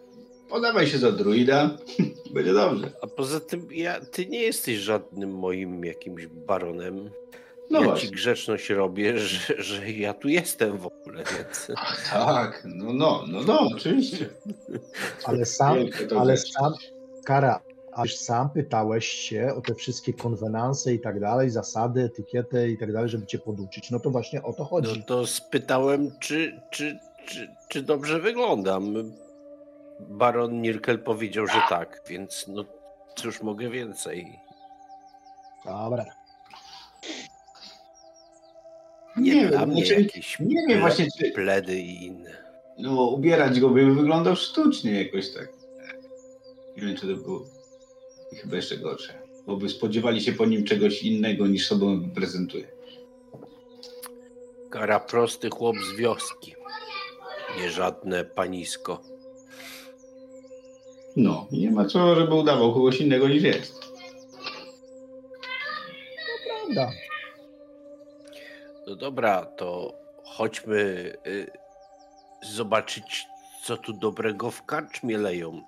podawaj się za druida, będzie dobrze. A poza tym ja, ty nie jesteś żadnym moim jakimś baronem. No ja właśnie. ci grzeczność robię, że, że ja tu jestem w ogóle, więc... Ach, tak, no, no, no, no, oczywiście. Ale sam, ale sam, Kara, aż sam pytałeś się o te wszystkie konwenanse i tak dalej, zasady, etykiety i tak dalej, żeby cię poduczyć. No to właśnie o to chodzi. No to spytałem, czy, czy, czy, czy dobrze wyglądam. Baron Nirkel powiedział, że tak, więc no cóż mogę więcej. Dobra. Nie, nie dla mnie znaczy, jakieś nie wiem właśnie, czy... pledy i inne. No, ubierać go by wyglądał sztucznie jakoś tak. Nie wiem, czy to było chyba jeszcze gorsze, bo by spodziewali się po nim czegoś innego niż sobą prezentuje. Kara prosty chłop z wioski. Nie żadne panisko. No, nie ma co, żeby udawał kogoś innego niż jest. No prawda. No dobra, to chodźmy y, zobaczyć, co tu dobrego w karczmie leją.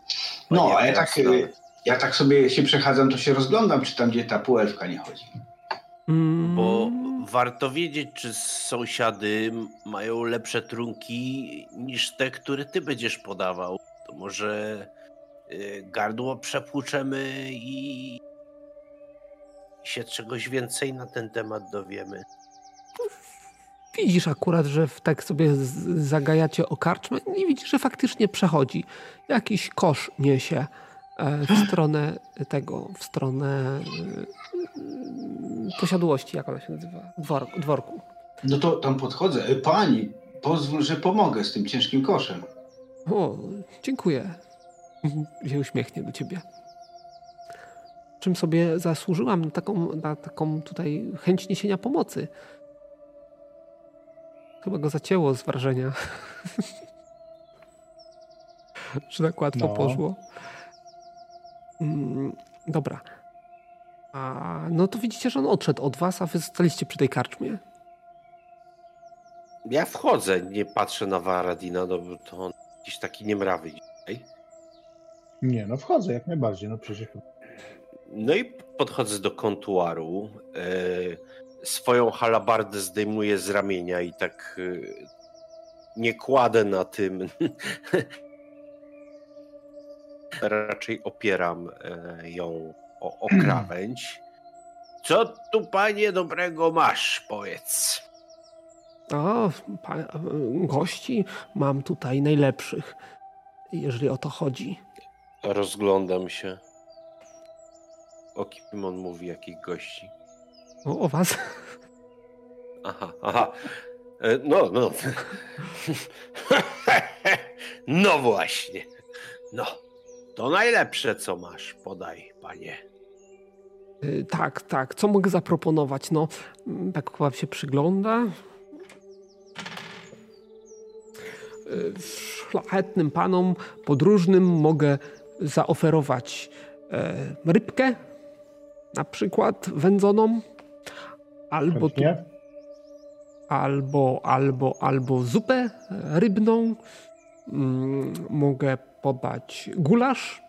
No, ale tak, y, ja tak sobie się przechadzam, to się rozglądam, czy tam gdzie ta półelfka nie chodzi. Mm. Bo warto wiedzieć, czy sąsiady mają lepsze trunki niż te, które ty będziesz podawał. To może y, gardło przepłuczemy i się czegoś więcej na ten temat dowiemy. Widzisz akurat, że tak sobie zagajacie o karczmę i widzisz, że faktycznie przechodzi. Jakiś kosz niesie. E, w stronę tego, w stronę e, posiadłości, jak ona się nazywa, dworku. dworku. No to tam podchodzę. E, pani, pozwól, że pomogę z tym ciężkim koszem. O, dziękuję. Się uśmiechnie do ciebie. Czym sobie zasłużyłam na taką, na taką tutaj chęć niesienia pomocy. Chyba go zacięło z wrażenia. że tak łatwo no. poszło. Mm, dobra. A, no to widzicie, że on odszedł od was, a wy zostaliście przy tej karczmie. Ja wchodzę, nie patrzę na Varadina, no to on jakiś taki niemrawy dzisiaj. Nie, no wchodzę jak najbardziej, no przecież. No i podchodzę do kontuaru. E, swoją halabardę zdejmuję z ramienia i tak e, nie kładę na tym raczej opieram e, ją o, o krawędź. Co tu, panie, dobrego masz, powiedz? O, gości mam tutaj najlepszych, jeżeli o to chodzi. Rozglądam się. O kim on mówi, jakich gości? O, o was. Aha, aha. E, No, no. No właśnie. No. To najlepsze, co masz. Podaj, panie. Y, Tak, tak. Co mogę zaproponować? No, mm, tak wam się przygląda. Y, Szlachetnym panom podróżnym mogę zaoferować e, rybkę, na przykład wędzoną, albo, tu, albo, albo, albo zupę rybną. Mm, Mogę podać gulasz.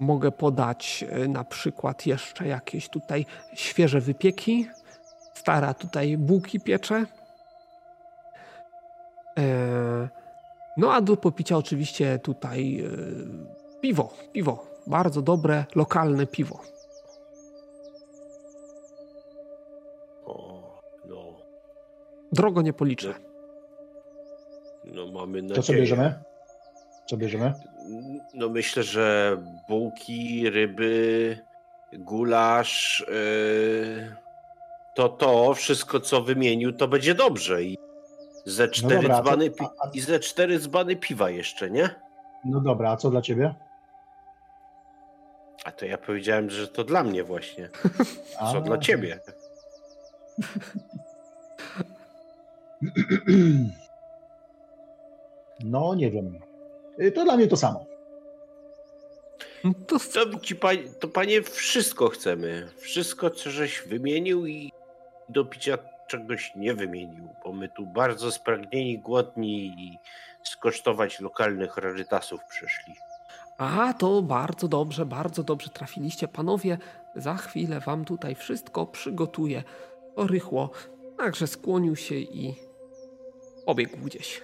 Mogę podać e, na przykład jeszcze jakieś tutaj świeże wypieki. Stara tutaj bułki piecze. E, No a do popicia oczywiście tutaj e, piwo. Piwo. Bardzo dobre, lokalne piwo. Drogo nie policzę. No mamy nadzieję. To co bierzemy? Co bierzemy? No myślę, że bułki, ryby, gulasz, yy, to to wszystko co wymienił, to będzie dobrze i ze cztery dobra, a co- dzbany, pi- a- a- i ze cztery dzbany piwa jeszcze, nie? No dobra, a co dla ciebie? A to ja powiedziałem, że to dla mnie właśnie. Co A, dla ciebie? No nie wiem. Y, To dla mnie to samo. No To To, ci panie, to panie wszystko chcemy. Wszystko, co żeś wymienił i do picia czegoś nie wymienił, bo my tu bardzo spragnieni, głodni i skosztować lokalnych rarytasów przyszli. A, to bardzo dobrze, bardzo dobrze trafiliście. Panowie, za chwilę wam tutaj wszystko przygotuję. To rychło. Także skłonił się i pobiegł gdzieś.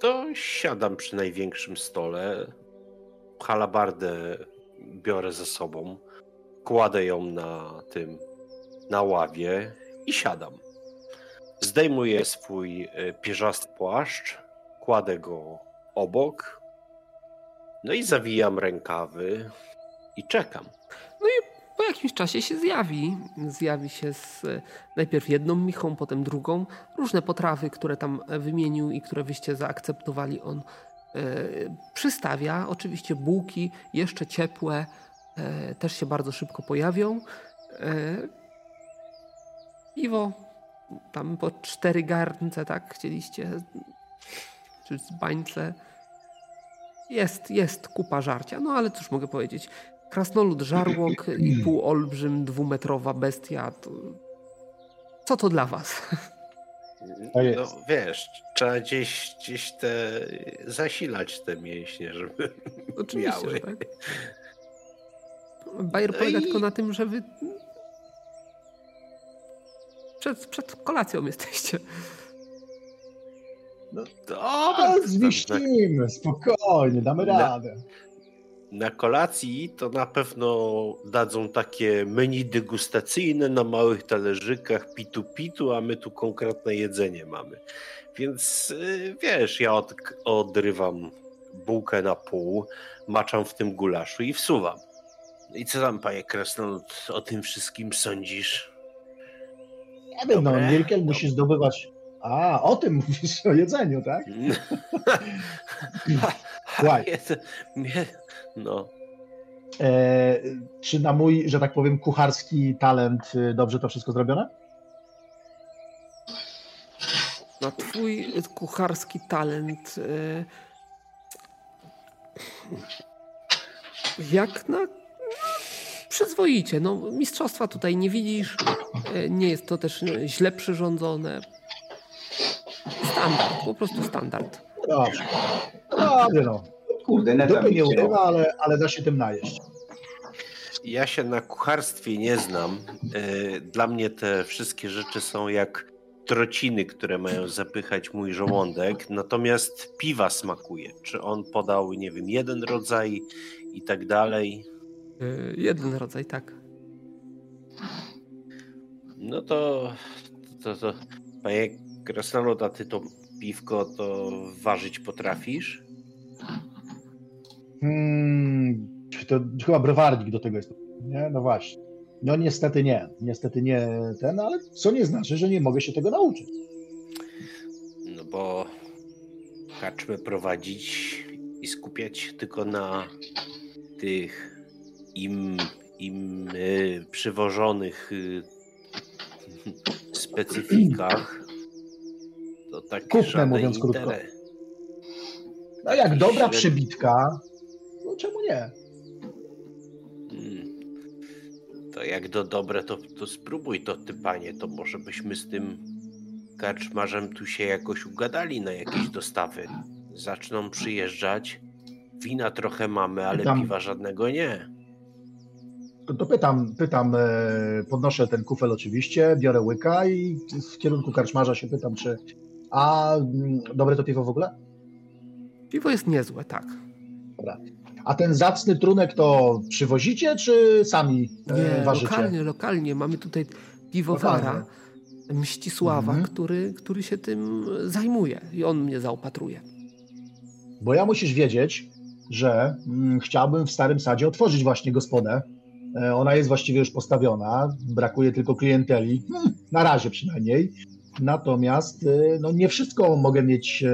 To siadam przy największym stole, halabardę biorę ze sobą, kładę ją na tym, na ławie i siadam. Zdejmuję swój e, pierzasty płaszcz, kładę go obok, no i zawijam rękawy i czekam. Po jakimś czasie się zjawi. Zjawi się z najpierw jedną michą, potem drugą. Różne potrawy, które tam wymienił i które wyście zaakceptowali, on e, przystawia. Oczywiście bułki, jeszcze ciepłe, e, też się bardzo szybko pojawią. E, piwo, tam po cztery garnce, tak? Chcieliście? Czy z bańce? Jest, jest kupa żarcia, no ale cóż mogę powiedzieć. Krasnolud żarłok i półolbrzym dwumetrowa bestia. To... Co to dla was? To jest. No wiesz, trzeba gdzieś, gdzieś te zasilać te mięśnie, żeby Oczywiście, miały. że tak. Bajer No polega i- tylko na tym, że wy przed, przed kolacją jesteście. Dobra, A, to zmieścimy, spokojnie, damy Na- radę. Na kolacji to na pewno dadzą takie menu degustacyjne na małych talerzykach pitu-pitu, a my tu konkretne jedzenie mamy. Więc y, wiesz, ja od, odrywam bułkę na pół, maczam w tym gulaszu i wsuwam. I co tam, panie Krasnolud, o tym wszystkim sądzisz? Nie wiem, no. Mirkel musi zdobywać... A, o tym mówisz, o jedzeniu, tak? Słuchaj. No, E, czy na mój, że tak powiem, kucharski talent y, dobrze to wszystko zrobione? Na twój kucharski talent. e, Jak na. Przyzwoicie. No, mistrzostwa tutaj nie widzisz. e, Nie jest to też źle przyrządzone. Standard, po prostu standard. Dobrze. Dobrze, no. Kurde, neta Dupy nie urywa, ale, ale da się tym najeść. Ja się na kucharstwie nie znam. E, Dla mnie te wszystkie rzeczy są jak trociny, które mają zapychać mój żołądek, natomiast piwa smakuje. Czy on podał, nie wiem, jeden rodzaj i tak dalej? Yy, jeden rodzaj, tak. No to, to, to panie Krasnolud, a ty to piwko to ważyć potrafisz? Hmm, to chyba browarnik do tego jest. Nie? No właśnie. No niestety nie. Niestety nie ten, ale co nie znaczy, że nie mogę się tego nauczyć. No bo kaczmy prowadzić i skupiać tylko na tych im, im y, przywożonych y, specyfikach, to tak Kupne, mówiąc krótko. No jak dobra średni... przebitka, no czemu nie? Hmm. To jak do dobre, to, to spróbuj to ty, panie, to może byśmy z tym karczmarzem tu się jakoś ugadali na jakieś dostawy. Zaczną przyjeżdżać, wina trochę mamy, ale Tam... piwa żadnego nie. To, to, pytam, pytam, e, podnoszę ten kufel oczywiście, biorę łyka i w kierunku karczmarza się pytam, czy a mm, dobre to piwo w ogóle? Piwo jest niezłe, tak. Dobra. A ten zacny trunek to przywozicie, czy sami e, Nie, ważycie? lokalnie, lokalnie. Mamy tutaj piwowara lokalnie. Mścisława, mhm. który, który się tym zajmuje i on mnie zaopatruje. Bo ja musisz wiedzieć, że mm, chciałbym w Starym Sadzie otworzyć właśnie gospodę. E, ona jest właściwie już postawiona, brakuje tylko klienteli, hmm, na razie przynajmniej. Natomiast e, no, nie wszystko mogę mieć,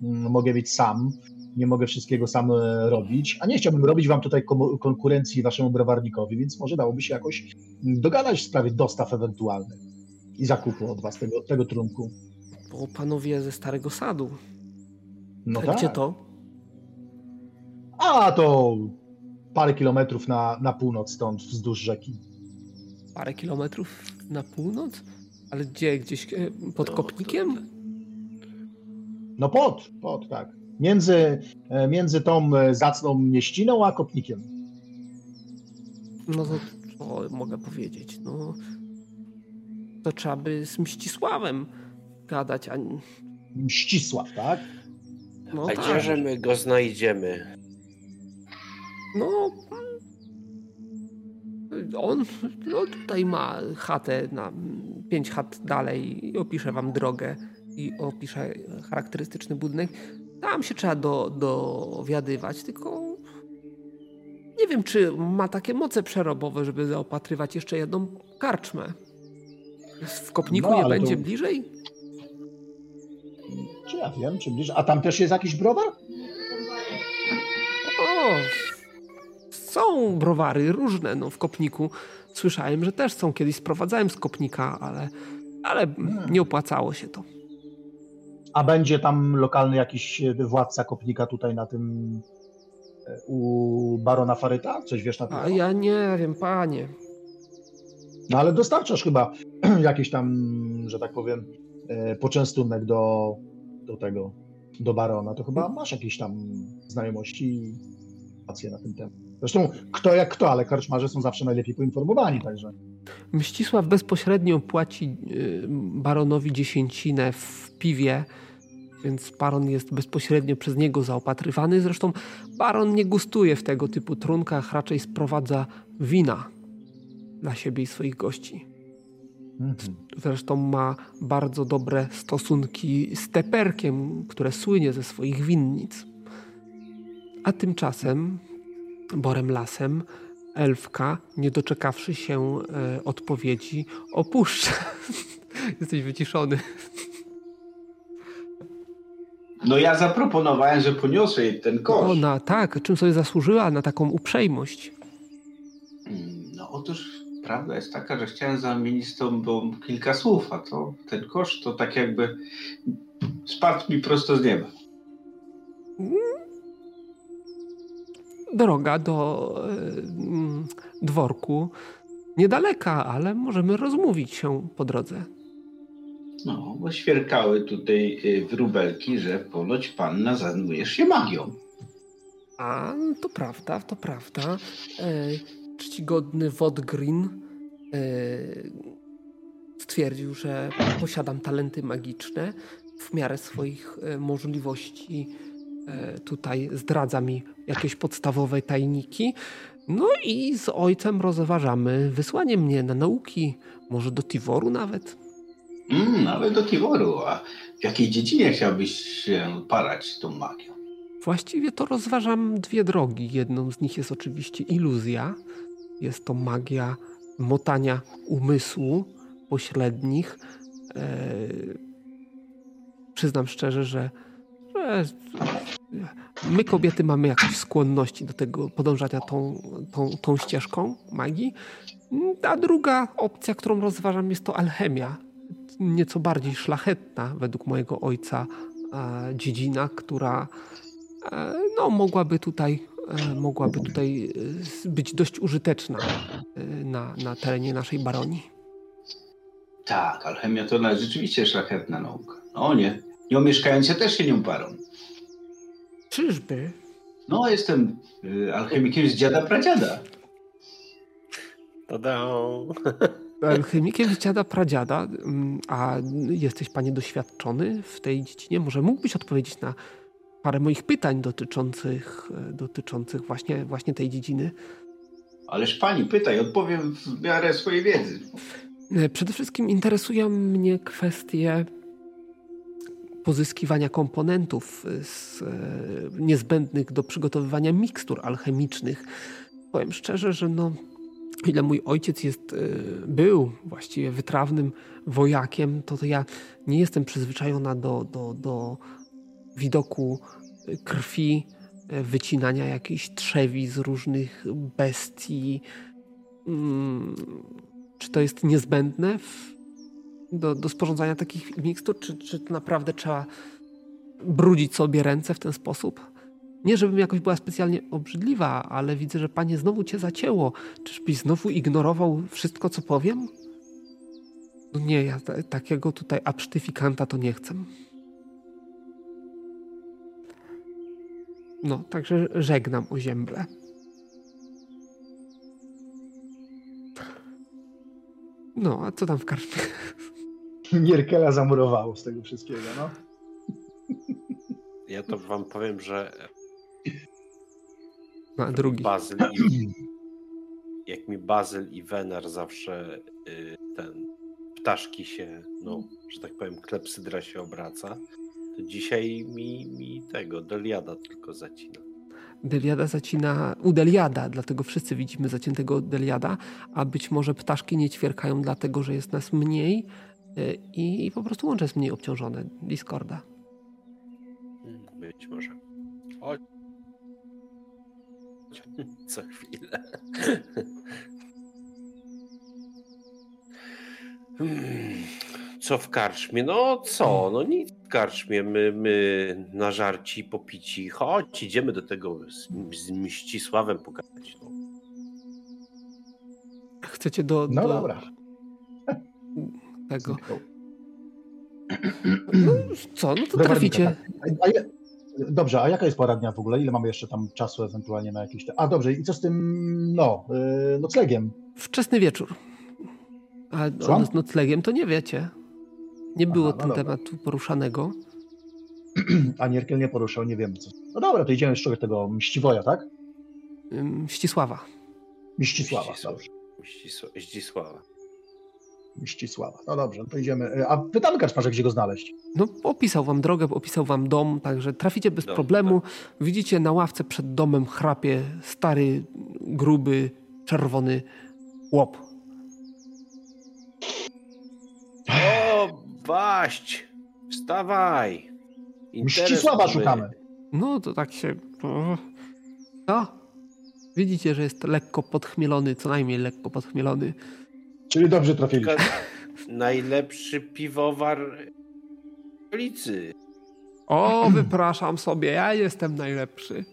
mogę mieć sam nie mogę wszystkiego sam e, robić, a nie chciałbym robić wam tutaj konkurencji waszemu browarnikowi, więc może dałoby się jakoś dogadać w sprawie dostaw ewentualnych i zakupu od was tego, tego trunku. Bo panowie ze Starego Sadu. No tak. Gdzie to? A to parę kilometrów na, na północ stąd, wzdłuż rzeki. Parę kilometrów na północ? Ale gdzie? Gdzieś e, pod no, Kopnikiem? No pod, pod, tak między, e, między tą e, zacną mieściną a kopnikiem. No to co mogę powiedzieć? No to trzeba by z Mścisławem gadać, a... Mścisław, tak? No, a tak. my go znajdziemy? No on no, tutaj ma chatę na pięć chat dalej i opiszę wam drogę i opiszę charakterystyczny budynek. Tam się trzeba do, dowiadywać, tylko nie wiem, czy ma takie moce przerobowe, żeby zaopatrywać jeszcze jedną karczmę. W Kopniku no, nie będzie to... bliżej? Czy ja wiem, czy bliżej. A tam też jest jakiś browar? O, są browary różne no, w Kopniku. Słyszałem, że też są. Kiedyś sprowadzałem z Kopnika, ale, ale hmm. nie opłacało się to. A będzie tam lokalny jakiś e, władca kopnika tutaj na tym e, u barona Faryta? Coś wiesz na temat? A ja nie wiem, panie. No ale dostarczasz chyba jakiś tam, że tak powiem, e, poczęstunek do, do tego, do barona. To chyba masz jakieś tam znajomości i na ten temat. Zresztą kto jak kto, ale karczmarze są zawsze najlepiej poinformowani, także. Mścisław bezpośrednio płaci baronowi dziesięcinę w piwie więc baron jest bezpośrednio przez niego zaopatrywany. Zresztą baron nie gustuje w tego typu trunkach, raczej sprowadza wina dla siebie i swoich gości. Mhm. Zresztą ma bardzo dobre stosunki z Teperkiem, które słynie ze swoich winnic. A tymczasem Borem Lasem elfka, nie doczekawszy się e, odpowiedzi, opuszcza. Jesteś wyciszony. No ja zaproponowałem, że poniosę jej ten kosz. Ona, tak, czym sobie zasłużyła na taką uprzejmość? No otóż prawda jest taka, że chciałem zamienić z tobą kilka słów, a to ten kosz to tak jakby spadł mi prosto z nieba. Droga do dworku niedaleka, ale możemy rozmówić się po drodze. No, bo świerkały tutaj y, wróbelki, że ponoć panna zajmujesz się magią. A, to prawda, to prawda. E, czcigodny Wodgrin e, stwierdził, że posiadam talenty magiczne. W miarę swoich e, możliwości tutaj zdradza mi jakieś podstawowe tajniki. No i z ojcem rozważamy wysłanie mnie na nauki, może do Tiworu nawet. Mm, nawet do Tiworu. A w jakiej dziedzinie chciałbyś się parać tą magią? Właściwie to rozważam dwie drogi. Jedną z nich jest oczywiście iluzja. Jest to magia motania umysłu pośrednich. Eee, przyznam szczerze, że, że my kobiety mamy jakieś skłonności do tego podążania tą, tą, tą ścieżką magii. A druga opcja, którą rozważam, jest to alchemia. Nieco bardziej szlachetna, według mojego ojca, e, dziedzina, która e, no, mogłaby tutaj e, mogłaby tutaj być dość użyteczna na, na terenie naszej baronii. Tak, alchemia to rzeczywiście szlachetna nauka. No nie, nie mieszkający też się nią parą. Czyżby? No, jestem y, alchemikiem z dziada pradziada. Tada. Alchemikiem z dziada pradziada, a jesteś panie doświadczony w tej dziedzinie? Może mógłbyś odpowiedzieć na parę moich pytań dotyczących, dotyczących właśnie, właśnie tej dziedziny? Ależ pani, pytaj, odpowiem w miarę swojej wiedzy. Przede wszystkim interesują mnie kwestie pozyskiwania komponentów z, e, niezbędnych do przygotowywania mikstur alchemicznych. Powiem szczerze, że no, ile mój ojciec jest, e, był właściwie wytrawnym wojakiem, to, to ja nie jestem przyzwyczajona do, do, do widoku krwi, wycinania jakiejś trzewi z różnych bestii. Hmm, czy to jest niezbędne w do, do sporządzania takich mikstur? Czy, czy naprawdę trzeba brudzić sobie ręce w ten sposób? Nie, żebym jakoś była specjalnie obrzydliwa, ale widzę, że panie znowu cię zacięło. Czyżbyś znowu ignorował wszystko, co powiem? No nie, ja takiego tutaj absztyfikanta to nie chcę. No, także żegnam o ziemble. No, a co tam w karczmie? Nierkela zamurowało z tego wszystkiego, no. Ja to wam powiem, że A drugi. Bazyl i, jak mi Bazyl i Wenar zawsze y, ten ptaszki się, no, że tak powiem, klepsydra się obraca, to dzisiaj mi, mi tego Deliada tylko zacina. Deliada zacina u Deliada, dlatego wszyscy widzimy zaciętego Deliada, a być może ptaszki nie ćwierkają dlatego, że jest nas mniej, Y, i, po prostu łącze jest mniej obciążone Discorda. Być może. Chodź. Co chwilę. Hmm, co w karczmie? No co? No nic w karczmie. My, my na żarci, popici. Chodź, idziemy do tego z, z Mścisławem pogadać. No. Chcecie do... No do... dobra tego. No, co, no to traficie. A, a, dobrze, a jaka jest pora dnia w ogóle? Ile mamy jeszcze tam czasu ewentualnie na jakieś... A dobrze, i co z tym, no, yy, noclegiem? Wczesny wieczór. A no, z noclegiem to nie wiecie. Nie było Aha, no ten dobra. tematu poruszanego. A Nierkiel nie poruszał, nie wiem co. No dobra, to idziemy jeszcze tego Mściwoja, tak? Mścisława. Mścisława, dobrze. Mścisława. Ścisława. No dobrze, no to idziemy. E, a pytamy Kaczmarza, gdzie go znaleźć. No opisał wam drogę, opisał wam dom, także traficie bez dom, problemu. Tak. Widzicie na ławce przed domem chrapie stary, gruby, czerwony łop. O, baść! Wstawaj! Ścisława szukamy. No to tak się... No. Widzicie, że jest lekko podchmielony, co najmniej lekko podchmielony. Czyli dobrze trafiliśmy. Najlepszy piwowar ulicy. O, wypraszam sobie, ja jestem najlepszy.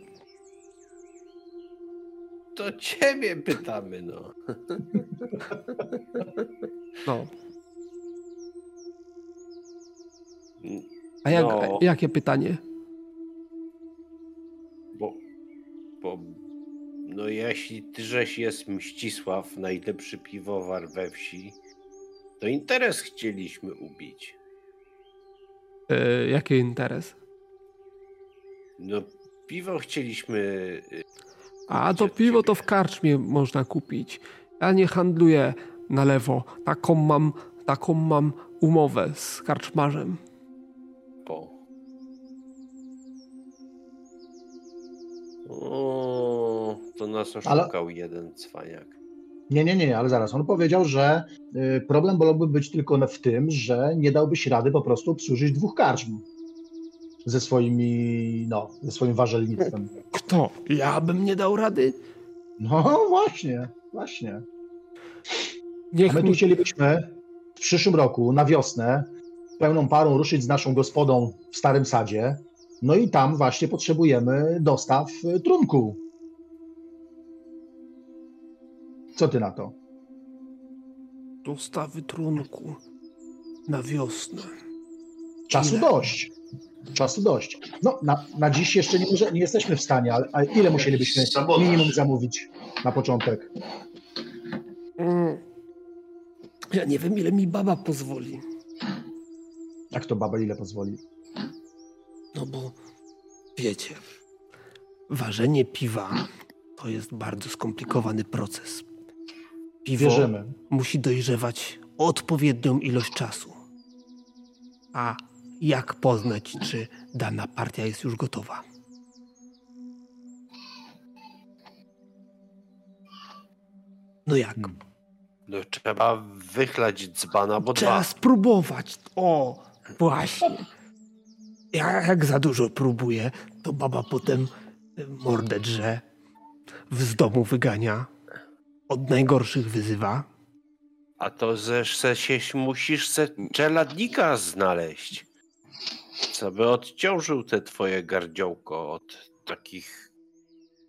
To ciebie pytamy, no. No. A jak, no. jakie pytanie? Bo, bo no jeśli tyżeś jest Mścisław, najlepszy piwowar we wsi, To interes chcieliśmy ubić. E, jaki interes? No, piwo chcieliśmy. y, A to piwo to w karczmie można kupić. Ja nie handluję na lewo. Taką mam, taką mam umowę z karczmarzem. Po. O, to nas Ale- oszukał jeden cwaniak. Nie, nie, nie, ale zaraz. On powiedział, że y, problem wolałby być tylko w tym, że nie dałbyś rady po prostu obsłużyć dwóch karczm ze swoimi, no, ze swoim warzelnictwem. Kto? Ja bym nie dał rady? No właśnie, właśnie. A Niech my tu mi... chcielibyśmy w przyszłym roku na wiosnę pełną parą ruszyć z naszą gospodą w Starym Sadzie. No i tam właśnie potrzebujemy dostaw y, trunku. Co ty na to? Dostawy trunku na wiosnę. Czasu Ile? dość. Czasu dość. No, na, na dziś jeszcze nie, może, nie jesteśmy w stanie, ale, ale ile musielibyśmy Sabotaż. minimum zamówić na początek? Mm. Ja nie wiem, ile mi baba pozwoli. Jak to baba ile pozwoli? No bo wiecie, ważenie piwa to jest bardzo skomplikowany proces. Piwo Wierzymy. musi dojrzewać odpowiednią ilość czasu. A jak poznać, czy dana partia jest już gotowa? No jak? No, trzeba wychlać dzbana, bo Trzeba dwa. spróbować. O, właśnie. Ja jak za dużo próbuję, to baba potem y, mordę drze, z domu wygania, od najgorszych wyzywa. A to ze, se, się musisz se czeladnika znaleźć. Co by odciążył te twoje gardziołko od takich.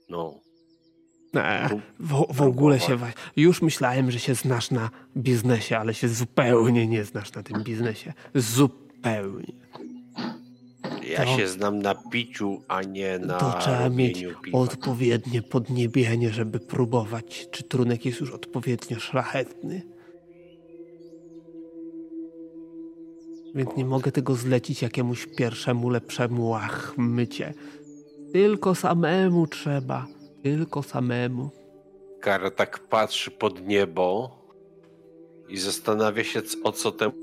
No. E, w, w ogóle się. Już myślałem, że się znasz na biznesie, ale się zupełnie nie znasz na tym biznesie. Zupełnie. Ja To- się znam na piciu, a nie na to trzeba mieć piwa. odpowiednie podniebienie, żeby próbować, czy trunek jest już odpowiednio szlachetny. Więc nie mogę tego zlecić jakiemuś pierwszemu, lepszemu łachmycie. Tylko samemu trzeba. Tylko samemu. Kara tak patrzy pod niebo i zastanawia się, o co temu.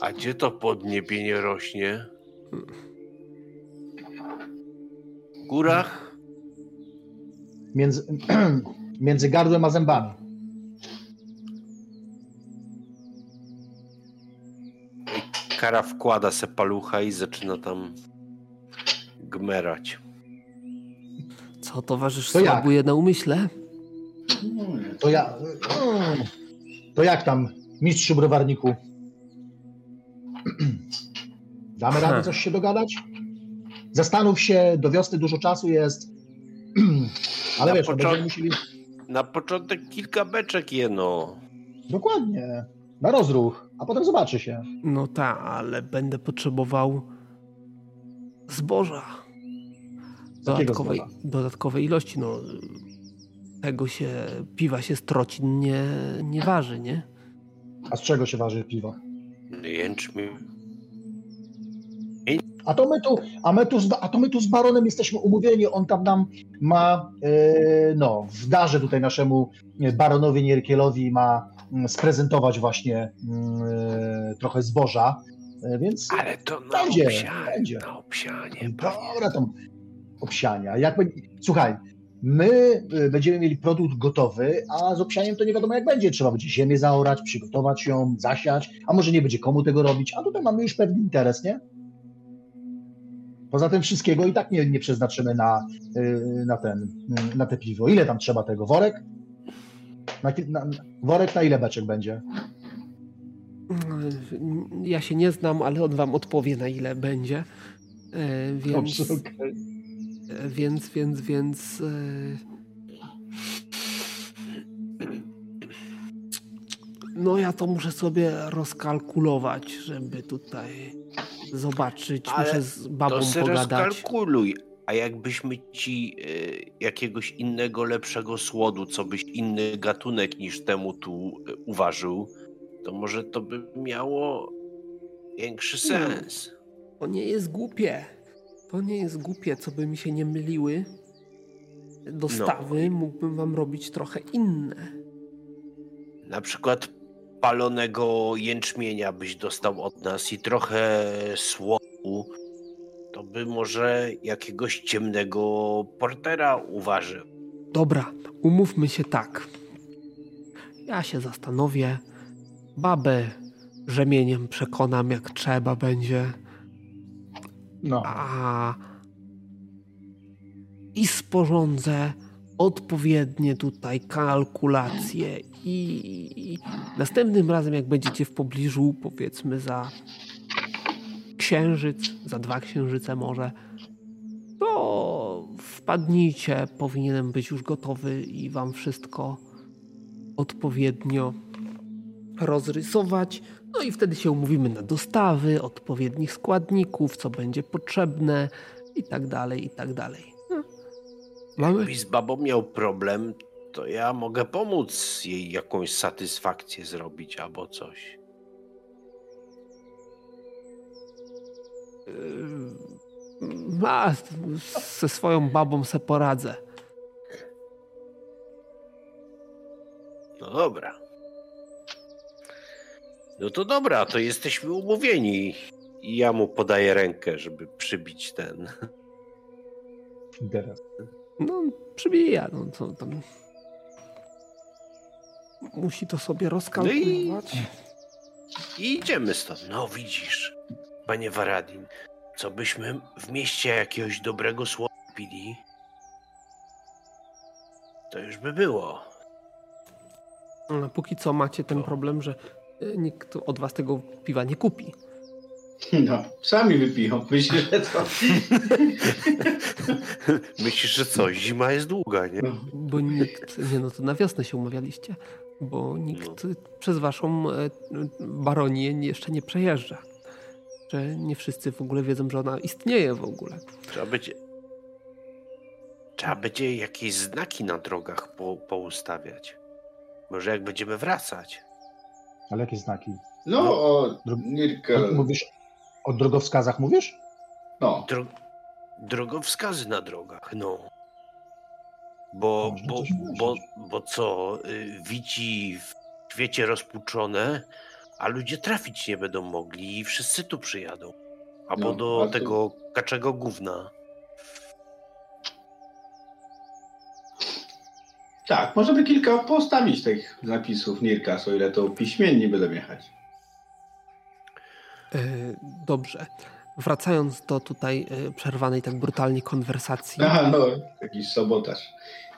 A gdzie to podniebienie rośnie? W górach? Między, między gardłem a zębami. Kara wkłada se palucha i zaczyna tam gmerać. Co towarzysz To jak? słabuje na umyśle? To ja. To jak tam, mistrzu browarniku? Damy radę coś się dogadać? Zastanów się, do wiosny dużo czasu jest. Ale Na wiesz, no musieli. Na początek kilka beczek jeno. Dokładnie. Na rozruch, a potem zobaczy się. No tak, ale będę potrzebował zboża. Dodatkowej, zboża? dodatkowej ilości. No, tego się, piwa się z trocin nie, nie waży, nie? A z czego się waży piwo? Jęczmień. A to my tu, a my tu, z, a to my tu z baronem jesteśmy umówieni. On tam nam ma, e, no, w darze tutaj naszemu baronowi Nierkielowi ma mm, sprezentować właśnie e, trochę zboża. E, więc Ale to na Będzie, obsianie. będzie. Na obsianie. dobra, tam obsiania. Jak, słuchaj, my e, będziemy mieli produkt gotowy, a z obsianiem to nie wiadomo jak będzie. Trzeba będzie ziemię zaorać, przygotować ją, zasiać, a może nie będzie komu tego robić, a tutaj mamy już pewny interes, nie? Poza tym wszystkiego i tak nie, nie przeznaczymy na, y, na ten, y, na te piwo. Ile tam trzeba tego? Worek? Na, na, worek na ile beczek będzie? Ja się nie znam, ale on wam odpowie na ile będzie. Więc, Dobrze, e, więc, więc, więc. No ja to muszę sobie rozkalkulować, żeby tutaj zobaczyć. Ale muszę z babą To se pogadać. rozkalkuluj. a jakbyśmy ci y, jakiegoś innego, lepszego słodu, co byś inny gatunek niż temu tu y, uważył, to może to by miało większy Hmm. sens. To nie jest głupie. To nie jest głupie, co by mi się nie myliły. Dostawy mógłbym wam robić trochę inne. Na przykład palonego jęczmienia byś dostał od nas i trochę słodu, to by może jakiegoś ciemnego portera uważył. Dobra, umówmy się tak. Ja się zastanowię. Babę rzemieniem przekonam, jak trzeba będzie. No, A i sporządzę odpowiednie tutaj kalkulacje i następnym razem jak będziecie w pobliżu powiedzmy za księżyc, za dwa księżyce może to wpadnijcie, powinienem być już gotowy i wam wszystko odpowiednio rozrysować. No i wtedy się umówimy na dostawy, odpowiednich składników, co będzie potrzebne i tak dalej, i tak dalej. No. Mamy? Jakbyś z babą miał problem, to ja mogę pomóc jej jakąś satysfakcję zrobić albo coś. Yy, A, ze swoją babą se poradzę. No dobra. No to dobra, to jesteśmy umówieni. I ja mu podaję rękę, żeby przybić ten. teraz. No, przybija, no co tam. Musi to sobie rozkalkulować. I idziemy stąd. No widzisz, panie Varadin, co byśmy w mieście jakiegoś dobrego słowa pili, to już by było. No, póki co macie ten To. problem, że y, nikt od was tego piwa nie kupi. No, sami wypiją. Myślę, że to... Myślisz, że co, zima jest długa, nie? No. Bo nikt, nie no to na wiosnę się umawialiście, bo nikt No. przez waszą e, baronię jeszcze nie przejeżdża. Że nie wszyscy w ogóle wiedzą, że ona istnieje w ogóle. Trzeba będzie... Trzeba będzie jakieś znaki na drogach po, poustawiać. Może jak będziemy wracać. Ale jakie znaki? No, o Dro- Nirkel. Mówisz o drogowskazach, mówisz? No, Dro... Drogowskazy na drogach, no. Bo, bo, bo, bo co, y, wici w świecie rozpuczone, a ludzie trafić nie będą mogli i wszyscy tu przyjadą. Albo No, do tego kaczego gówna. tak, możemy kilka postawić tych zapisów Nirkas, o ile to piśmiennie będą jechać. E, dobrze. Wracając do tutaj e, przerwanej tak brutalnie konwersacji. Aha, no, jakiś sabotaż.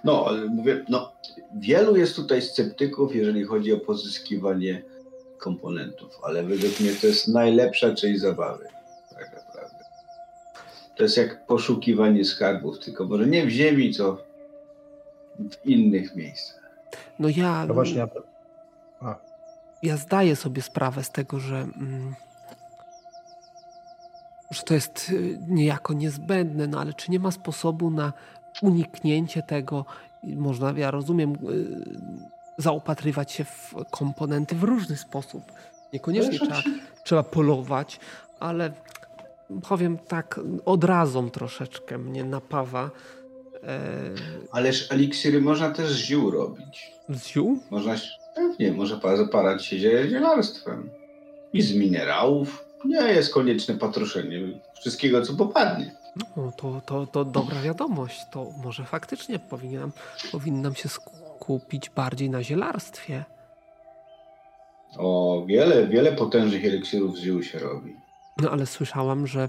No, ale mówię, no, wielu jest tutaj sceptyków, jeżeli chodzi o pozyskiwanie komponentów, ale według mnie to jest najlepsza część zabawy, tak naprawdę. To jest jak poszukiwanie skarbów, tylko może nie w ziemi, co w innych miejscach. No ja, To właśnie. A, ja zdaję sobie sprawę z tego, że, mm, że to jest y, niejako niezbędne, no ale czy nie ma sposobu na uniknięcie tego? Można, ja rozumiem, y, zaopatrywać się w komponenty w różny sposób. Niekoniecznie trzeba, trzeba polować, ale powiem tak, odrazą troszeczkę mnie napawa e, Ależ eliksiry można też z ziół robić. z ziół. Można, pewnie, pa- zaparać się zie- zielarstwem. I z minerałów. Nie jest konieczne patroszenie wszystkiego, co popadnie. No, to, to, to dobra wiadomość. To może faktycznie powinienem, powinnam się skupić bardziej na zielarstwie. O, wiele, wiele potężnych eliksirów z ziół się robi. No ale słyszałam, że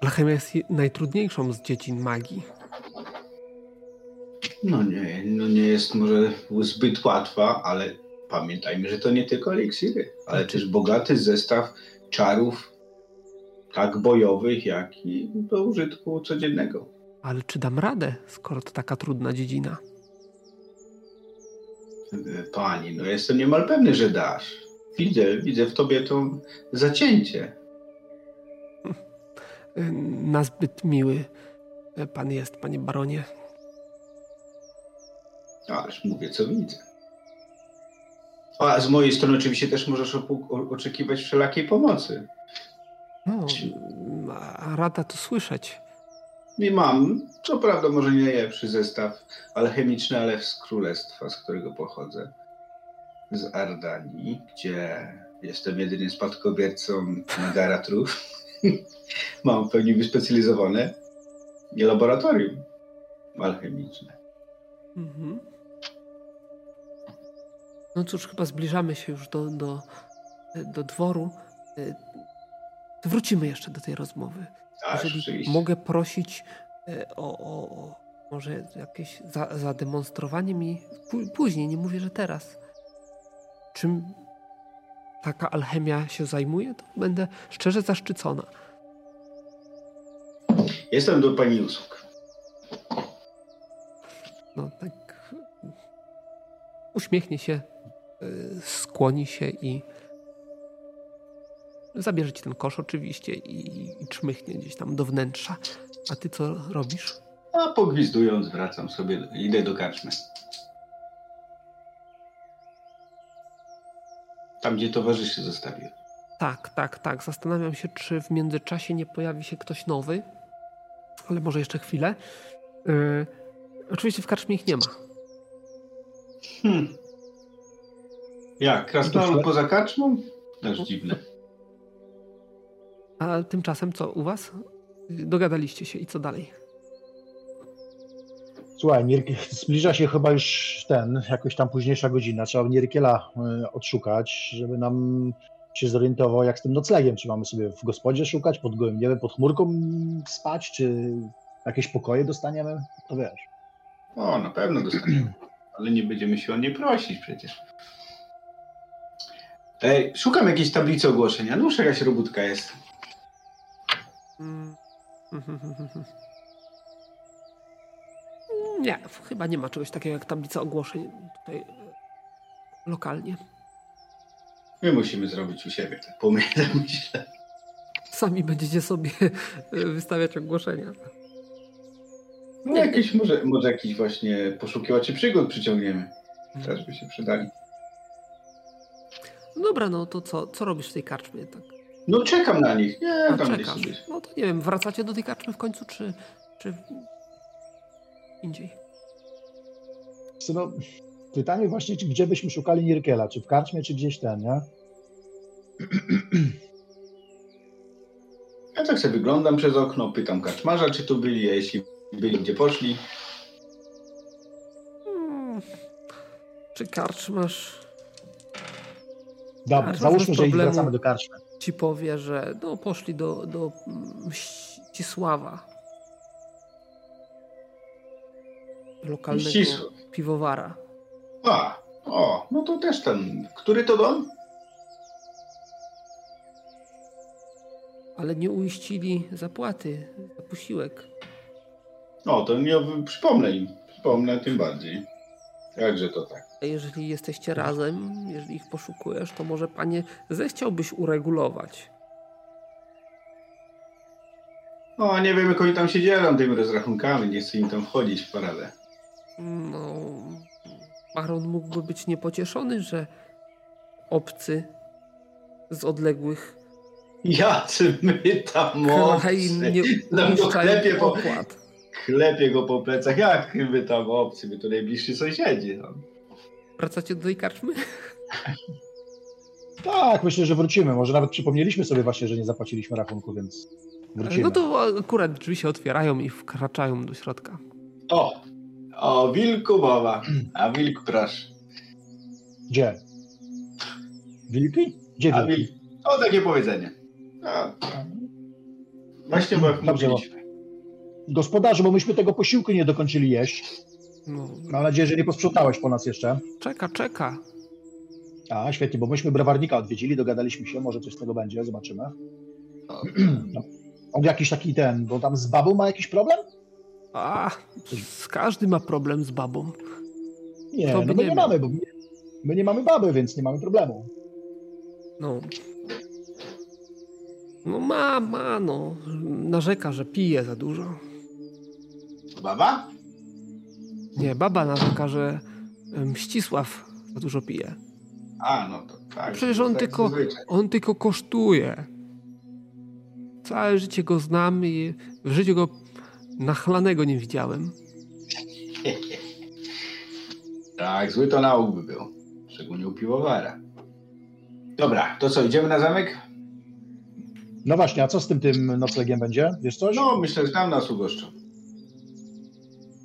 alchemia jest je- najtrudniejszą z dziedzin magii. No nie, no nie jest może zbyt łatwa, ale pamiętajmy, że to nie tylko eliksiry, ale też bogaty zestaw czarów, tak bojowych, jak i do użytku codziennego. Ale czy dam radę, skoro to taka trudna dziedzina? E, Pani, no jestem niemal pewny, że dasz. Widzę, widzę w tobie to zacięcie. nazbyt miły pan jest, panie baronie. Ależ mówię, co widzę. A z mojej strony oczywiście też możesz oczekiwać wszelakiej pomocy. No, rada to słyszeć. I mam, co prawda może nie najlepszy zestaw alchemiczny, ale z królestwa, z którego pochodzę. Z Ardanii, gdzie jestem jedynym spadkobiercą Nagaratrów. mam w pełni wyspecjalizowane laboratorium alchemiczne. Mhm. No cóż, chyba zbliżamy się już do, do, do dworu. E, wrócimy jeszcze do tej rozmowy. Tak, Jeżeli mogę prosić e, o, o, o może jakieś za, zademonstrowanie mi później, nie mówię, że teraz. Czym taka alchemia się zajmuje, to będę szczerze zaszczycona. Jestem do pani usług. No tak. Uśmiechnie się, skłoni się i zabierze ci ten kosz oczywiście i, i czmychnie gdzieś tam do wnętrza. A ty co robisz? A pogwizdując wracam sobie, idę do karczmy. Tam, gdzie towarzyszy zostawił. Tak, tak, tak. Zastanawiam się, czy w międzyczasie nie pojawi się ktoś nowy, ale może jeszcze chwilę. Yy, oczywiście w karczmie ich nie ma. Hmm. Jak? Krasnolud poza karczmą? Też dziwne. A tymczasem co u was? Dogadaliście się i co dalej? Słuchaj, zbliża się chyba już ten, jakoś tam późniejsza godzina. Trzeba Nierkiela e, odszukać, żeby nam się zorientował, jak z tym noclegiem. Czy mamy sobie w gospodzie szukać, pod gołym niebem, pod chmurką spać, czy jakieś pokoje dostaniemy? To wiesz. O, na pewno dostaniemy. Ale nie będziemy się o nie prosić przecież. Ej, szukam jakiejś tablicy ogłoszenia. No, jakaś robótka jest. Mm. Nie, chyba nie ma czegoś takiego jak tablica ogłoszeń tutaj e, lokalnie. My musimy zrobić u siebie, tak pomyślę, myślę. Sami będziecie sobie e, wystawiać ogłoszenia. No jakieś, może, może jakiś właśnie poszukiwaczy przygód przyciągniemy. Też by się przydali. No dobra, no to co, co robisz w tej karczmie? Tak? No czekam na nich. Nie, A, tam czekasz. No to nie wiem, wracacie do tej karczmy w końcu, czy, czy indziej? No, pytanie właśnie, czy gdzie byśmy szukali Nirkela? Czy w karczmie, czy gdzieś ten, nie? Ja tak sobie wyglądam przez okno, pytam kaczmarza, czy tu byli, a jeśli byli, gdzie poszli. Hmm. Czy karczmarz... Dobra, załóżmy, że ich wracamy do karczmy. Ci powie, że no, poszli do, do Ścisława. Lokalnego piwowara. A, o, no to też ten. Który to dom? Ale nie uiścili zapłaty za posiłek. O, to nie przypomnę im. Przypomnę tym bardziej. Jakże to tak? A jeżeli jesteście razem, jeżeli ich poszukujesz, to może panie zechciałbyś uregulować. No, nie wiem, jak oni tam się dzielą tymi rozrachunkami. Nie chcę im tam wchodzić w paradę. No, baron mógłby być niepocieszony, że obcy z odległych Jacy my tam obcy. nie no, klepie po, klepie go po plecach. Jak my tam obcy? My to najbliżsi sąsiedzi. No. Wracacie do tej karczmy? Tak, myślę, że wrócimy. Może nawet przypomnieliśmy sobie właśnie, że nie zapłaciliśmy rachunku, więc wrócimy. No to akurat drzwi się otwierają i wkraczają do środka. O, o wilku mowa. A wilk proszę. Gdzie? Wilki? Gdzie wilki? A wilk. O, takie powiedzenie. A, właśnie bo Dobrze, Gospodarzu, bo myśmy tego posiłku nie dokończyli jeść. No. Mam nadzieję, że nie posprzątałeś po nas jeszcze. Czeka, czeka. A, świetnie, bo myśmy browarnika odwiedzili, dogadaliśmy się, może coś z tego będzie, zobaczymy. No. On jakiś taki ten, bo tam z babą ma jakiś problem? A, każdy ma problem z babą. Nie, no my nie, nie mamy, bo my, my nie mamy baby, więc nie mamy problemu. No. No ma, ma, no. Narzeka, że pije za dużo. Baba? Nie, baba narzeka, że Mścisław za dużo pije. A, no to tak. Przecież on, tak tylko, on tylko kosztuje. Całe życie go znam i w życiu go nachlanego nie widziałem. tak, zły to nauk by był. Szczególnie u piwowara. Dobra, to co, idziemy na zamek? No właśnie, a co z tym tym noclegiem będzie? Wiesz coś? No, myślę, że tam nas ugoszczą.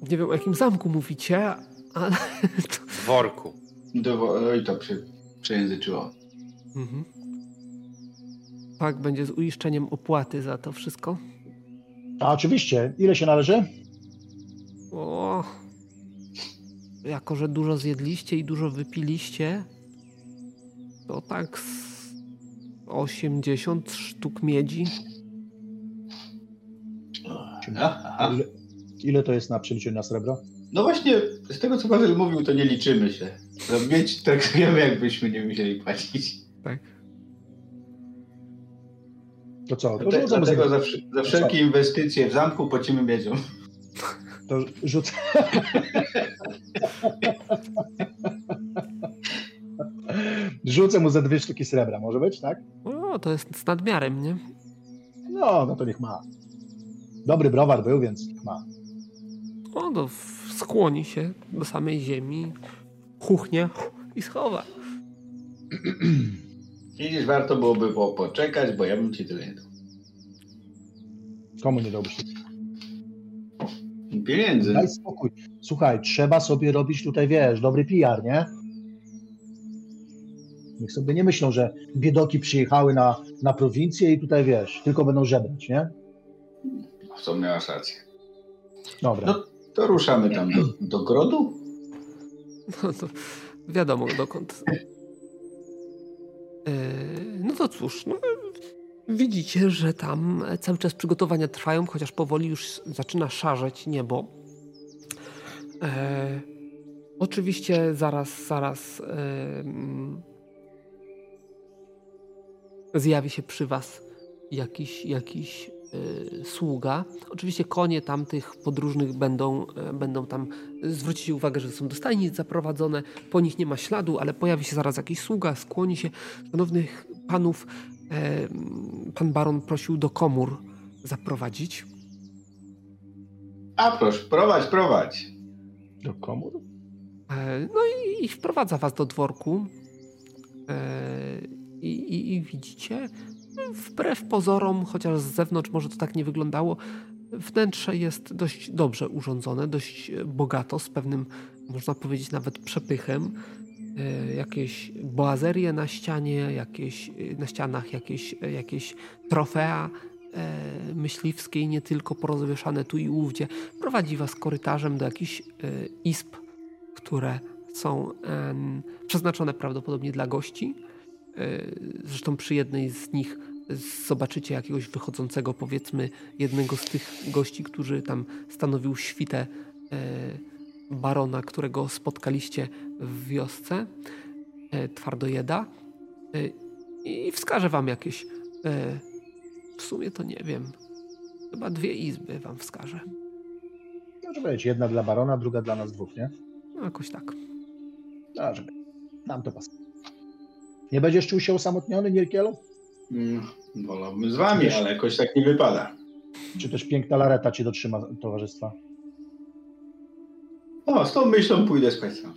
Nie wiem, o jakim zamku mówicie, ale... W worku. Do, oj, to przy, przejęzyczyło. Mhm. Tak, będzie z uiszczeniem opłaty za to wszystko. A oczywiście. Ile się należy? O, jako że dużo zjedliście i dużo wypiliście, to tak z 80 sztuk miedzi. Ile, ile to jest na przeliczeniu na srebro? No właśnie, z tego co Paweł mówił, to nie liczymy się. Za mieć traktujemy, jakbyśmy nie musieli płacić. Tak. To co? To Dlatego, za... za, za wszelkie inwestycje w zamku płacimy miedzią. To rzucę. Rzucę mu ze dwie sztuki srebra, może być, tak? O, to jest z nadmiarem, nie? No, no to niech ma. Dobry browar był, więc ma. O, to skłoni się do samej ziemi, chuchnie i schowa. Widzisz, warto byłoby po, poczekać, bo ja bym ci tyle nie dał. Komu nie dałbyś? Pieniędzy. Daj spokój. Słuchaj, trzeba sobie robić tutaj, wiesz, dobry PR, nie? Niech sobie nie myślą, że biedoki przyjechały na, na prowincję i tutaj, wiesz, tylko będą żebrać, nie? W co miałaś rację. Dobra. No, to ruszamy tam do, do grodu? No to wiadomo dokąd. E, no to cóż, no, widzicie, że tam cały czas przygotowania trwają, chociaż powoli już zaczyna szarzeć niebo. E, oczywiście zaraz, zaraz e, zjawi się przy was jakiś, jakiś sługa. Oczywiście konie tamtych podróżnych będą, y, będą tam, zwrócicie uwagę, że są do stajni zaprowadzone, po nich nie ma śladu, ale pojawi się zaraz jakiś sługa, skłoni się. Szanownych panów, y, pan baron prosił do komór zaprowadzić. A proszę, prowadź, prowadź. Do komór? No i, i wprowadza was do dworku. I, i, i widzicie, wbrew pozorom, chociaż z zewnątrz może to tak nie wyglądało, wnętrze jest dość dobrze urządzone, dość bogato, z pewnym, można powiedzieć, nawet przepychem. E, jakieś boazerie na ścianie, jakieś, na ścianach jakieś, jakieś trofea e, myśliwskie, nie tylko porozwieszane tu i ówdzie. Prowadzi was korytarzem do jakichś e, izb, które są przeznaczone prawdopodobnie dla gości E, zresztą przy jednej z nich zobaczycie jakiegoś wychodzącego, powiedzmy, jednego z tych gości, którzy tam stanowił świtę e, barona, którego spotkaliście w wiosce, e, twardojeda. I wskażę wam jakieś. W sumie to nie wiem. Chyba dwie izby wam wskażę. Może być jedna dla barona, druga dla nas dwóch, nie? No, jakoś tak. Dobrze. Nam to pasuje. Nie będziesz czuł się osamotniony, Nierkielu? Mm, wolałbym z wami, Wiesz, ale jakoś tak nie wypada. Czy też piękna lareta ci dotrzyma towarzystwa? O, z tą myślą pójdę spać sam.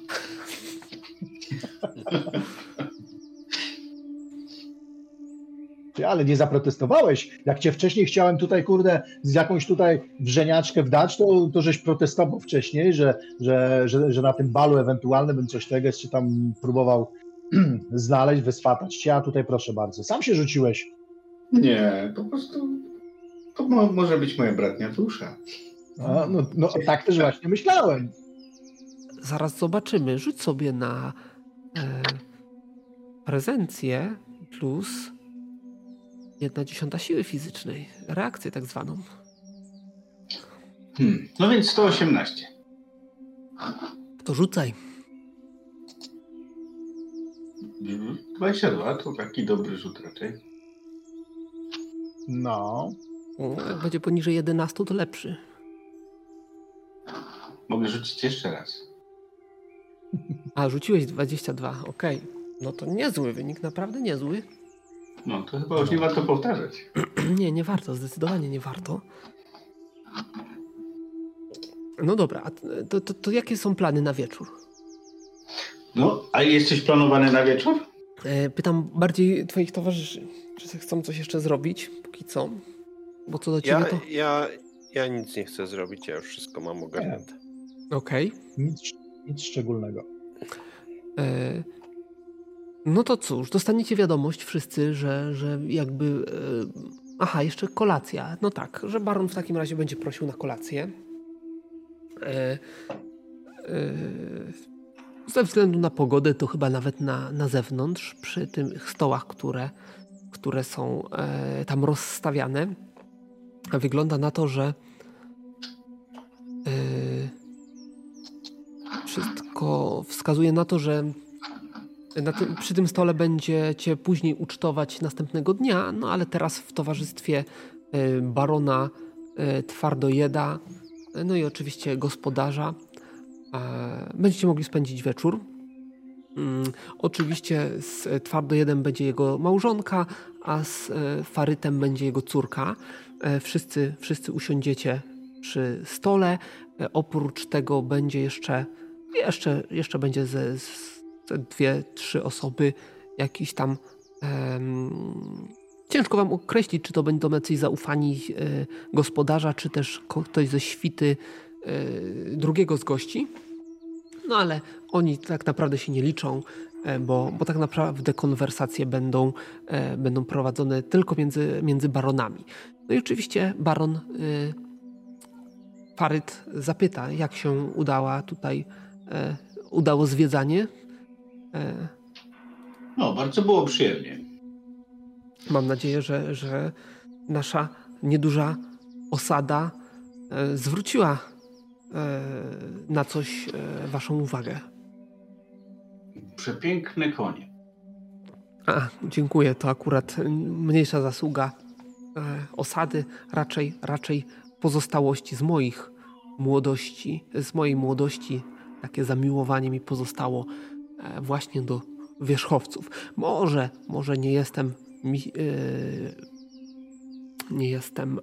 Ty, ale nie zaprotestowałeś. Jak cię wcześniej chciałem tutaj, kurde, z jakąś tutaj wrzeniaczkę wdać, to, to żeś protestował wcześniej, że, że, że, że na tym balu ewentualnym bym coś tego czy tam próbował znaleźć, wyswatać cię, a tutaj proszę bardzo. Sam się rzuciłeś. Nie, po prostu to mo może być moja bratnia dusza. A, no, no tak też właśnie myślałem. Zaraz zobaczymy. Rzuć sobie na e, prezencję plus jedna dziesiąta siły fizycznej. Reakcję tak zwaną. Hmm. No więc 118. To rzucaj. 22 to taki dobry rzut raczej. No. Jak będzie poniżej 11, to lepszy. Mogę rzucić jeszcze raz. A, rzuciłeś 22, okej. Okay. No to niezły wynik, naprawdę niezły. No, to chyba już nie warto powtarzać. nie, nie warto, zdecydowanie nie warto. No dobra, a to, to, to jakie są plany na wieczór? No, a jest coś planowane na wieczór? E, pytam bardziej twoich towarzyszy, czy chcą coś jeszcze zrobić, póki co? Bo co do ciebie ja, to... Ja, ja nic nie chcę zrobić, ja już wszystko mam ogarnięte. Okej. Okay. Nic, nic szczególnego. E, no to cóż, dostaniecie wiadomość wszyscy, że, że jakby... E, aha, jeszcze kolacja. No tak, że baron w takim razie będzie prosił na kolację. E, e, ze względu na pogodę, to chyba nawet na, na zewnątrz, przy tych stołach, które, które są e, tam rozstawiane, wygląda na to, że wszystko wskazuje na to, że tym, przy tym stole będziecie później ucztować następnego dnia, no ale teraz w towarzystwie barona Twardojeda, no i oczywiście gospodarza. Będziecie mogli spędzić wieczór. Mm, oczywiście z Twardojedem będzie jego małżonka, a z e, Farytem będzie jego córka. E, wszyscy, wszyscy usiądziecie przy stole. E, oprócz tego będzie jeszcze, jeszcze, jeszcze będzie ze, ze dwie, trzy osoby, jakiś tam Ciężko wam określić, czy to będą jacyś zaufani e, gospodarza, czy też ktoś ze świty e, drugiego z gości. No ale oni tak naprawdę się nie liczą, e, bo, bo tak naprawdę konwersacje będą, będą prowadzone tylko między, między baronami. No i oczywiście baron Faryt zapyta, jak się udała tutaj, udało zwiedzanie. No, bardzo było przyjemnie. Mam nadzieję, że, że nasza nieduża osada e, zwróciła e, na coś e, Waszą uwagę. Przepiękne konie. A, dziękuję. To akurat mniejsza zasługa osady, raczej, raczej pozostałości z moich młodości, z mojej młodości. Takie zamiłowanie mi pozostało właśnie do wierzchowców. Może, może nie jestem mi, nie jestem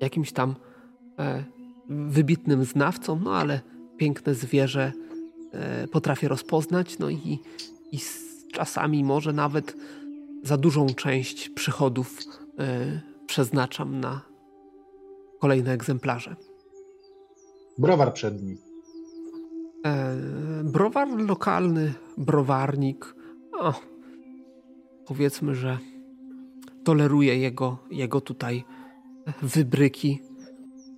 jakimś tam wybitnym znawcą, no ale piękne zwierzę potrafię rozpoznać, no i, i z czasami może nawet za dużą część przychodów przeznaczam na kolejne egzemplarze. Browar przedni. browar lokalny, browarnik. O, powiedzmy, że toleruje jego, jego tutaj wybryki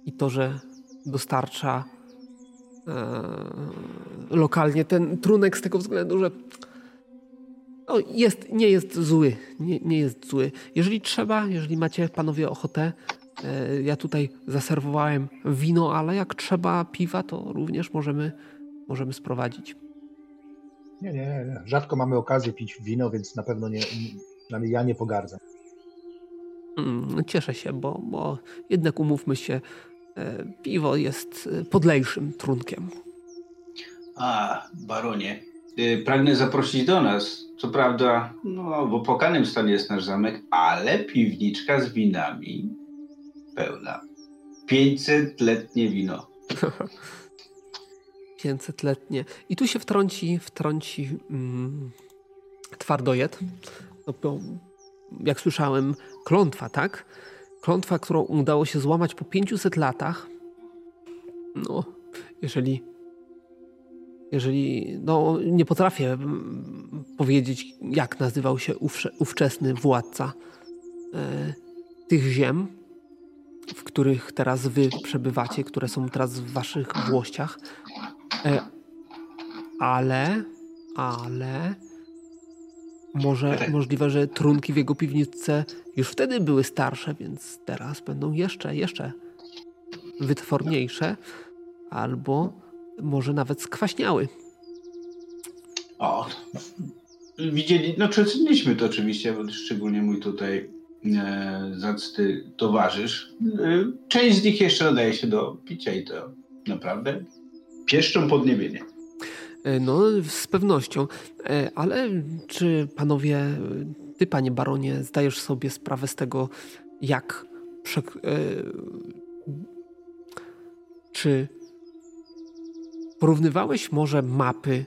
i to, że dostarcza e, lokalnie ten trunek z tego względu, że no jest, nie jest zły. Nie, nie jest zły. Jeżeli trzeba, jeżeli macie panowie ochotę, e, ja tutaj zaserwowałem wino, ale jak trzeba piwa, to również możemy, możemy sprowadzić. Nie, nie, nie. Rzadko mamy okazję pić wino, więc na pewno nie, nie ja nie pogardzam. Mm, cieszę się, bo, bo jednak umówmy się, piwo jest e, podlejszym trunkiem. A, baronie, e, pragnę zaprosić do nas. Co prawda, no, w opłakanym stanie jest nasz zamek, ale piwniczka z winami pełna. 500-letnie wino. 500-letnie. I tu się wtrąci, wtrąci mm, twardojed. No, jak słyszałem, klątwa, tak? Klątwa, którą udało się złamać po 500 latach. No, jeżeli. Jeżeli. No, nie potrafię mm, powiedzieć, jak nazywał się ówsze, ówczesny władca e, tych ziem, w których teraz wy przebywacie, które są teraz w waszych włościach. E, ale, ale może możliwe, że trunki w jego piwnicy już wtedy były starsze, więc teraz będą jeszcze, jeszcze wytworniejsze, albo może nawet skwaśniały. O, widzieli, no przeceniliśmy to oczywiście, bo szczególnie mój tutaj e, zacny towarzysz. E, część z nich jeszcze nadaje się do picia i to naprawdę pieszczą podniebienie. E, no, z pewnością. E, ale czy panowie, ty panie baronie, zdajesz sobie sprawę z tego, jak prze... E, czy porównywałeś może mapy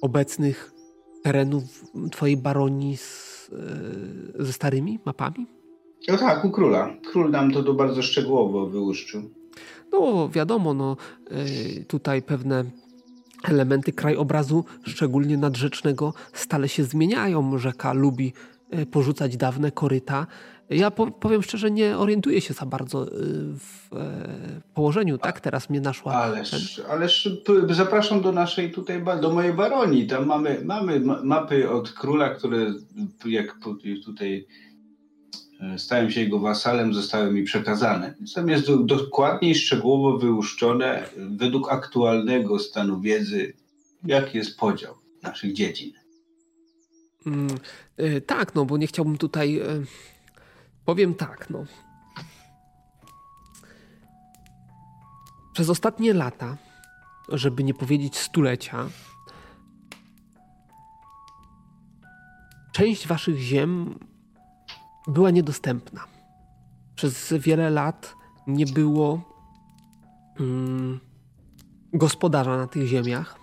obecnych terenów twojej baronii z, ze starymi mapami? No tak, u króla. Król nam to, to bardzo szczegółowo wyłuszczył. No wiadomo, no tutaj pewne elementy krajobrazu, szczególnie nadrzecznego, stale się zmieniają. Rzeka lubi e, porzucać dawne koryta. Ja powiem szczerze, nie orientuję się za bardzo e, w e, położeniu, tak? Teraz mnie naszła. Ależ, ależ zapraszam do naszej tutaj, do mojej baronii. Tam mamy, mamy mapy od króla, które jak tutaj stałem się jego wasalem, zostały mi przekazane. Tam jest dokładnie i szczegółowo wyłuszczone według aktualnego stanu wiedzy, jaki jest podział naszych dziedzin. Mm, y, tak, no bo nie chciałbym tutaj. Y, powiem tak, no. Przez ostatnie lata, żeby nie powiedzieć stulecia, część waszych ziem była niedostępna. Przez wiele lat nie było mm, gospodarza na tych ziemiach.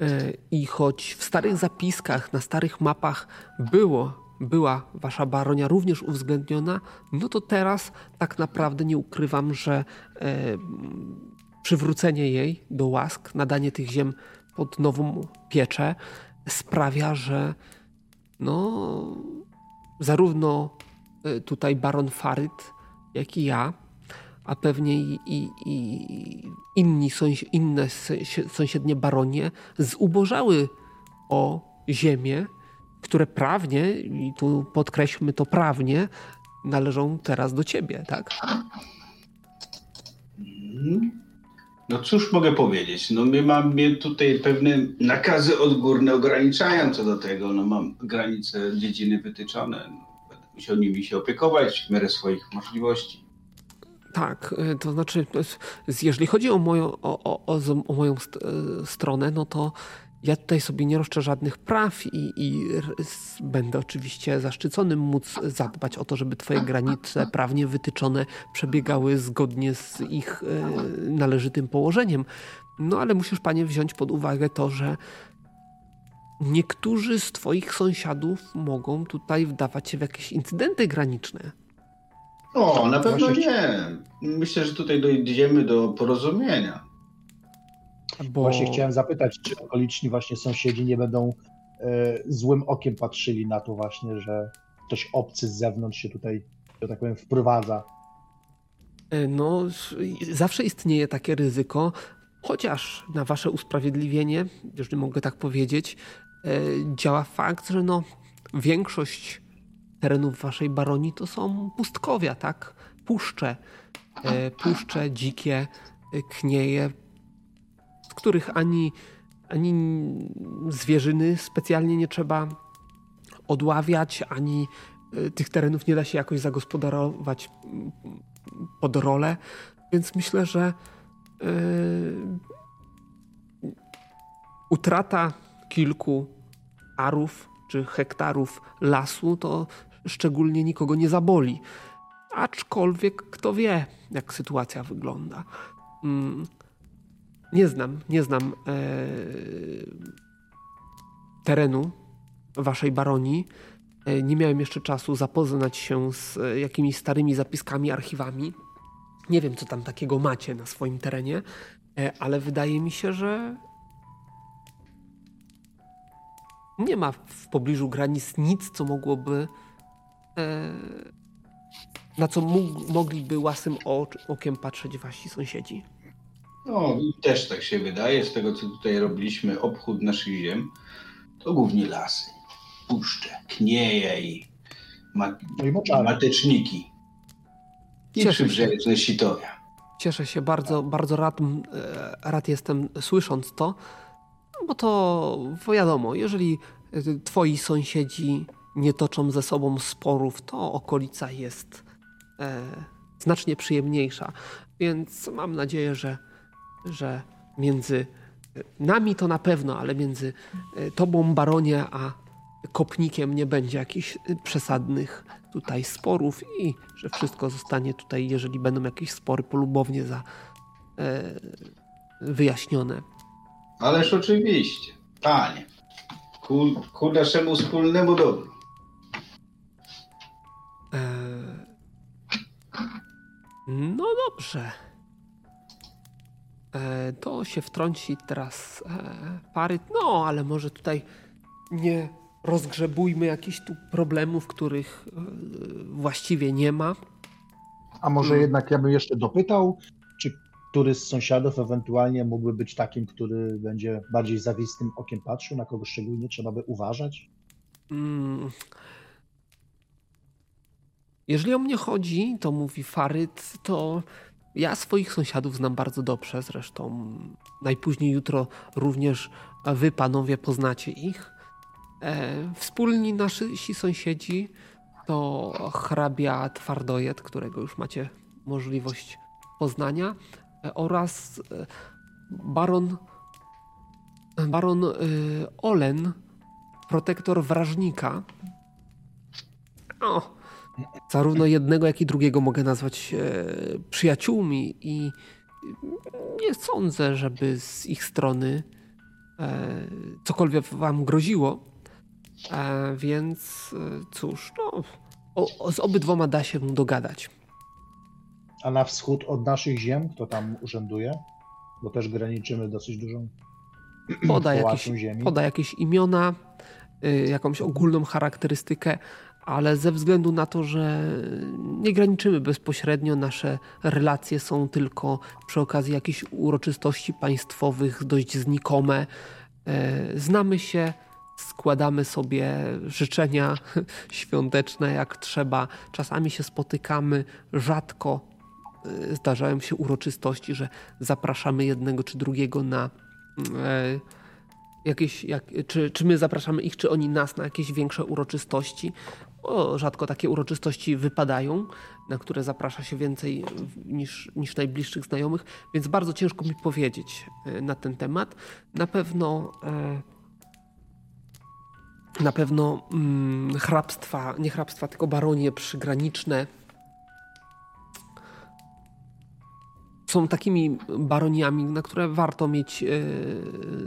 E, I choć w starych zapiskach, na starych mapach było, była wasza baronia również uwzględniona, no to teraz tak naprawdę nie ukrywam, że e, przywrócenie jej do łask, nadanie tych ziem pod nową pieczę sprawia, że no, zarówno y, tutaj baron Faryt, jak i ja, a pewnie i, i, i inni inne sąsiednie baronie zubożały o ziemię, które prawnie, i tu podkreślmy to prawnie, należą teraz do ciebie, tak? No cóż mogę powiedzieć? No my mamy tutaj pewne nakazy odgórne ograniczają co do tego. No mam granice dziedziny wytyczone. No, będę musiał nimi się opiekować w miarę swoich możliwości. Tak, y, to znaczy, jeżeli chodzi o moją, o, o, o moją st y, stronę, no to ja tutaj sobie nie roszczę żadnych praw i, i, będę oczywiście zaszczyconym móc zadbać o to, żeby Twoje granice prawnie wytyczone przebiegały zgodnie z ich e, należytym położeniem. No ale musisz, Panie, wziąć pod uwagę to, że niektórzy z Twoich sąsiadów mogą tutaj wdawać się w jakieś incydenty graniczne. O, na pewno nie. Myślę, że tutaj dojdziemy do porozumienia. Bo... Właśnie chciałem zapytać, czy okoliczni właśnie sąsiedzi nie będą e, złym okiem patrzyli na to właśnie, że ktoś obcy z zewnątrz się tutaj, że tak powiem, wprowadza. E, no, zawsze istnieje takie ryzyko, chociaż na wasze usprawiedliwienie, jeżeli mogę tak powiedzieć, e, działa fakt, że no, większość terenów waszej baronii to są pustkowia, tak? Puszcze, puszcze dzikie, knieje, z których ani, ani zwierzyny specjalnie nie trzeba odławiać, ani y, tych terenów nie da się jakoś zagospodarować pod rolę. Więc myślę, że yy, utrata kilku arów czy hektarów lasu to szczególnie nikogo nie zaboli. Aczkolwiek kto wie, jak sytuacja wygląda. Mm, nie znam, nie znam e, terenu waszej baronii. E, nie miałem jeszcze czasu zapoznać się z e, jakimiś starymi zapiskami, archiwami. Nie wiem, co tam takiego macie na swoim terenie, e, ale wydaje mi się, że nie ma w pobliżu granic nic, co mogłoby. E, na co mógł, mogliby łasym okiem patrzeć wasi sąsiedzi. No, też tak się wydaje, z tego co tutaj robiliśmy, obchód naszych ziem, to głównie lasy, puszcze, knieje i, ma no i mateczniki. I przybrzeżne sitowia. Cieszę się bardzo, bardzo rad, e, rad jestem słysząc to, bo to wiadomo, jeżeli twoi sąsiedzi nie toczą ze sobą sporów, to okolica jest e, znacznie przyjemniejsza. Więc mam nadzieję, że, że między nami to na pewno, ale między e, tobą, baronie, a kopnikiem nie będzie jakichś przesadnych tutaj sporów i że wszystko zostanie tutaj, jeżeli będą jakieś spory, polubownie za e, wyjaśnione. Ależ oczywiście, panie. Ku, ku naszemu wspólnemu dobru. E, no dobrze. E, to się wtrąci teraz e, pary. No, ale może tutaj nie rozgrzebujmy jakichś tu problemów, których e, właściwie nie ma. A może hmm. jednak ja bym jeszcze dopytał, czy który z sąsiadów ewentualnie mógłby być takim, który będzie bardziej zawistym okiem patrzył, na kogo szczególnie trzeba by uważać? Hmm. Jeżeli o mnie chodzi, to mówi Faryt, to ja swoich sąsiadów znam bardzo dobrze. Zresztą najpóźniej jutro również wy, panowie, poznacie ich. E, wspólni nasi sąsiedzi to hrabia Twardojet, którego już macie możliwość poznania, e, oraz e, baron, baron Olen, protektor wrażnika. O, zarówno jednego, jak i drugiego mogę nazwać przyjaciółmi i nie sądzę, żeby z ich strony cokolwiek wam groziło. E, więc e, cóż, no, o, z obydwoma da się dogadać. A na wschód od naszych ziem, kto tam urzęduje? Bo też graniczymy dosyć dużą poda jakieś, ziemi. Poda jakieś imiona, y, jakąś ogólną charakterystykę, ale ze względu na to, że nie graniczymy bezpośrednio, nasze relacje są tylko przy okazji jakichś uroczystości państwowych dość znikome. E, znamy się, składamy sobie życzenia świąteczne jak trzeba. Czasami się spotykamy, rzadko y, zdarzają się uroczystości, że zapraszamy jednego czy drugiego na e, jakieś, jak, czy, czy my zapraszamy ich, czy oni nas na jakieś większe uroczystości. O, rzadko takie uroczystości wypadają, na które zaprasza się więcej niż, niż najbliższych znajomych, więc bardzo ciężko mi powiedzieć e, na ten temat. Na pewno e, na pewno mm, hrabstwa, nie hrabstwa, tylko baronie przygraniczne są takimi baroniami, na które warto mieć yy,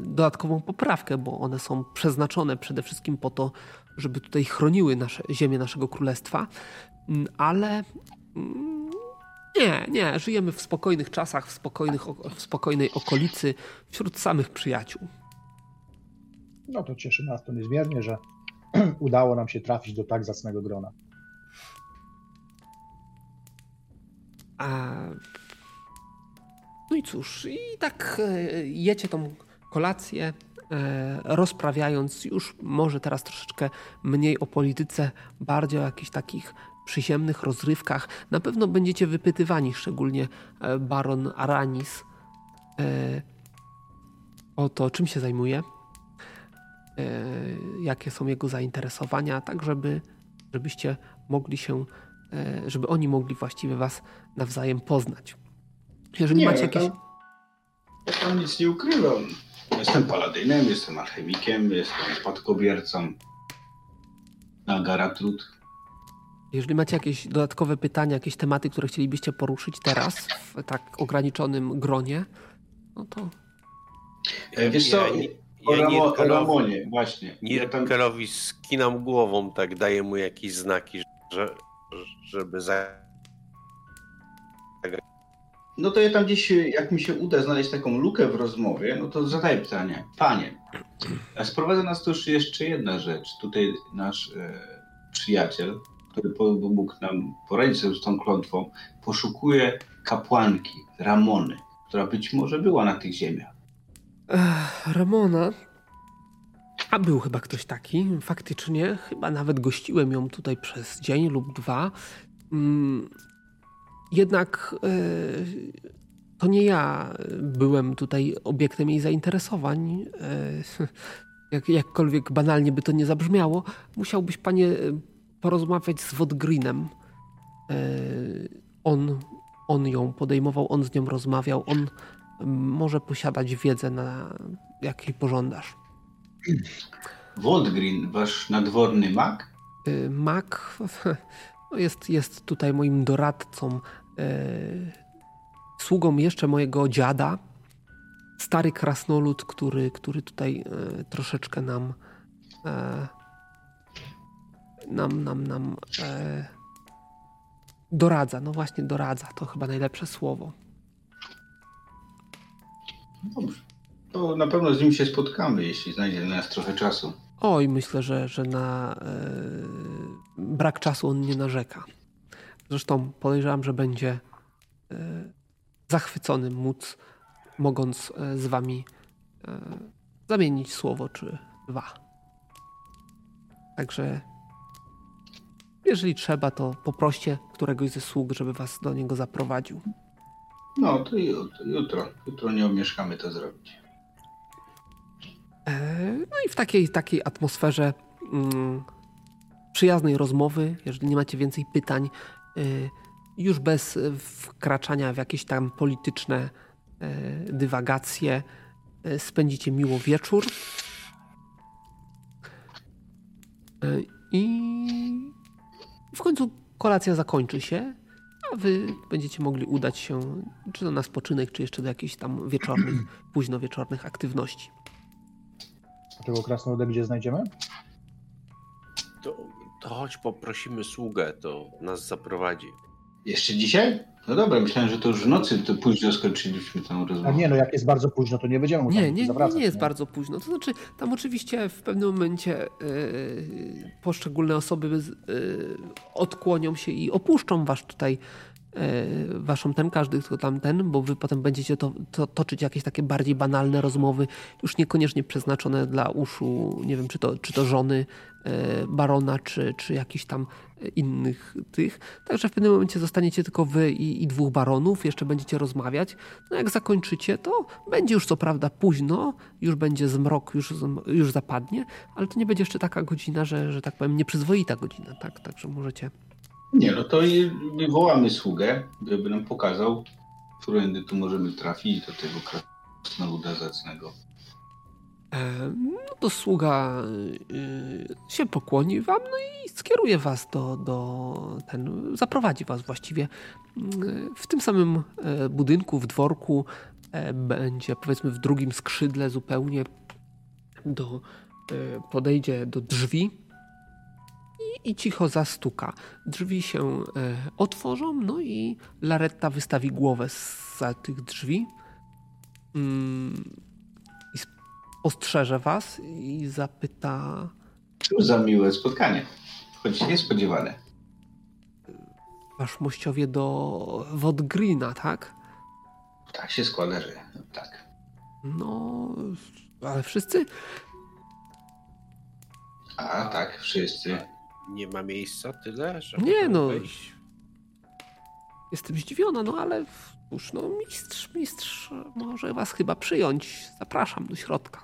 dodatkową poprawkę, bo one są przeznaczone przede wszystkim po to, żeby tutaj chroniły nasze, ziemię naszego królestwa, yy, ale yy, nie, nie, żyjemy w spokojnych czasach, w, spokojnych, w spokojnej okolicy, wśród samych przyjaciół. No to cieszy nas to niezmiernie, że udało nam się trafić do tak zacnego grona. A... No i cóż, i tak e, jecie tą kolację, rozprawiając już może teraz troszeczkę mniej o polityce, bardziej o jakichś takich przyziemnych rozrywkach. Na pewno będziecie wypytywani, szczególnie e, baron Aranis, o to, czym się zajmuje. E, jakie są jego zainteresowania, tak żeby, żebyście mogli się, e, żeby oni mogli właściwie was nawzajem poznać. Jeżeli nie, macie jakieś... Tam, ja tam nic nie ukrywam. Jestem paladynem, jestem alchemikiem, jestem spadkobiercą na Garatrud. Jeżeli macie jakieś dodatkowe pytania, jakieś tematy, które chcielibyście poruszyć teraz w tak ograniczonym gronie, no to... Wiesz co, o, ja Ramo, o Ramonie, właśnie. Nirkelowi ja tam... skinam głową, tak daję mu jakieś znaki, że, żeby zagrać. No to ja tam gdzieś, jak mi się uda znaleźć taką lukę w rozmowie, no to zadaję pytanie. Panie, a sprowadza nas tu już jeszcze jedna rzecz. Tutaj nasz e, przyjaciel, który mógł nam poradzić sobie z tą klątwą, poszukuje kapłanki, Ramony, która być może była na tych ziemiach. Ech, Ramona. A był chyba ktoś taki, faktycznie. Chyba nawet gościłem ją tutaj przez dzień lub dwa. Mm, jednak e, to nie ja byłem tutaj obiektem jej zainteresowań. E, jak, jakkolwiek banalnie by to nie zabrzmiało, musiałbyś, panie, porozmawiać z Wodgrinem. On, on ją podejmował, on z nią rozmawiał, on może posiadać wiedzę, na jakiej pożądasz. Wodgrin, wasz nadworny mak? Mak no jest, jest tutaj moim doradcą, sługą jeszcze mojego dziada, stary krasnolud, który, który tutaj e, troszeczkę nam e, nam, nam, nam e, doradza. No właśnie, doradza. To chyba najlepsze słowo. Dobrze. To na pewno z nim się spotkamy, jeśli znajdzie nas trochę czasu. Oj, myślę, że, że na e, brak czasu on nie narzeka. Zresztą podejrzewam, że będzie e, zachwycony móc, mogąc e, z wami zamienić słowo czy dwa. Także jeżeli trzeba, to poproście któregoś ze sług, żeby was do niego zaprowadził. No, to jutro. Jutro nie omieszkamy to zrobić. E, no i w takiej, takiej atmosferze mm, przyjaznej rozmowy, jeżeli nie macie więcej pytań, już bez wkraczania w jakieś tam polityczne dywagacje, spędzicie miło wieczór. I w końcu kolacja zakończy się, a wy będziecie mogli udać się czy to na spoczynek, czy jeszcze do jakichś tam wieczornych, późno wieczornych aktywności. Tego krasnoluda gdzie znajdziemy? To, to chodź poprosimy sługę, to nas zaprowadzi. Jeszcze dzisiaj? No dobra, myślałem, że to już w nocy to późno skończyliśmy tę rozmowę. A nie, no jak jest bardzo późno, to nie będziemy Nie, nie, nie, nie jest nie? bardzo późno. To znaczy, tam oczywiście w pewnym momencie yy, poszczególne osoby yy, odkłonią się i opuszczą wasz tutaj waszą ten, każdy kto tam ten, bo wy potem będziecie to, to, toczyć jakieś takie bardziej banalne rozmowy, już niekoniecznie przeznaczone dla uszu, nie wiem, czy to, czy to żony e, barona, czy, czy jakichś tam innych tych. Także w pewnym momencie zostaniecie tylko wy i, i dwóch baronów, jeszcze będziecie rozmawiać. No jak zakończycie, to będzie już co prawda późno, już będzie zmrok, już, już zapadnie, ale to nie będzie jeszcze taka godzina, że, że tak powiem, nieprzyzwoita godzina, tak? Także możecie nie, no to wywołamy sługę, żeby nam pokazał, którędy tu możemy trafić do tego krasnoluda zacnego. E, no to sługa y, się pokłoni wam, no i skieruje was do, do ten, zaprowadzi was właściwie y, w tym samym e, budynku, w dworku, e, będzie powiedzmy w drugim skrzydle zupełnie do, podejdzie do drzwi, i, cicho zastuka. Drzwi się e, otworzą, no i Laretta wystawi głowę za tych drzwi. Mm, i ostrzeże was i zapyta... Cóż za miłe spotkanie, choć niespodziewane. Wasz mościowie do Wodgrina, tak? Tak się składa, że tak. No, ale wszyscy? A tak, wszyscy nie ma miejsca tyle, żeby Nie no. Wejść? Jestem zdziwiona, no ale cóż, no mistrz, mistrz może was chyba przyjąć. Zapraszam do środka.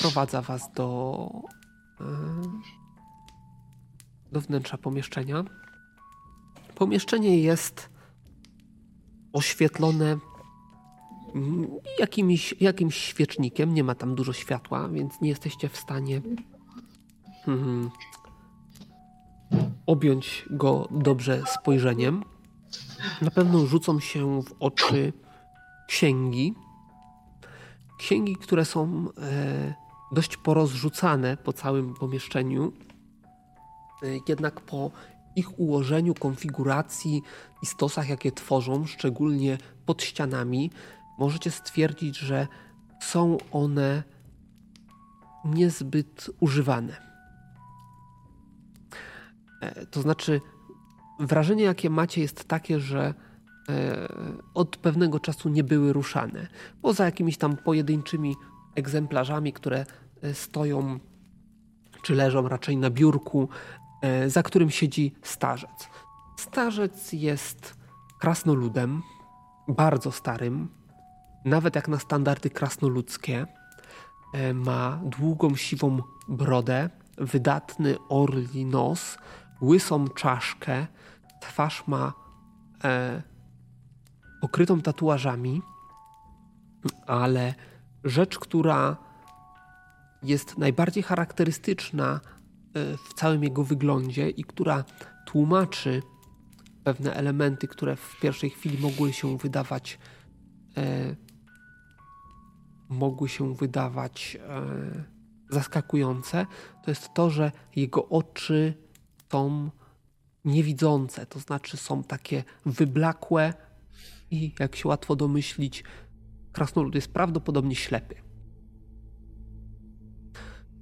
Prowadza was do, e, do wnętrza pomieszczenia. Pomieszczenie jest oświetlone jakimś, jakimś świecznikiem. Nie ma tam dużo światła, więc nie jesteście w stanie hmm, objąć go dobrze spojrzeniem. Na pewno rzucą się w oczy księgi. Księgi, które są e, dość porozrzucane po całym pomieszczeniu. E, jednak po ich ułożeniu, konfiguracji i stosach, jakie tworzą, szczególnie pod ścianami, możecie stwierdzić, że są one niezbyt używane. E, to znaczy, wrażenie, jakie macie, jest takie, że e, od pewnego czasu nie były ruszane. Poza jakimiś tam pojedynczymi egzemplarzami, które e, stoją czy leżą raczej na biurku, za którym siedzi starzec. Starzec jest krasnoludem, bardzo starym, nawet jak na standardy krasnoludzkie. E, ma długą, siwą brodę, wydatny orli nos, łysą czaszkę, twarz ma e, pokrytą tatuażami, ale rzecz, która jest najbardziej charakterystyczna e, w całym jego wyglądzie i która tłumaczy pewne elementy, które w pierwszej chwili mogły się wydawać e, mogły się wydawać e, zaskakujące, to jest to, że jego oczy są niewidzące, to znaczy są takie wyblakłe i jak się łatwo domyślić, krasnolud jest prawdopodobnie ślepy.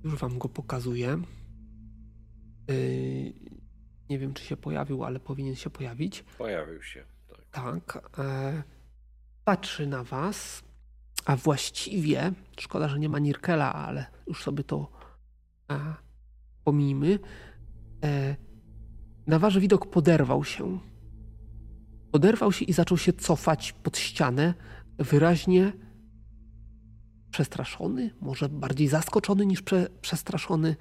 Już wam go pokazuję. Yy, nie wiem, czy się pojawił, ale powinien się pojawić. Pojawił się. Tak. tak e, patrzy na was, a właściwie, szkoda, że nie ma Nirkela, ale już sobie to e, pomijmy. E, na wasz widok poderwał się. Poderwał się i zaczął się cofać pod ścianę, wyraźnie przestraszony, może bardziej zaskoczony niż prze, przestraszony.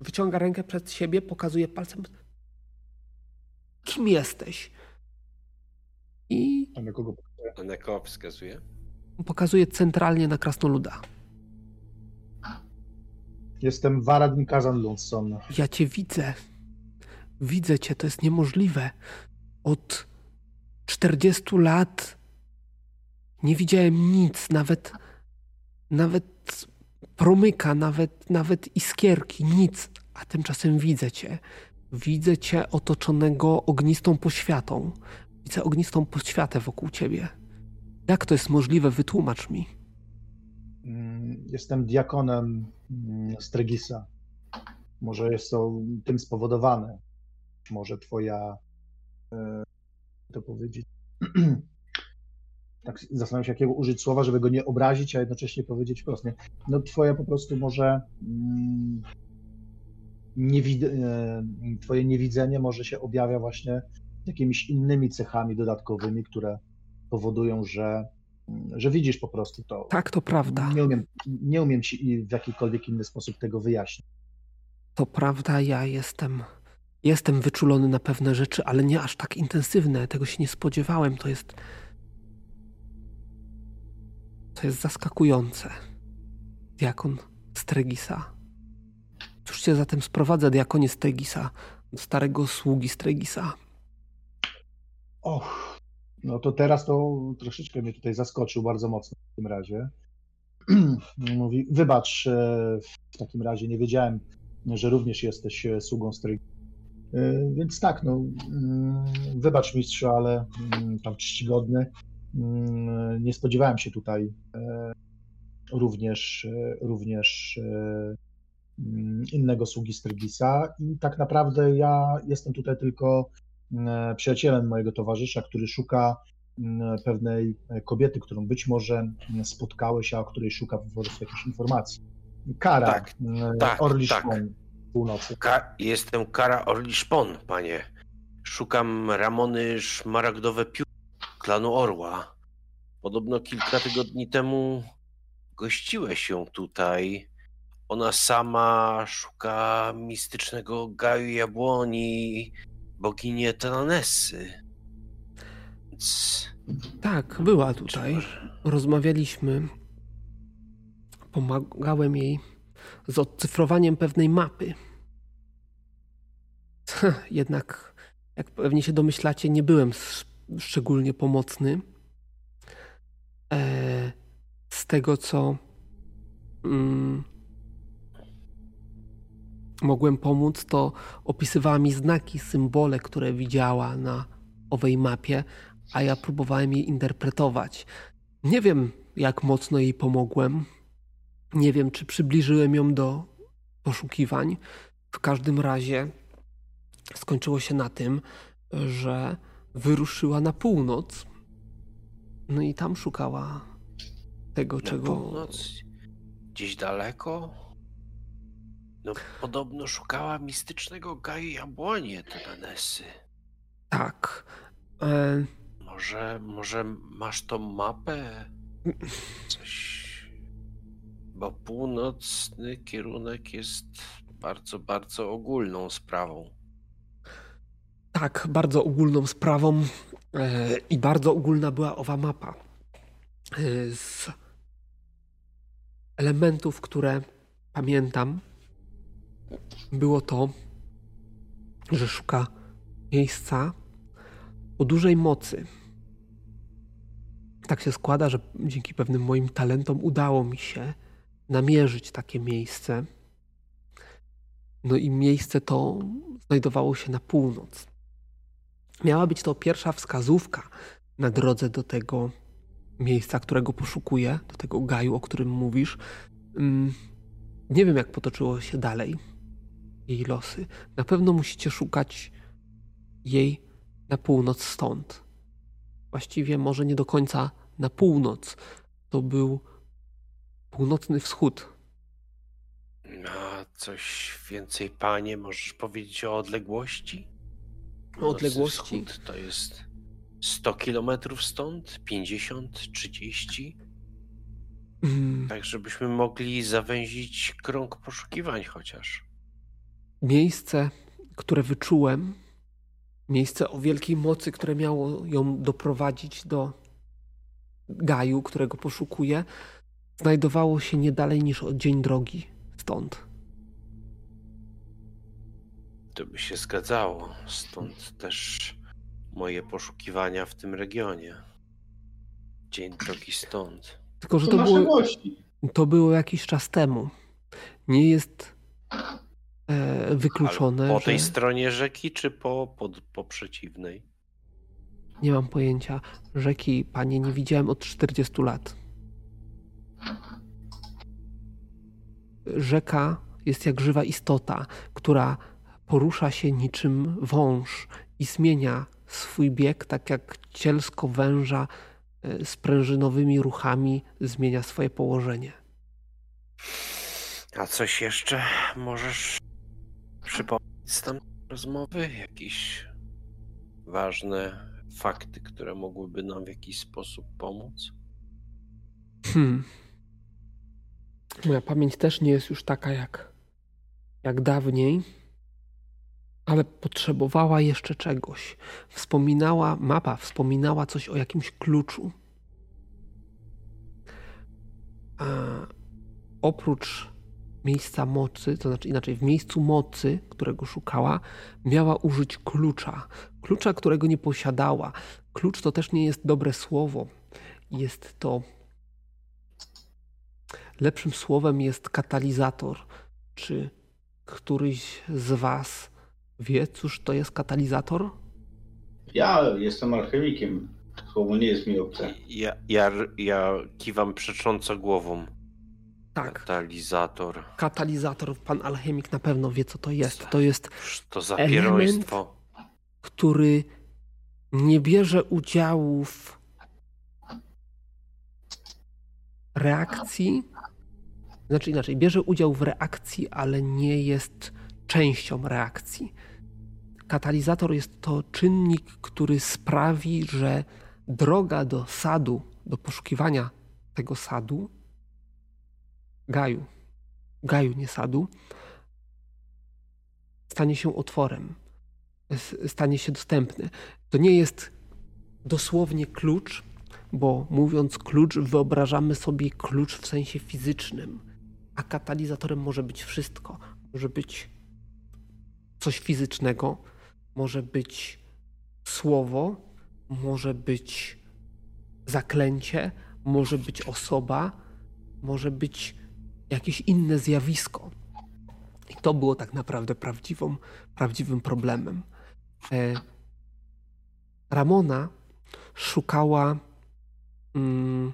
Wyciąga rękę przed siebie, pokazuje palcem. Kim jesteś? I. A na kogo A na kogo wskazuje? Pokazuje centralnie na krasnoluda. Jestem Varadin Kazan Lunson. Ja cię widzę. Widzę cię, to jest niemożliwe. Od 40 lat nie widziałem nic, nawet nawet promyka, nawet, nawet iskierki, nic. A tymczasem widzę cię. Widzę cię otoczonego ognistą poświatą. Widzę ognistą poświatę wokół ciebie. Jak to jest możliwe? Wytłumacz mi. Mm, jestem diakonem mm, Stregisa. Może jest to tym spowodowane. Może twoja, e, to powiedzieć, tak zastanawiam się, jakiego użyć słowa, żeby go nie obrazić, a jednocześnie powiedzieć wprost. Nie? No twoje po prostu może mm, niewid e, twoje niewidzenie może się objawia właśnie jakimiś innymi cechami dodatkowymi, które powodują, że, że widzisz po prostu to. Tak, to prawda. Nie umiem, nie umiem ci w jakikolwiek inny sposób tego wyjaśnić. To prawda, ja jestem. Jestem wyczulony na pewne rzeczy, ale nie aż tak intensywne. Tego się nie spodziewałem. To jest. To jest zaskakujące. Diakon Stregisa. Cóż cię zatem sprowadza, diakonie Stregisa, starego sługi Stregisa? Och, no to teraz to troszeczkę mnie tutaj zaskoczył bardzo mocno w tym razie. Mówi, wybacz, e, w takim razie nie wiedziałem, że również jesteś e, sługą stryj. E, więc tak, no, mm, wybacz mistrzu, ale mm, tam czcigodny. Mm, nie spodziewałem się tutaj również, również innego sługi Strygisa i tak naprawdę ja jestem tutaj tylko przyjacielem mojego towarzysza, który szuka pewnej kobiety, którą być może spotkałeś, a o której szuka po prostu jakichś informacji. Kara tak, tak, Orliszpon tak. północy. Ka jestem Kara Orliszpon, panie. Szukam Ramony Szmaragdowe Piór klanu Orła. Podobno kilka tygodni temu gościłeś ją tutaj. Ona sama szuka mistycznego Gaju Jabłoni boginię Tranessy. Więc... Tak, była tutaj. Rozmawialiśmy. Pomagałem jej z odcyfrowaniem pewnej mapy. Jednak, jak pewnie się domyślacie, nie byłem szczególnie pomocny. E, z tego, co mm, mogłem pomóc, to opisywała mi znaki, symbole, które widziała na owej mapie, a ja próbowałem je interpretować. Nie wiem, jak mocno jej pomogłem. Nie wiem, czy przybliżyłem ją do poszukiwań. W każdym razie skończyło się na tym, że wyruszyła na północ. No i tam szukała tego, na czego. Północ? Gdzieś daleko? No, podobno szukała mistycznego Gaju Jabłonie, te. Tak. E... Może, może masz tą mapę? Coś. Bo północny kierunek jest bardzo, bardzo ogólną sprawą. Tak, bardzo ogólną sprawą e, i bardzo ogólna była owa mapa. E, z elementów, które pamiętam, było to, że szuka miejsca o dużej mocy. Tak się składa, że dzięki pewnym moim talentom udało mi się namierzyć takie miejsce. No i miejsce to znajdowało się na północ. Miała być to pierwsza wskazówka na drodze do tego miejsca, którego poszukuję, do tego gaju, o którym mówisz. Mm, nie wiem, jak potoczyło się dalej jej losy. Na pewno musicie szukać jej na północ stąd. Właściwie może nie do końca na północ. To był północny wschód. A coś więcej, panie, możesz powiedzieć o odległości? O odległości? Wschód to jest 100 kilometrów stąd? 50? 30? Mm. Tak, żebyśmy mogli zawęzić krąg poszukiwań chociaż. Miejsce, które wyczułem, miejsce o wielkiej mocy, które miało ją doprowadzić do gaju, którego poszukuję, znajdowało się nie dalej niż o dzień drogi stąd. To by się zgadzało. Stąd też moje poszukiwania w tym regionie. Dzień drogi stąd. Tylko, że to, to było, to było jakiś czas temu. Nie jest wykluczone. Ale po że... tej stronie rzeki, czy po, po, po przeciwnej? Nie mam pojęcia. Rzeki, panie, nie widziałem od 40 lat. Rzeka jest jak żywa istota, która porusza się niczym wąż i zmienia swój bieg, tak jak cielsko węża e, sprężynowymi ruchami zmienia swoje położenie. A coś jeszcze możesz przypomnieć z tam rozmowy? Jakieś ważne fakty, które mogłyby nam w jakiś sposób pomóc? Hmm. Moja pamięć też nie jest już taka jak, jak dawniej, ale potrzebowała jeszcze czegoś. Wspominała, mapa wspominała coś o jakimś kluczu. A oprócz miejsca mocy, to znaczy inaczej, w miejscu mocy, którego szukała, miała użyć klucza. Klucza, którego nie posiadała. Klucz to też nie jest dobre słowo. Jest to Lepszym słowem jest katalizator. Czy któryś z Was wie, cóż to jest katalizator? Ja jestem alchemikiem. Słowo nie jest mi obce. Ja, ja, ja kiwam przecząco głową. Tak. Katalizator. Katalizator, pan alchemik na pewno wie, co to jest. To jest to za element, który nie bierze udziału w reakcji, znaczy inaczej, bierze udział w reakcji, ale nie jest częścią reakcji. Katalizator jest to czynnik, który sprawi, że droga do sadu, do poszukiwania tego sadu, gaju, gaju, nie sadu, stanie się otworem, stanie się dostępny. To nie jest dosłownie klucz, bo mówiąc klucz, wyobrażamy sobie klucz w sensie fizycznym, a katalizatorem może być wszystko. Może być coś fizycznego, może być słowo, może być zaklęcie, może być osoba, może być jakieś inne zjawisko. I to było tak naprawdę prawdziwą, prawdziwym problemem. E, Ramona szukała mm,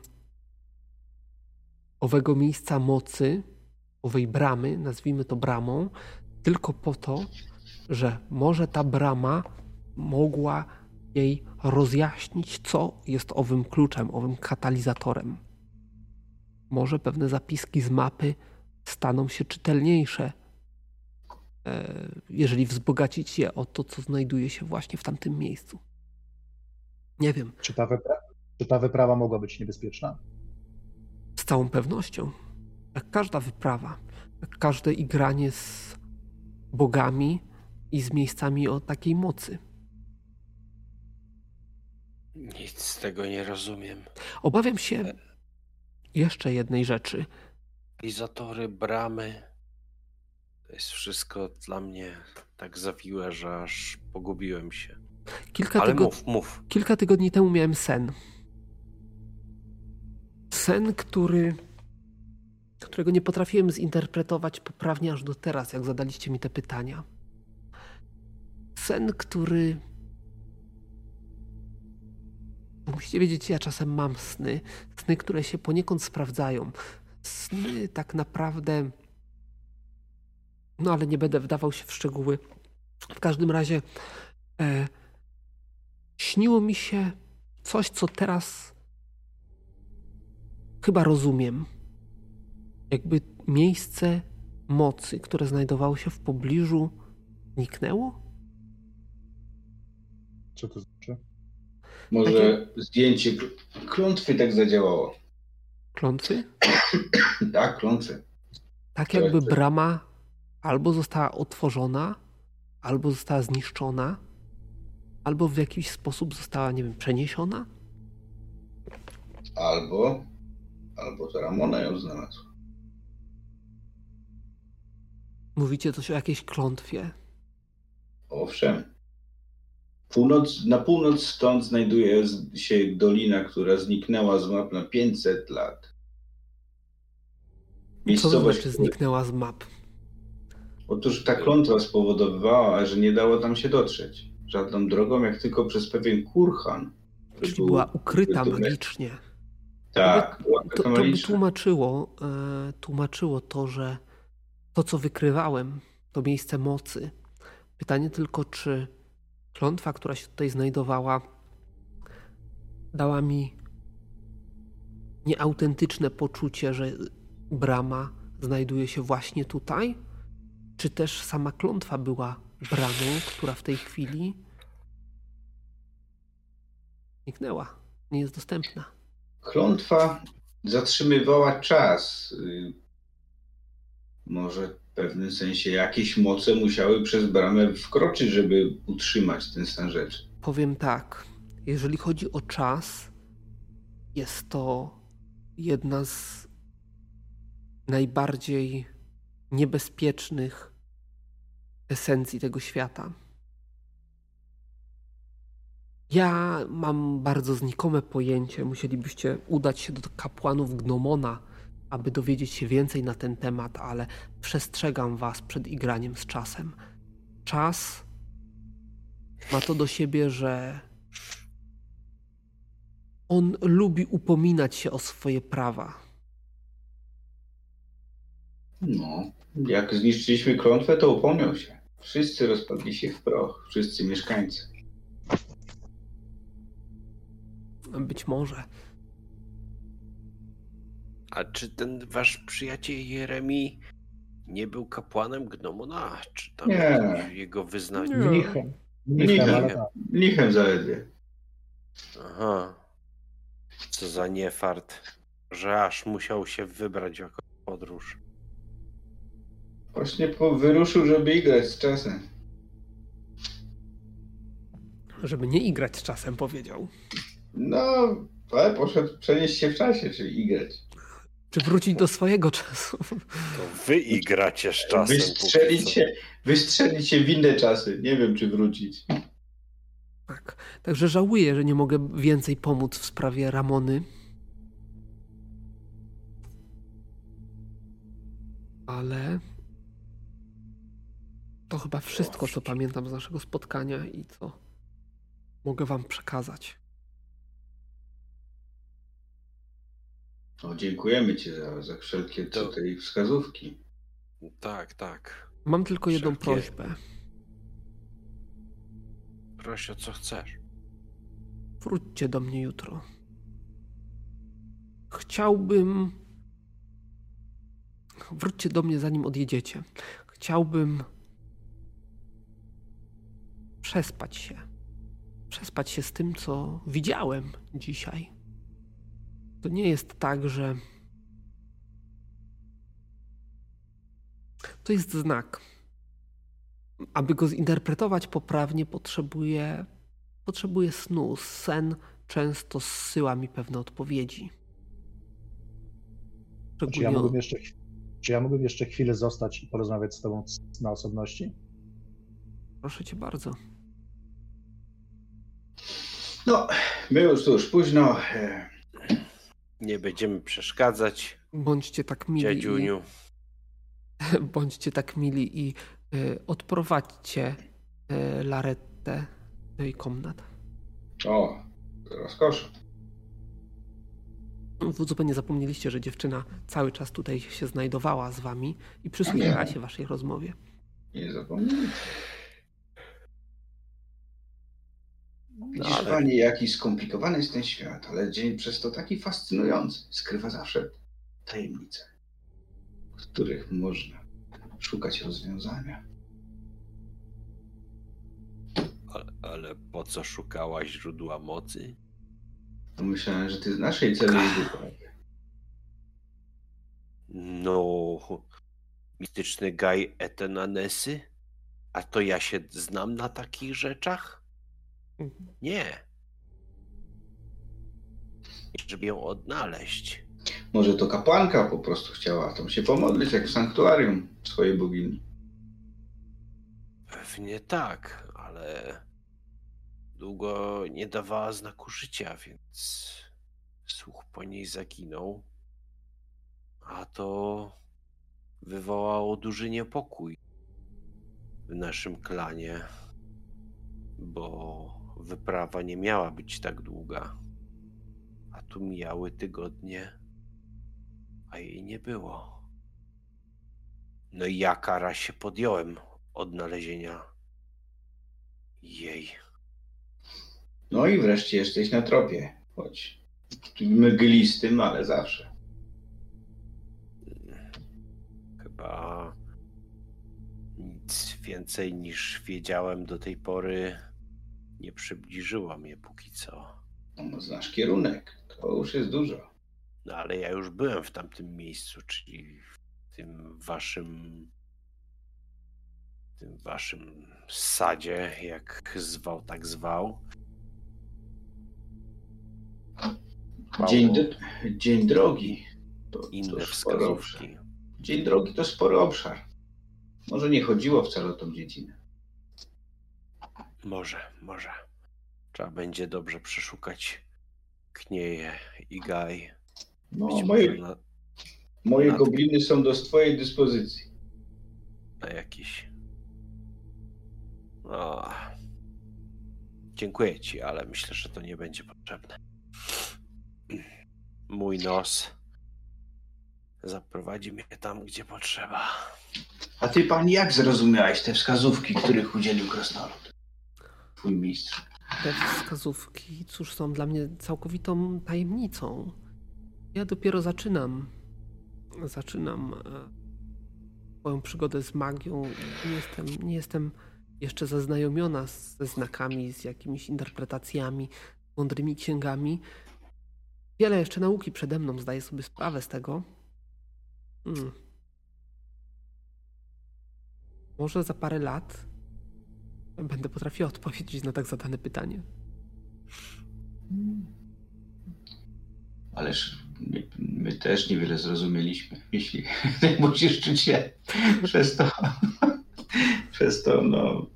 owego miejsca mocy, owej bramy, nazwijmy to bramą, tylko po to, że może ta brama mogła jej rozjaśnić, co jest owym kluczem, owym katalizatorem. Może pewne zapiski z mapy staną się czytelniejsze e, jeżeli wzbogacić je o to, co znajduje się właśnie w tamtym miejscu. Nie wiem. Czy ta, wypra czy ta wyprawa mogła być niebezpieczna? Z całą pewnością. Jak każda wyprawa, jak każde igranie z bogami i z miejscami o takiej mocy. Nic z tego nie rozumiem. Obawiam się jeszcze jednej rzeczy. Izatory, bramy. To jest wszystko dla mnie tak zawiłe, że aż pogubiłem się. Kilka, Ale tygo... mów, mów. Kilka tygodni temu miałem sen. Sen, który, którego nie potrafiłem zinterpretować poprawnie aż do teraz, jak zadaliście mi te pytania. Sen, który. Musicie wiedzieć, ja czasem mam sny. Sny, które się poniekąd sprawdzają. Sny tak naprawdę. No ale nie będę wdawał się w szczegóły. W każdym razie. E, śniło mi się coś, co teraz chyba rozumiem. Jakby miejsce mocy, które znajdowało się w pobliżu, zniknęło? Co to znaczy? Może Takie- zdjęcie kl- klątwy tak zadziałało. Klątwy? Tak, klątwy. Tak jakby brama albo została otworzona, albo została zniszczona, albo w jakiś sposób została, nie wiem, przeniesiona? Albo, albo to Ramona ją znalazł. Mówicie coś o jakiejś klątwie? Owszem. Północ, na północ stąd znajduje się dolina, która zniknęła z map na 500 lat. Co to Miejscowość, znaczy zniknęła z map? Otóż ta klątwa spowodowała, że nie dało tam się dotrzeć. Żadną drogą, jak tylko przez pewien kurhan. Czyli był- była ukryta który- magicznie. Tak, była To, taka to by tłumaczyło, e, tłumaczyło to, że to, co wykrywałem, to miejsce mocy. Pytanie tylko, czy klątwa, która się tutaj znajdowała, dała mi nieautentyczne poczucie, że brama znajduje się właśnie tutaj? Czy też sama klątwa była bramą, która w tej chwili zniknęła, nie jest dostępna? Klątwa zatrzymywała czas. Może w pewnym sensie jakieś moce musiały przez bramę wkroczyć, żeby utrzymać ten stan rzeczy. Powiem tak, jeżeli chodzi o czas, jest to jedna z najbardziej niebezpiecznych esencji tego świata. Ja mam bardzo znikome pojęcie. Musielibyście udać się do kapłanów Gnomona, aby dowiedzieć się więcej na ten temat, ale przestrzegam was przed igraniem z czasem. Czas ma to do siebie, że on lubi upominać się o swoje prawa. No, jak zniszczyliśmy klątwę, to upomniał się. Wszyscy rozpadli się w proch, wszyscy mieszkańcy. Być może. A czy ten wasz przyjaciel Jeremi nie był kapłanem Gnomona? Czy tam Nie. jego wyznanie? Nie. Mnichem. Mnichem, Mnichem. zaledwie. Aha. Co za niefart, że aż musiał się wybrać w jakąś podróż. Właśnie po wyruszył, żeby igrać z czasem. Żeby nie igrać z czasem, powiedział. No, ale poszedł przenieść się w czasie, czyli igrać. Czy wrócić do swojego czasu? To wy igracie z czasem. Wystrzelić się w inne czasy. Nie wiem, czy wrócić. Tak. Także żałuję, że nie mogę więcej pomóc w sprawie Ramony. Ale to chyba wszystko, co pamiętam z naszego spotkania i co mogę wam przekazać. O, dziękujemy Ci za, za wszelkie To- tutaj wskazówki. Tak, tak. Mam tylko jedną Wszelkie- prośbę. Proś o co chcesz. Wróćcie do mnie jutro. Chciałbym. Wróćcie do mnie, zanim odjedziecie. Chciałbym przespać się. Przespać się z tym, co widziałem dzisiaj. To nie jest tak, że. To jest znak. Aby go zinterpretować poprawnie, potrzebuję, potrzebuję snu. Sen często zsyła mi pewne odpowiedzi. Czy ja, mógłbym jeszcze, czy ja mógłbym jeszcze chwilę zostać i porozmawiać z Tobą na osobności? Proszę Cię bardzo. No, my już późno. Nie będziemy przeszkadzać. Bądźcie tak mili. Dziadziuniu. I, bądźcie tak mili i y, odprowadźcie y, Larettę do jej komnat. O, rozkosz. Wy zupełnie zapomnieliście, że dziewczyna cały czas tutaj się znajdowała z wami i przysłuchiwała się waszej rozmowie. Nie zapomnieliście. Widzisz, No, ale- pani, jaki skomplikowany jest ten świat, ale dzień przez to taki fascynujący. Skrywa zawsze tajemnice, w których można szukać rozwiązania. Ale, ale po co szukałaś źródła mocy? Pomyślałem, że ty z naszej celi No, mityczny gaj Etenanesy? A to ja się znam na takich rzeczach? Nie. Żeby ją odnaleźć. Może to kapłanka po prostu chciała tam się pomodlić, jak w sanktuarium swojej bogini. Pewnie tak, ale długo nie dawała znaku życia, więc słuch po niej zaginął. A to wywołało duży niepokój w naszym klanie, bo wyprawa nie miała być tak długa. A tu mijały tygodnie, a jej nie było. No i ja kara się podjąłem odnalezienia jej. No i wreszcie jesteś na tropie. Choć mglistym, ale zawsze. Chyba nic więcej niż wiedziałem do tej pory nie przybliżyło mnie póki co. No, znasz kierunek. To już jest dużo. No ale ja już byłem w tamtym miejscu, czyli w tym waszym tym waszym sadzie, jak zwał, tak zwał. Dzień, d- dzień drogi. To, Inne to wskazówki. Dzień drogi to spory obszar. Może nie chodziło wcale o tą dziedzinę. Może, może. Trzeba będzie dobrze przeszukać Knieje i Gaj. No, Być moje, na, moje nad- gobliny są do twojej dyspozycji. na jakiś. O. Dziękuję ci, ale myślę, że to nie będzie potrzebne. Mój nos zaprowadzi mnie tam, gdzie potrzeba. A ty, pani, jak zrozumiałeś te wskazówki, których udzielił krasnolud? Twój mistrz. Te wskazówki, cóż, są dla mnie całkowitą tajemnicą. Ja dopiero zaczynam. Zaczynam e, swoją przygodę z magią. Nie jestem, nie jestem jeszcze zaznajomiona ze znakami, z jakimiś interpretacjami, mądrymi księgami. Wiele jeszcze nauki przede mną, zdaję sobie sprawę z tego. Hmm. Może za parę lat będę potrafiła odpowiedzieć na tak zadane pytanie. Ależ my, my też niewiele zrozumieliśmy, jeśli musisz czuć się przez to, przez to, no,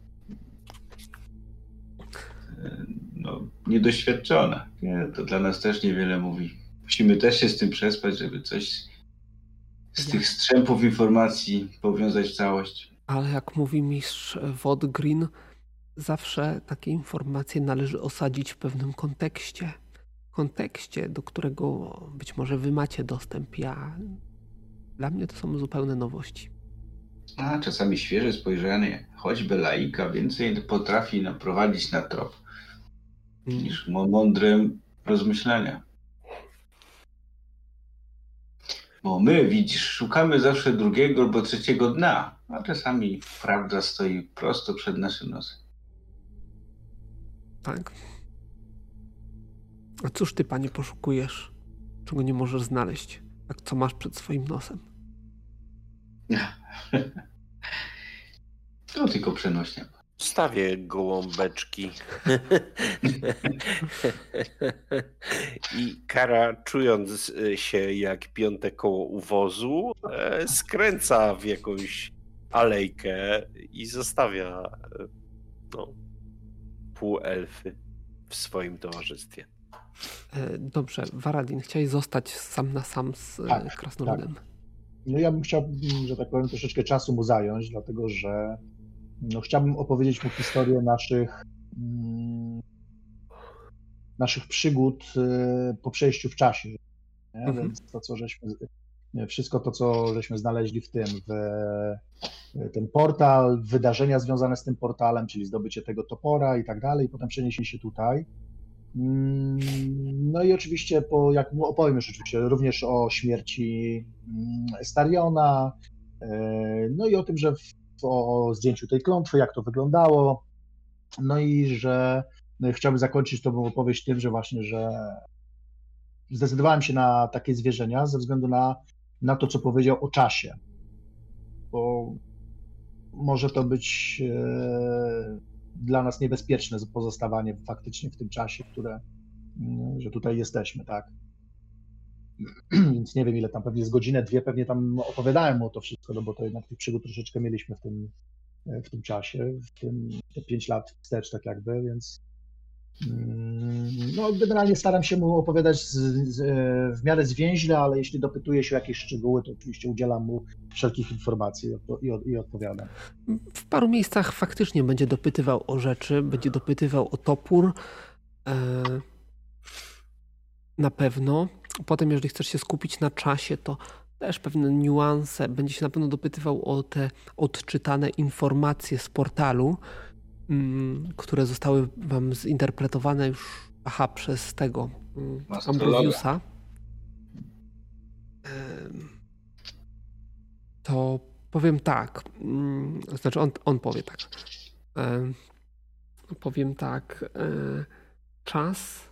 no, niedoświadczona. Nie, to dla nas też niewiele mówi. Musimy też się z tym przespać, żeby coś z tych strzępów informacji powiązać w całość. Ale jak mówi mistrz Wodgrin, zawsze takie informacje należy osadzić w pewnym kontekście. Kontekście, do którego być może wy macie dostęp. Ja. Dla mnie to są zupełne nowości. A czasami świeże spojrzenie, choćby laika, więcej potrafi naprowadzić na trop niż mo- mądre rozmyślania. Bo my, widzisz, szukamy zawsze drugiego albo trzeciego dna, a czasami prawda stoi prosto przed naszym nosem. Tak. A cóż ty, panie, poszukujesz, czego nie możesz znaleźć? Tak, co masz przed swoim nosem? To tylko przenośnie. Wstawię gołąbeczki. I kara, czując się jak piąte koło uwozu, e, skręca w jakąś alejkę i zostawia e, no, półelfy w swoim towarzystwie. E, dobrze, Waradin, chciałeś zostać sam na sam z tak, Krasnoludem. Tak. No ja bym chciał, że tak powiem, troszeczkę czasu mu zająć, dlatego że no, chciałbym opowiedzieć mu historię naszych, mm, naszych przygód y, po przejściu w czasie. Mhm. Więc to, co żeśmy, wszystko to, co żeśmy znaleźli w tym, w, ten portal, wydarzenia związane z tym portalem, czyli zdobycie tego topora i tak dalej, i potem przeniesienie się tutaj. Mm, no i oczywiście, po, jak opowiem już oczywiście również o śmierci mm, Stariona, e, no i o tym, że w o zdjęciu tej klątwy, jak to wyglądało. No i że no chciałbym zakończyć tą opowieść tym, że właśnie, że zdecydowałem się na takie zwierzenia ze względu na, na to, co powiedział o czasie. Bo może to być e, dla nas niebezpieczne pozostawanie faktycznie w tym czasie, które, mm, że tutaj jesteśmy, tak. Więc nie wiem, ile tam, pewnie z godzinę, dwie pewnie tam opowiadałem o to wszystko, no bo to jednak tych przygód troszeczkę mieliśmy w tym, w tym czasie, w tym te pięć lat wstecz tak jakby, więc no generalnie staram się mu opowiadać z, z, w miarę zwięźle, ale jeśli dopytuje się o jakieś szczegóły, to oczywiście udzielam mu wszelkich informacji i, i, odpowiadam. W paru miejscach faktycznie będzie dopytywał o rzeczy, będzie dopytywał o topór. E, na pewno. Potem, jeżeli chcesz się skupić na czasie, to też pewne niuanse. Będzie się na pewno dopytywał o te odczytane informacje z portalu, mm, które zostały wam zinterpretowane już aha, przez tego mm, Ambrosiusa. To powiem tak. Mm, znaczy, on, on powie tak. Powiem tak. E, czas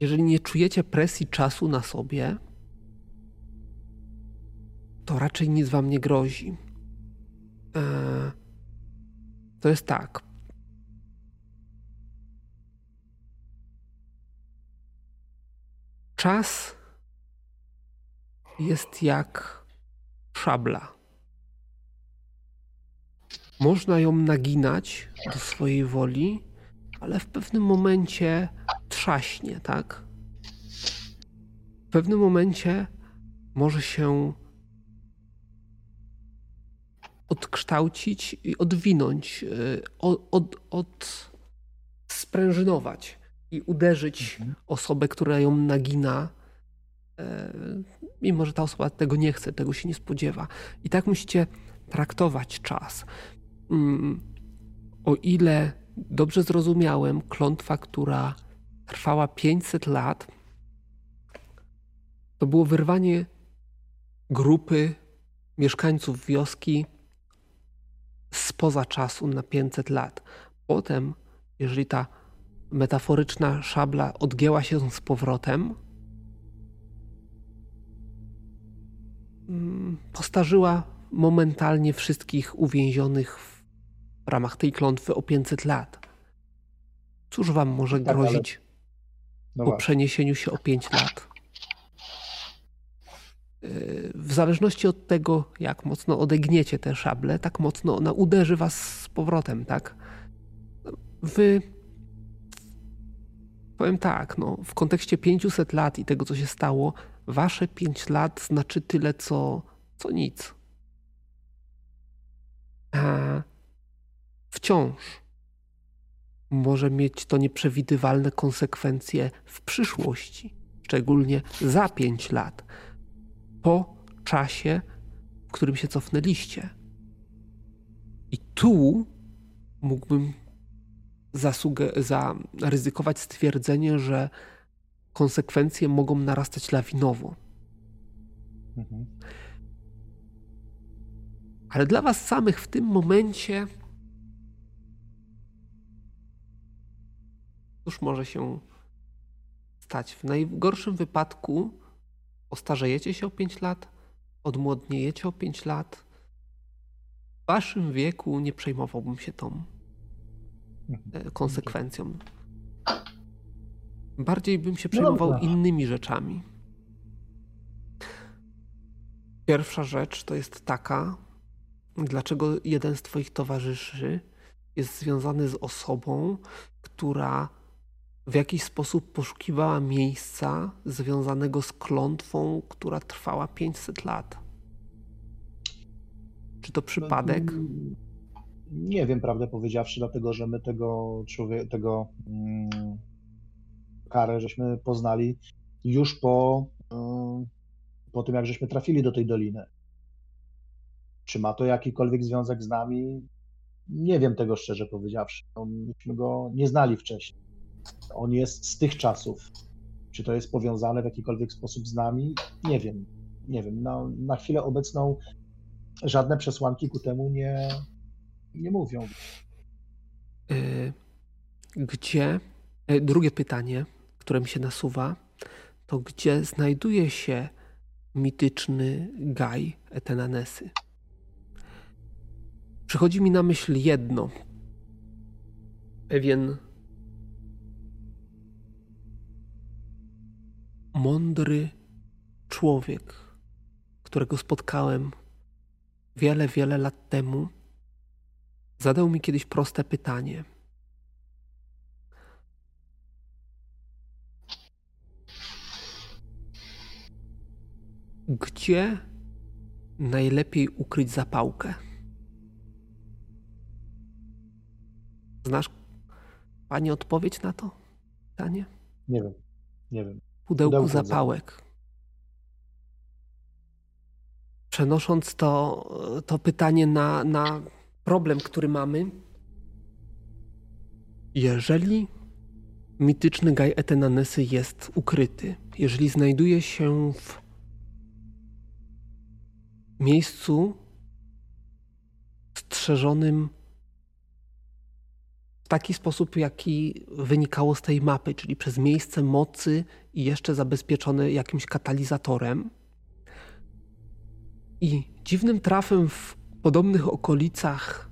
jeżeli nie czujecie presji czasu na sobie, to raczej nic wam nie grozi. Eee, to jest tak. Czas jest jak szabla. Można ją naginać do swojej woli, ale w pewnym momencie trzaśnie, tak? W pewnym momencie może się odkształcić i odwinąć, y, od, od, od sprężynować i uderzyć mhm. osobę, która ją nagina, e, mimo że ta osoba tego nie chce, tego się nie spodziewa. I tak musicie traktować czas. Mm, o ile dobrze zrozumiałem, klątwa, która trwała 500 lat, to było wyrwanie grupy mieszkańców wioski spoza czasu na 500 lat. Potem, jeżeli ta metaforyczna szabla odgięła się z powrotem, mm, postarzyła momentalnie wszystkich uwięzionych w ramach tej klątwy o 500 lat. Cóż wam może tak, grozić no po przeniesieniu się o 5 lat? Yy, w zależności od tego, jak mocno odegniecie te szable, tak mocno ona uderzy was z powrotem, tak? Wy powiem tak, no, w kontekście 500 lat i tego, co się stało, wasze 5 lat znaczy tyle, co, co nic. A wciąż może mieć to nieprzewidywalne konsekwencje w przyszłości, szczególnie za pięć lat, po czasie, w którym się cofnęliście. I tu mógłbym zaryzykować stwierdzenie, że konsekwencje mogą narastać lawinowo. Mhm. Ale dla Was samych w tym momencie Cóż może się stać? W najgorszym wypadku ostarzejecie się o 5 lat, odmłodniejecie o 5 lat. W waszym wieku nie przejmowałbym się tą e, konsekwencją. Bardziej bym się przejmował no innymi rzeczami. Pierwsza rzecz to jest taka, dlaczego jeden z Twoich towarzyszy jest związany z osobą, która w jakiś sposób poszukiwała miejsca związanego z klątwą, która trwała 500 lat. Czy to przypadek? Nie wiem, prawdę powiedziawszy, dlatego że my tego człowieka, tego mm, karę żeśmy poznali już po, mm, po tym, jak żeśmy trafili do tej doliny. Czy ma to jakikolwiek związek z nami? Nie wiem tego szczerze powiedziawszy. No, myśmy go nie znali wcześniej. On jest z tych czasów. Czy to jest powiązane w jakikolwiek sposób z nami? Nie wiem. Nie wiem. Na, na chwilę obecną żadne przesłanki ku temu nie, nie mówią. Y, gdzie? Y, drugie pytanie, które mi się nasuwa, to gdzie znajduje się mityczny Gaj Etenanesy? Przychodzi mi na myśl jedno. Pewien mądry człowiek, którego spotkałem wiele, wiele lat temu, zadał mi kiedyś proste pytanie. Gdzie najlepiej ukryć zapałkę? Znasz Pani odpowiedź na to pytanie? Nie wiem, nie wiem. Pudełku, zapałek. Przenosząc to, to pytanie na, na problem, który mamy, jeżeli mityczny Gaj Etenanesy jest ukryty, jeżeli znajduje się w miejscu strzeżonym w taki sposób, jaki wynikało z tej mapy, czyli przez miejsce mocy i jeszcze zabezpieczone jakimś katalizatorem. I dziwnym trafem w podobnych okolicach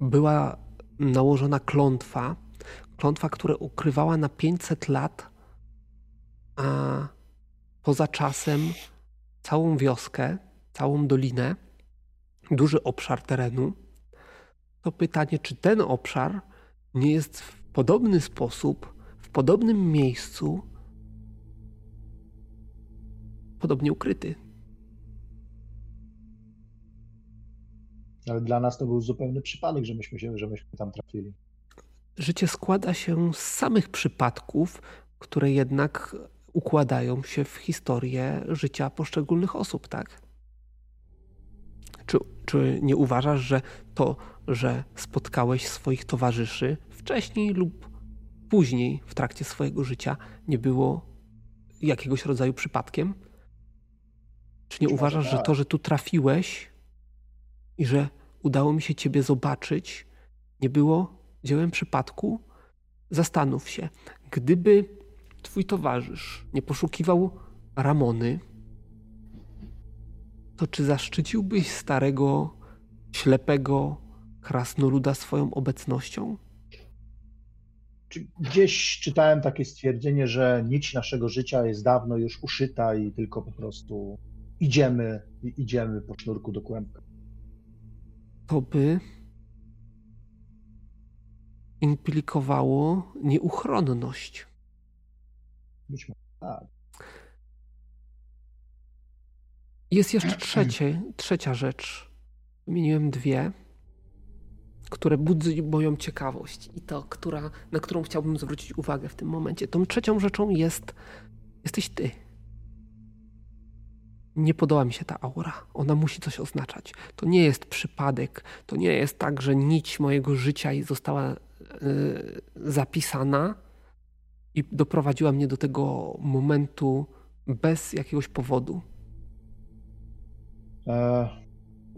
była nałożona klątwa. Klątwa, która ukrywała na 500 lat, a poza czasem całą wioskę, całą dolinę, duży obszar terenu to pytanie, czy ten obszar nie jest w podobny sposób, w podobnym miejscu, podobnie ukryty. Ale dla nas to był zupełny przypadek, że myśmy, się, że myśmy tam trafili. Życie składa się z samych przypadków, które jednak układają się w historię życia poszczególnych osób, tak? Czy, czy nie uważasz, że to, że spotkałeś swoich towarzyszy wcześniej lub później w trakcie swojego życia, nie było jakiegoś rodzaju przypadkiem? Czy nie uważasz, że tak. to, że tu trafiłeś i że udało mi się Ciebie zobaczyć, nie było dziełem przypadku? Zastanów się, gdyby Twój towarzysz nie poszukiwał Ramony, to czy zaszczyciłbyś starego, ślepego krasnoluda swoją obecnością? Gdzieś czytałem takie stwierdzenie, że nić naszego życia jest dawno już uszyta i tylko po prostu idziemy, idziemy po sznurku do kłębka. To by implikowało nieuchronność. Być może tak. Jest jeszcze trzecie, trzecia rzecz. Wymieniłem dwie, które budzą moją ciekawość i to, która, na którą chciałbym zwrócić uwagę w tym momencie. Tą trzecią rzeczą jest, jesteś ty. Nie podoba mi się ta aura. Ona musi coś oznaczać. To nie jest przypadek. To nie jest tak, że nić mojego życia została yy, zapisana i doprowadziła mnie do tego momentu bez jakiegoś powodu. E,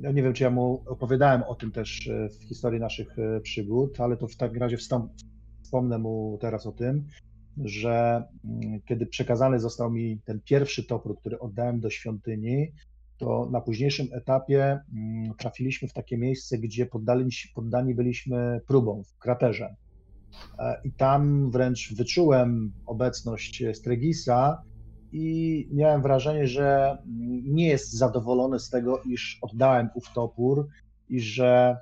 ja nie wiem, czy ja mu opowiadałem o tym też e, w historii naszych e, przygód, ale to w takim razie wspomnę mu teraz o tym, że mm, kiedy przekazany został mi ten pierwszy topór, który oddałem do świątyni, to na późniejszym etapie mm, trafiliśmy w takie miejsce, gdzie poddani, poddani byliśmy próbom w kraterze. I tam wręcz wyczułem obecność Stregisa i miałem wrażenie, że mm, nie jest zadowolony z tego, iż oddałem ów topór i że,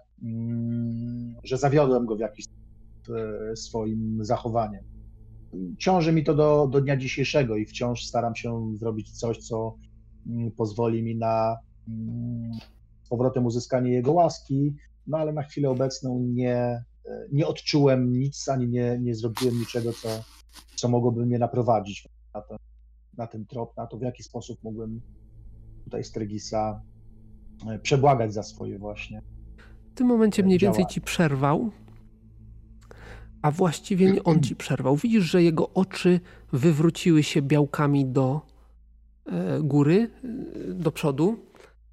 że zawiodłem go w jakiś e, swoim zachowaniem. Ciąży mi to do, do dnia dzisiejszego i wciąż staram się zrobić coś, co mm, pozwoli mi na mm, z powrotem uzyskanie jego łaski, no ale na chwilę obecną nie, e, nie odczułem nic, ani nie, nie zrobiłem niczego, co, co mogłoby mnie naprowadzić na ten, na ten trop, na to, w jaki sposób mógłbym tutaj Stregisa e, przebłagać za swoje właśnie. W tym momencie mniej więcej ci przerwał, a właściwie nie on ci przerwał. Widzisz, że jego oczy wywróciły się białkami do e, góry, e, do przodu.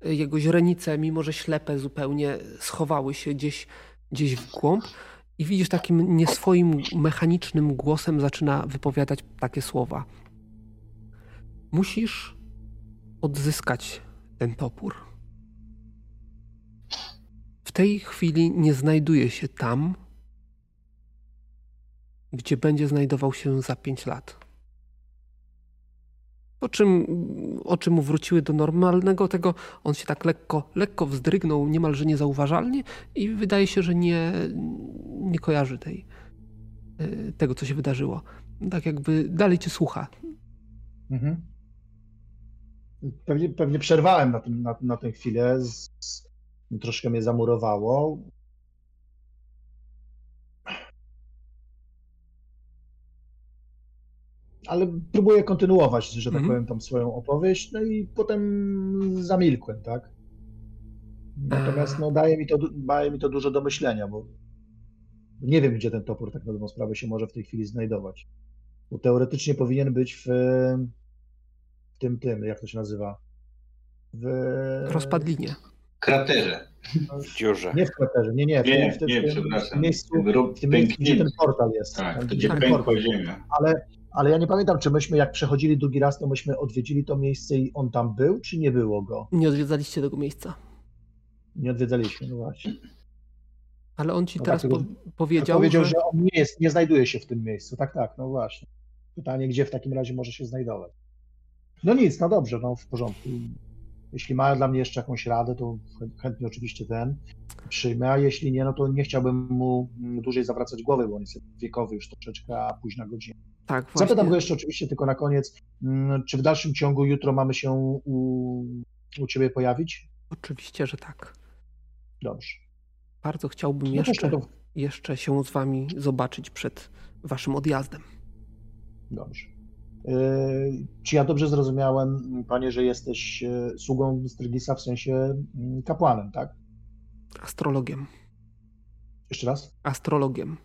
Jego źrenice, mimo że ślepe zupełnie, schowały się gdzieś, gdzieś w głąb. I widzisz, takim nieswoim mechanicznym głosem zaczyna wypowiadać takie słowa. Musisz odzyskać ten topór. W tej chwili nie znajduje się tam, gdzie będzie znajdował się za pięć lat. Po czym oczy mu wróciły do normalnego tego, on się tak lekko, lekko wzdrygnął, niemalże niezauważalnie i wydaje się, że nie, nie kojarzy tej, e, tego, co się wydarzyło. Tak jakby dalej cię słucha. Mhm. Pewnie, pewnie przerwałem na, tym, na, na tę chwilę. Z, troszkę mnie zamurowało. ale próbuję kontynuować, że tak mm -hmm. powiem, tam swoją opowieść, no i potem zamilkłem, tak? Natomiast no, daje, mi to, daje mi to dużo do myślenia, bo nie wiem, gdzie ten topór tak na dobrą sprawę się może w tej chwili znajdować. Bo teoretycznie powinien być w tym, tym, jak to się nazywa? W rozpadlinie. Kraterze. W dziurze. Nie w kraterze, nie, nie. W, nie, w, w, nie, w, przepraszam. miejscu, w tym miejscu, gdzie ten portal jest. Tak, gdzie pękła ziemia. Ale ale ja nie pamiętam, czy myśmy jak przechodzili drugi raz, to myśmy odwiedzili to miejsce i on tam był, czy nie było go? Nie odwiedzaliście tego miejsca. Nie odwiedzaliśmy, no właśnie. Ale on ci no teraz dlatego, po powiedział, powiedział że... że on nie, jest, nie znajduje się w tym miejscu. Tak, tak, no właśnie. Pytanie, gdzie w takim razie może się znajdować? No nic, no dobrze, no w porządku. Jeśli mają dla mnie jeszcze jakąś radę, to chętnie oczywiście ten przyjmę, a jeśli nie, no to nie chciałbym mu dłużej zawracać głowy, bo on jest wiekowy już troszeczkę, a późna godzina. Tak, właśnie. Zapytam go jeszcze oczywiście tylko na koniec, mm, czy w dalszym ciągu jutro mamy się u, u Ciebie pojawić? Oczywiście, że tak. Dobrze. Bardzo chciałbym no jeszcze, to... jeszcze się z Wami zobaczyć przed Waszym odjazdem. Dobrze. Czy ja dobrze zrozumiałem, Panie, że jesteś e, sługą Strygisa w sensie mm, kapłanem, tak? Astrologiem. Jeszcze raz? Astrologiem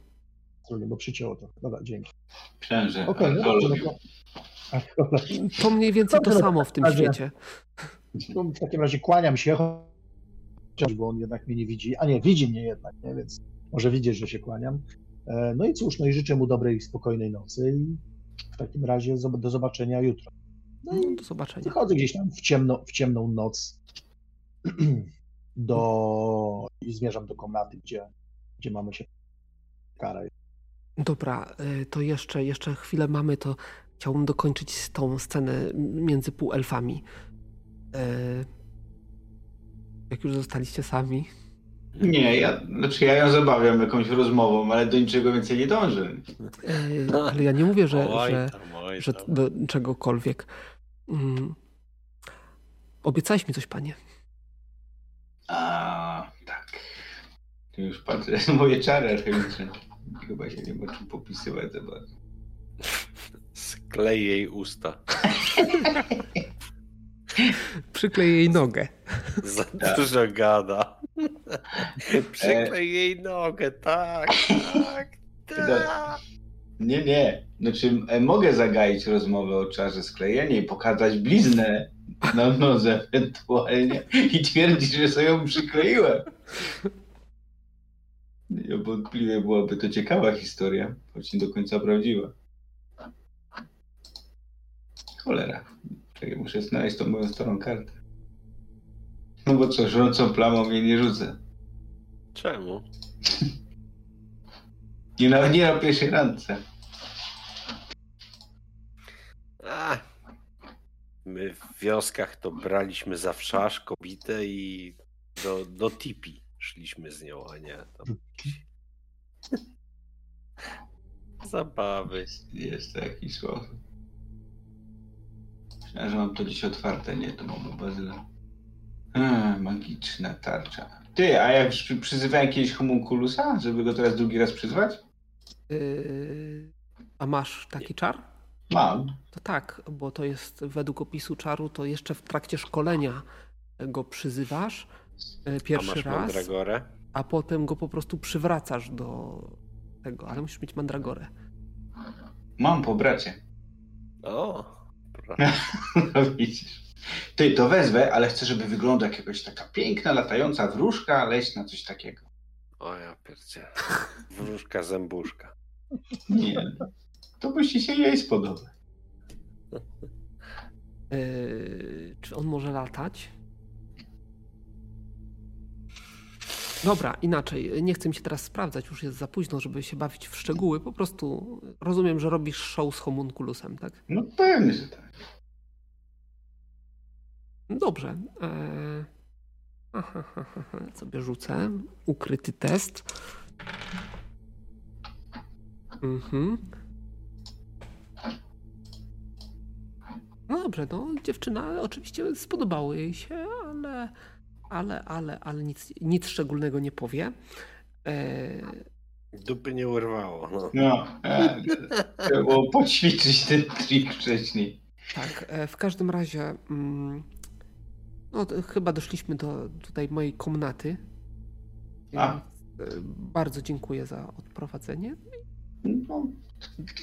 bo przycięło to. Dobra, dzięki. Księże, okay, no, no, to mniej więcej to samo w tym świecie. No, w takim razie kłaniam się, bo on jednak mnie nie widzi, a nie, widzi mnie jednak, nie? więc może widzieć, że się kłaniam. E, no i cóż, no i życzę mu dobrej, spokojnej nocy i w takim razie do zobaczenia jutro. No i do zobaczenia. Wychodzę gdzieś tam w, ciemno, w ciemną noc do... i zmierzam do komnaty, gdzie, gdzie mamy się karać. Dobra, y, to jeszcze, jeszcze chwilę mamy, to chciałbym dokończyć tą scenę między półelfami. Y, jak już zostaliście sami. Nie, ja, znaczy ja ją zabawiam jakąś rozmową, ale do niczego więcej nie dążę. Y, ale ja nie mówię, że, że, że do czegokolwiek. Mm. Obiecałeś mi coś, panie. A, tak. Tu już patrzę, moje czary alchemiczne. Chyba się nie ma czym popisywać za bardzo. Sklej jej usta. Przyklej jej nogę. Za dużo gada. Przyklej jej nogę, tak, tak, tak. Nie, nie. Znaczy, e, mogę zagaić rozmowę o czarze sklejenia i pokazać bliznę na nodze ewentualnie i twierdzić, że sobie ją przykleiłem. Niewątpliwie byłaby to ciekawa historia, choć nie do końca prawdziwa. Cholera. Czekaj, muszę znaleźć tą moją starą kartę. No bo co, żrącą plamą mnie nie rzucę. Czemu? Nie na, nie na pierwszej randce. A, my w wioskach to braliśmy za wszasz kobietę i do, do tipi szliśmy z nią, a nie tam. Zabawy. Jest jakiś sposób. Myślałem, że mam to dziś otwarte, nie, to mam u Bazyla. A, magiczna tarcza. Ty, a ja przy, przyzywałem kiedyś homunculusa, żeby go teraz drugi raz przyzwać? Yy, a masz taki czar? Mam. To tak, bo to jest według opisu czaru, to jeszcze w trakcie szkolenia go przyzywasz A pierwszy masz raz, mandragorę? a potem go po prostu przywracasz do tego, ale musisz mieć mandragorę. Mam po bracie. O, No widzisz. Ty, to wezwę, ale chcę, żeby wyglądał jak jakaś taka piękna, latająca wróżka leśna, coś takiego. o ja pierdzie. Wróżka zębuszka. Nie. To musi się jej spodobać. Yy, czy on może latać? Dobra, inaczej. Nie chcę mi się teraz sprawdzać, już jest za późno, żeby się bawić w szczegóły. Po prostu rozumiem, że robisz show z homunculusem, tak? No pewnie, że tak. Dobrze. Eee... Aha, aha, aha. Sobie rzucę. Ukryty test. Mhm. No dobrze, no dziewczyna oczywiście spodobało jej się, ale, ale, ale, ale nic, nic szczególnego nie powie. Eee, Dupy nie urwało. No. No, e, trzeba było poćwiczyć ten trik wcześniej. Tak, e, w każdym razie mm, no, chyba doszliśmy do tutaj mojej komnaty. A. E, Bardzo dziękuję za odprowadzenie. No,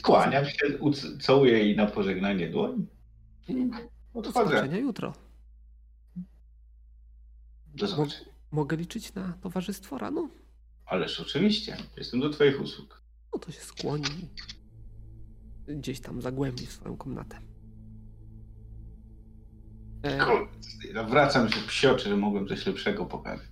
kłaniam się, całuję jej na pożegnanie dłoń. Do odchodzę. zobaczenia jutro. Do zobaczenia. Mogę liczyć na towarzystwo rano? Ależ oczywiście, jestem do twoich usług. No to się skłoni. Gdzieś tam zagłębi w swoją komnatę. Kurde, no wracam się psioczy, że mogłem coś lepszego pokazać.